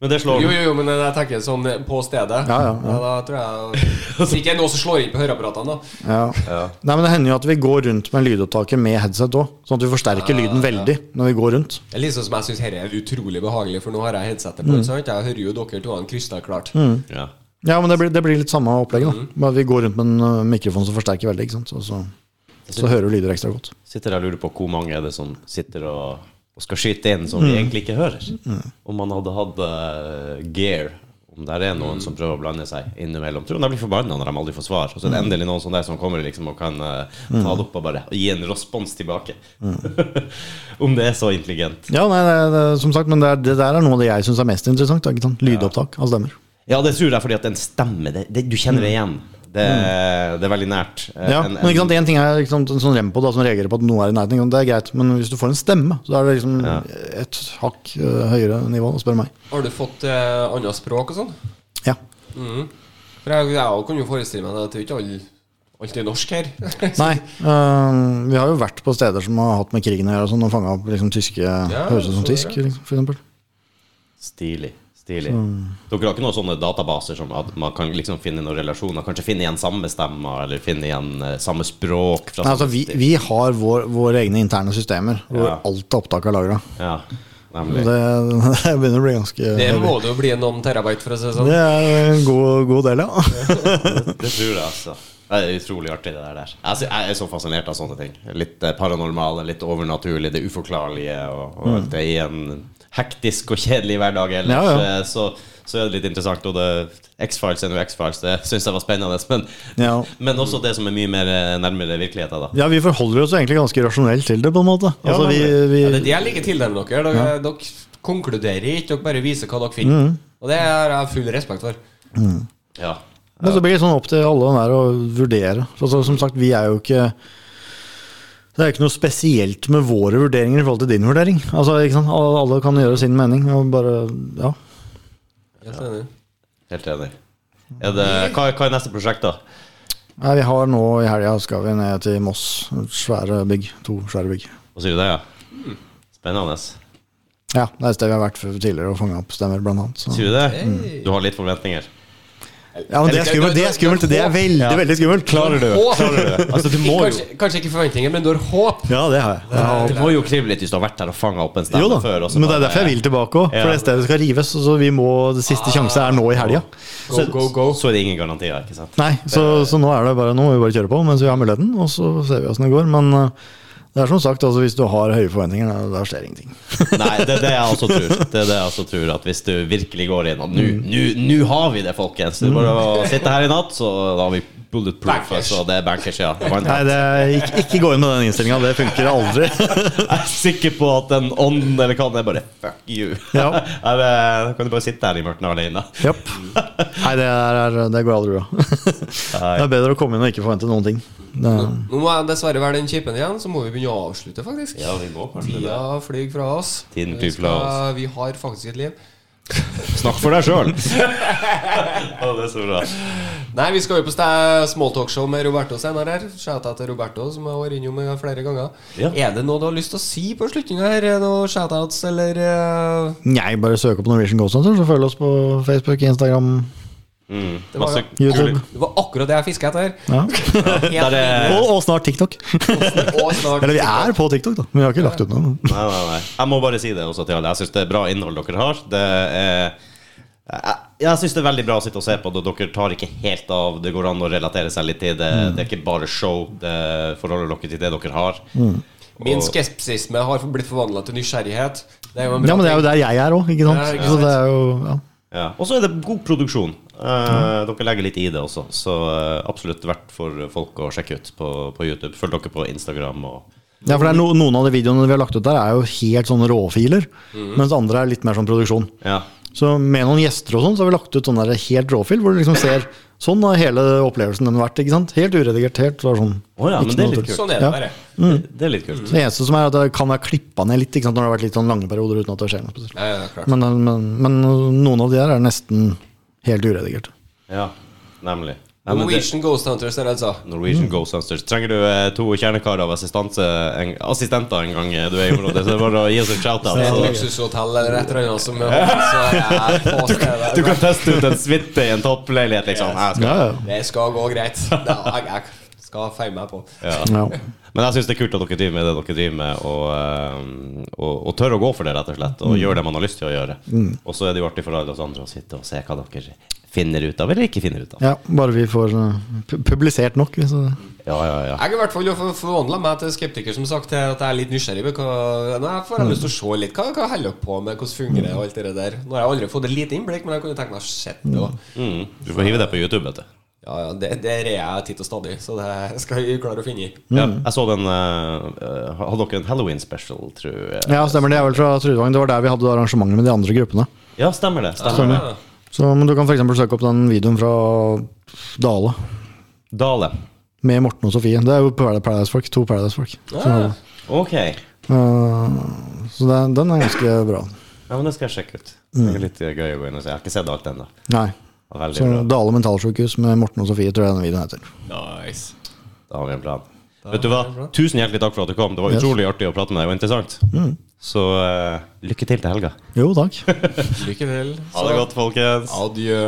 Speaker 1: Men det slår
Speaker 2: Jo, jo, jo, men jeg tenker sånn på stedet.
Speaker 3: Ja, ja, ja.
Speaker 2: da tror jeg Hvis ikke det er noe som slår inn på høreapparatene, da.
Speaker 3: ja.
Speaker 1: Ja.
Speaker 3: Nei, men Det hender jo at vi går rundt med lydopptaket med headset òg, sånn at vi forsterker lyden veldig når vi går rundt.
Speaker 2: Det er liksom som jeg syns dette er utrolig behagelig, for nå har jeg headsetet
Speaker 3: Mm.
Speaker 2: på. Sant? Jeg hører jo dere to krystallklart.
Speaker 1: Ja.
Speaker 3: Ja, men det blir, det blir litt samme opplegget. da. Bare Vi går rundt med en øh, mikrofon som forsterker veldig, ikke sant? Så, så, så hører du lyder ekstra godt.
Speaker 1: Sitter jeg og lurer på hvor mange er det som sitter og, og skal skyte inn som vi egentlig ikke hører. Om man hadde hatt uh, gear, om det er noen som prøver å blande seg innimellom. Tror de blir forbanna når de aldri får svar? Og så er det endelig noen som der som kommer liksom og kan uh, ta det opp og bare gi en respons tilbake. [LAUGHS] om det er så intelligent.
Speaker 3: Ja, nei, det, det, som sagt, men det, er, det der er noe av det jeg syns er mest interessant. Lydopptak av stemmer.
Speaker 1: Ja, det tror jeg fordi at den stemmer. Det, det, du kjenner det igjen. Det, det er veldig nært. Eh,
Speaker 3: Ja,
Speaker 1: en-
Speaker 3: men ikke sant, En ting er liksom, en sånn rempo da, som reagerer på at noe er i nærheten. Det er greit, men hvis du får en stemme, så er det liksom
Speaker 1: Ja.
Speaker 3: et hakk uh, høyere nivå, spør meg.
Speaker 2: Har du fått uh, annet språk og sånn?
Speaker 3: Ja.
Speaker 2: For jeg, jeg kan jo forestille meg at det er ikke all, alltid norsk her. [LAUGHS]
Speaker 3: Nei, Uh, vi har jo vært på steder som har hatt med krigen å gjøre, og sånn, og fanga opp liksom tyske Høres ut som tysk, liksom, for eksempel.
Speaker 1: Stilig. Så. Dere har ikke noen sånne databaser som at man kan liksom finne noen relasjoner? Kanskje finne igjen samme stemmer, eller finne igjen eh, samme språk? Fra
Speaker 3: Nei, altså, vi, vi har vår, våre egne interne systemer hvor
Speaker 1: Ja.
Speaker 3: alt er opptak er lagra.
Speaker 1: Ja, nemlig.
Speaker 3: Det, [LAUGHS] det begynner å bli ganske
Speaker 2: Det må det jo bli noen terabyte, for å si det sånn.
Speaker 3: Det er en god, god del, ja. [LAUGHS]
Speaker 1: Det tror jeg, altså. Det er utrolig artig, det der. Jeg er så fascinert av sånne ting. Litt eh, paranormale, litt overnaturlige, det uforklarlige. Og, og mm. det i en hektisk og kjedelig hverdag ellers.
Speaker 3: Ja, ja.
Speaker 1: eh, Så, så er det litt interessant. Og X-Files er nå X-Files, det syns jeg var spennende. Men,
Speaker 3: Ja.
Speaker 1: men også det som er mye mer eh, nærmere virkeligheten, da.
Speaker 3: ja, vi forholder oss egentlig ganske rasjonelt til det, på en måte.
Speaker 1: Ja,
Speaker 3: Altså, vi, vi,
Speaker 2: Ja, det er det jeg liker til dem dere. Dere, dere konkluderer ikke, dere bare viser hva dere finner. Og det har jeg full respekt for.
Speaker 1: Ja.
Speaker 3: Men så blir det sånn opp til alle der å vurdere. Altså, som sagt, vi er jo ikke Det er ikke noe spesielt med våre vurderinger i forhold til din vurdering. Altså, ikke sant? Alle, kan gjøre sin mening. Og bare, ja.
Speaker 2: Helt enig.
Speaker 1: Helt enig. Er det, hva, hva er neste prosjekt, da?
Speaker 3: Nei, vi har nå i helga skal vi ned til Moss. Svære bygg. To svære bygg.
Speaker 1: Hva sier du det, ja? Spennende.
Speaker 3: Ja, det er et sted vi har vært tidligere og fanga opp stemmer, blant annet. Så.
Speaker 1: Sier du det? Du har litt forventninger?
Speaker 3: Ja, men det er skummelt. Det er skummelt. Det er veldig, veldig skummelt.
Speaker 1: Klarer du?
Speaker 2: det,
Speaker 1: Klarer du? Altså, du må jo
Speaker 2: Kanskje, kanskje ikke forventninger, men du har håp.
Speaker 3: Ja, det har jeg. Ja,
Speaker 1: Det må jo krive litt hvis du har vært der og fanga opp en stemme
Speaker 3: jo da,
Speaker 1: før.
Speaker 3: men det er derfor jeg vil tilbake òg. For
Speaker 1: Ja.
Speaker 3: det stedet skal rives. Så vi må, det siste sjanse er nå i helga.
Speaker 2: Go,
Speaker 1: så,
Speaker 2: go, go.
Speaker 1: så er det ingen garantier, ikke sant?
Speaker 3: Nei, så, så nå er det bare Nå må vi bare kjøre på mens vi har muligheten, og så ser vi åssen det går. Men uh, det er som sagt, altså, hvis du har høye forventninger, da, skjer ingenting. [LAUGHS]
Speaker 1: Nei, det er det jeg også tror. Det er det jeg også tror At hvis du virkelig går inn og nå
Speaker 3: Mm.
Speaker 1: nå- har vi det, folkens! Du bare sitter sitte her i natt, så da har vi bulletproof.
Speaker 2: Bankers.
Speaker 1: Altså, det er bankers, ja.
Speaker 3: Nei, det er, ikke, ikke gå inn med den innstillinga. Det funker aldri. [LAUGHS]
Speaker 1: Jeg er sikker på at den ånden eller hva det er, bare fuck you.
Speaker 3: Ja. [LAUGHS]
Speaker 1: Da kan du bare sitte her i mørket alene.
Speaker 3: Yep. Nei, det, er, det går aldri bra. [LAUGHS] Det er bedre å komme inn og ikke forvente noen ting. Det,
Speaker 2: Nå må jeg dessverre være den kjipen igjen, så må vi begynne å avslutte, faktisk.
Speaker 1: Ja, vi må kanskje.
Speaker 2: Tida flyr fra oss.
Speaker 1: Tiden flyr fra
Speaker 2: skal- Vi har faktisk et liv.
Speaker 1: Snakk for deg sjøl! [LAUGHS] det er så bra.
Speaker 2: Nei, vi skal jo på smalltalkshow med Roberto senere her. Shout-out til Roberto, som jeg har vært innom med flere ganger.
Speaker 1: Ja.
Speaker 2: Er det noe du har lyst til å si på slutninga her? Er Noe shout-outs, eller uh...
Speaker 3: nei, bare søk opp Norwegian Ghost Hunter, så følg oss på Facebook, Instagram,
Speaker 1: Mm.
Speaker 2: Det var
Speaker 3: YouTube.
Speaker 2: Det var akkurat det jeg fiska etter.
Speaker 3: Ja.
Speaker 2: ja.
Speaker 1: Det det...
Speaker 3: Og, og snart TikTok. [LAUGHS]
Speaker 2: Og snart
Speaker 3: Eller vi er på TikTok, da. Men vi har ikke lagt ut noe.
Speaker 1: Nei, nei, nei. Jeg må bare si det også til alle. Jeg syns det er bra innhold dere har. Det er jeg, jeg syns det er veldig bra å sitte og se på det. Dere tar ikke helt av. Det går an å relatere seg litt til det.
Speaker 3: Mm.
Speaker 1: Det er ikke bare show. Det forholder dere til det dere har.
Speaker 3: Mm.
Speaker 2: Min skepsisme har blitt forvandla til nysgjerrighet. Det er jo en bra
Speaker 3: Ja, men det er jo der jeg er òg, ikke sant.
Speaker 2: Ja, ikke
Speaker 3: Så det er jo ja.
Speaker 1: Ja. Og så er det god produksjon. Eh, Dere legger litt i det også, så eh, absolutt verdt for folk å sjekke ut på, på YouTube. Følg dere på Instagram og
Speaker 3: Ja, for det er no, Noen av de videoene vi har lagt ut der, er jo helt sånne råfiler. Mens andre er litt mer sånn produksjon.
Speaker 1: Ja.
Speaker 3: Så med noen gjester og sånn, så har vi lagt ut sånn der helt råfil, hvor du liksom ser Sånn har hele opplevelsen den vært. ikke sant? Helt uredigert. helt sånn.
Speaker 1: oh, ja, men
Speaker 3: Ikke
Speaker 1: det er litt kult.
Speaker 2: Sånn er det
Speaker 3: Ja.
Speaker 2: bare.
Speaker 1: Det, det er litt kult.
Speaker 3: Det eneste som er at det kan være klippa ned litt ikke sant? når det har vært litt sånn lange perioder uten at det skjer noe spesielt.
Speaker 2: Ja, ja.
Speaker 3: Men, men, men noen av de her er nesten helt uredigert.
Speaker 1: Ja, nemlig. Nei, Norwegian det-
Speaker 2: Ghost Hunters er det altså.
Speaker 1: Norwegian Ghost Hunters. Trenger du eh, to kjernekarer av en, assistenter en gang eh, du er i området, så er det bare å gi oss en shout-out.
Speaker 2: Et luksushotell eller et eller annet som så er jeg [LAUGHS] på stedet.
Speaker 1: Du kan teste ut en suite i en toppleilighet, liksom. Jeg skal,
Speaker 3: Ja, ja.
Speaker 2: Det skal gå greit. Det, jeg, jeg skal feie meg på.
Speaker 1: ja. [LAUGHS]
Speaker 3: ja.
Speaker 1: Men jeg syns det er kult at dere driver med det dere driver med, og, eh, og, og tør å gå for det, rett og slett. Og gjøre det man har lyst til å gjøre. Og så er det jo artig for alle oss andre å sitte og se hva dere finner ut av, eller ikke finner ut av.
Speaker 3: ja, Bare vi får uh, publisert nok. Hvis det,
Speaker 1: Ja, ja, ja.
Speaker 2: Jeg er i hvert fall forvandla meg til skeptiker, som sagt, til at jeg er litt nysgjerrig på hva jeg får jeg lyst til å se litt hva, hva holder dere på med, hvordan fungerer det og alt det der. Nå har jeg aldri fått et lite innblikk, men jeg kunne tenkt meg å se det. Og,
Speaker 1: Mm. Du får hive det på YouTube, vet du.
Speaker 2: Ja, ja, det, det er jeg titt og stadig, så det skal jeg klare å finne.
Speaker 1: Ja, jeg så den eh, eh, Hadde dere en Halloween special, tror jeg?
Speaker 3: ja, stemmer. Det Jeg er vel fra Trudvang. Det var der vi hadde arrangementet med de andre gruppene.
Speaker 1: Ja, stemmer det. Stemmer.
Speaker 2: Ja.
Speaker 3: Så, men du kan f.eks. søke opp den videoen fra Dale
Speaker 1: Dale.
Speaker 3: med Morten og Sofie. Det er jo Paradise-folk. To Paradise-folk.
Speaker 2: Ah.
Speaker 1: Ok.
Speaker 3: Uh, så det, den er ganske bra.
Speaker 1: Ja, men Det skal jeg sjekke ut. Det er litt eh, gøy å gå inn og se. Jeg har ikke sett alt ennå. Veldig
Speaker 3: Så
Speaker 1: bra.
Speaker 3: Dale mentalsykehus med Morten og Sofie, tror jeg den videoen heter.
Speaker 2: Nice.
Speaker 1: Da har vi en plan. Vet du hva? Tusen hjertelig takk for at du kom. Det var utrolig artig å prate med deg, og interessant. Så uh, lykke til til helga.
Speaker 3: Jo, takk. [LAUGHS]
Speaker 2: Lykke til.
Speaker 1: Ha det godt, folkens.
Speaker 2: Adjø.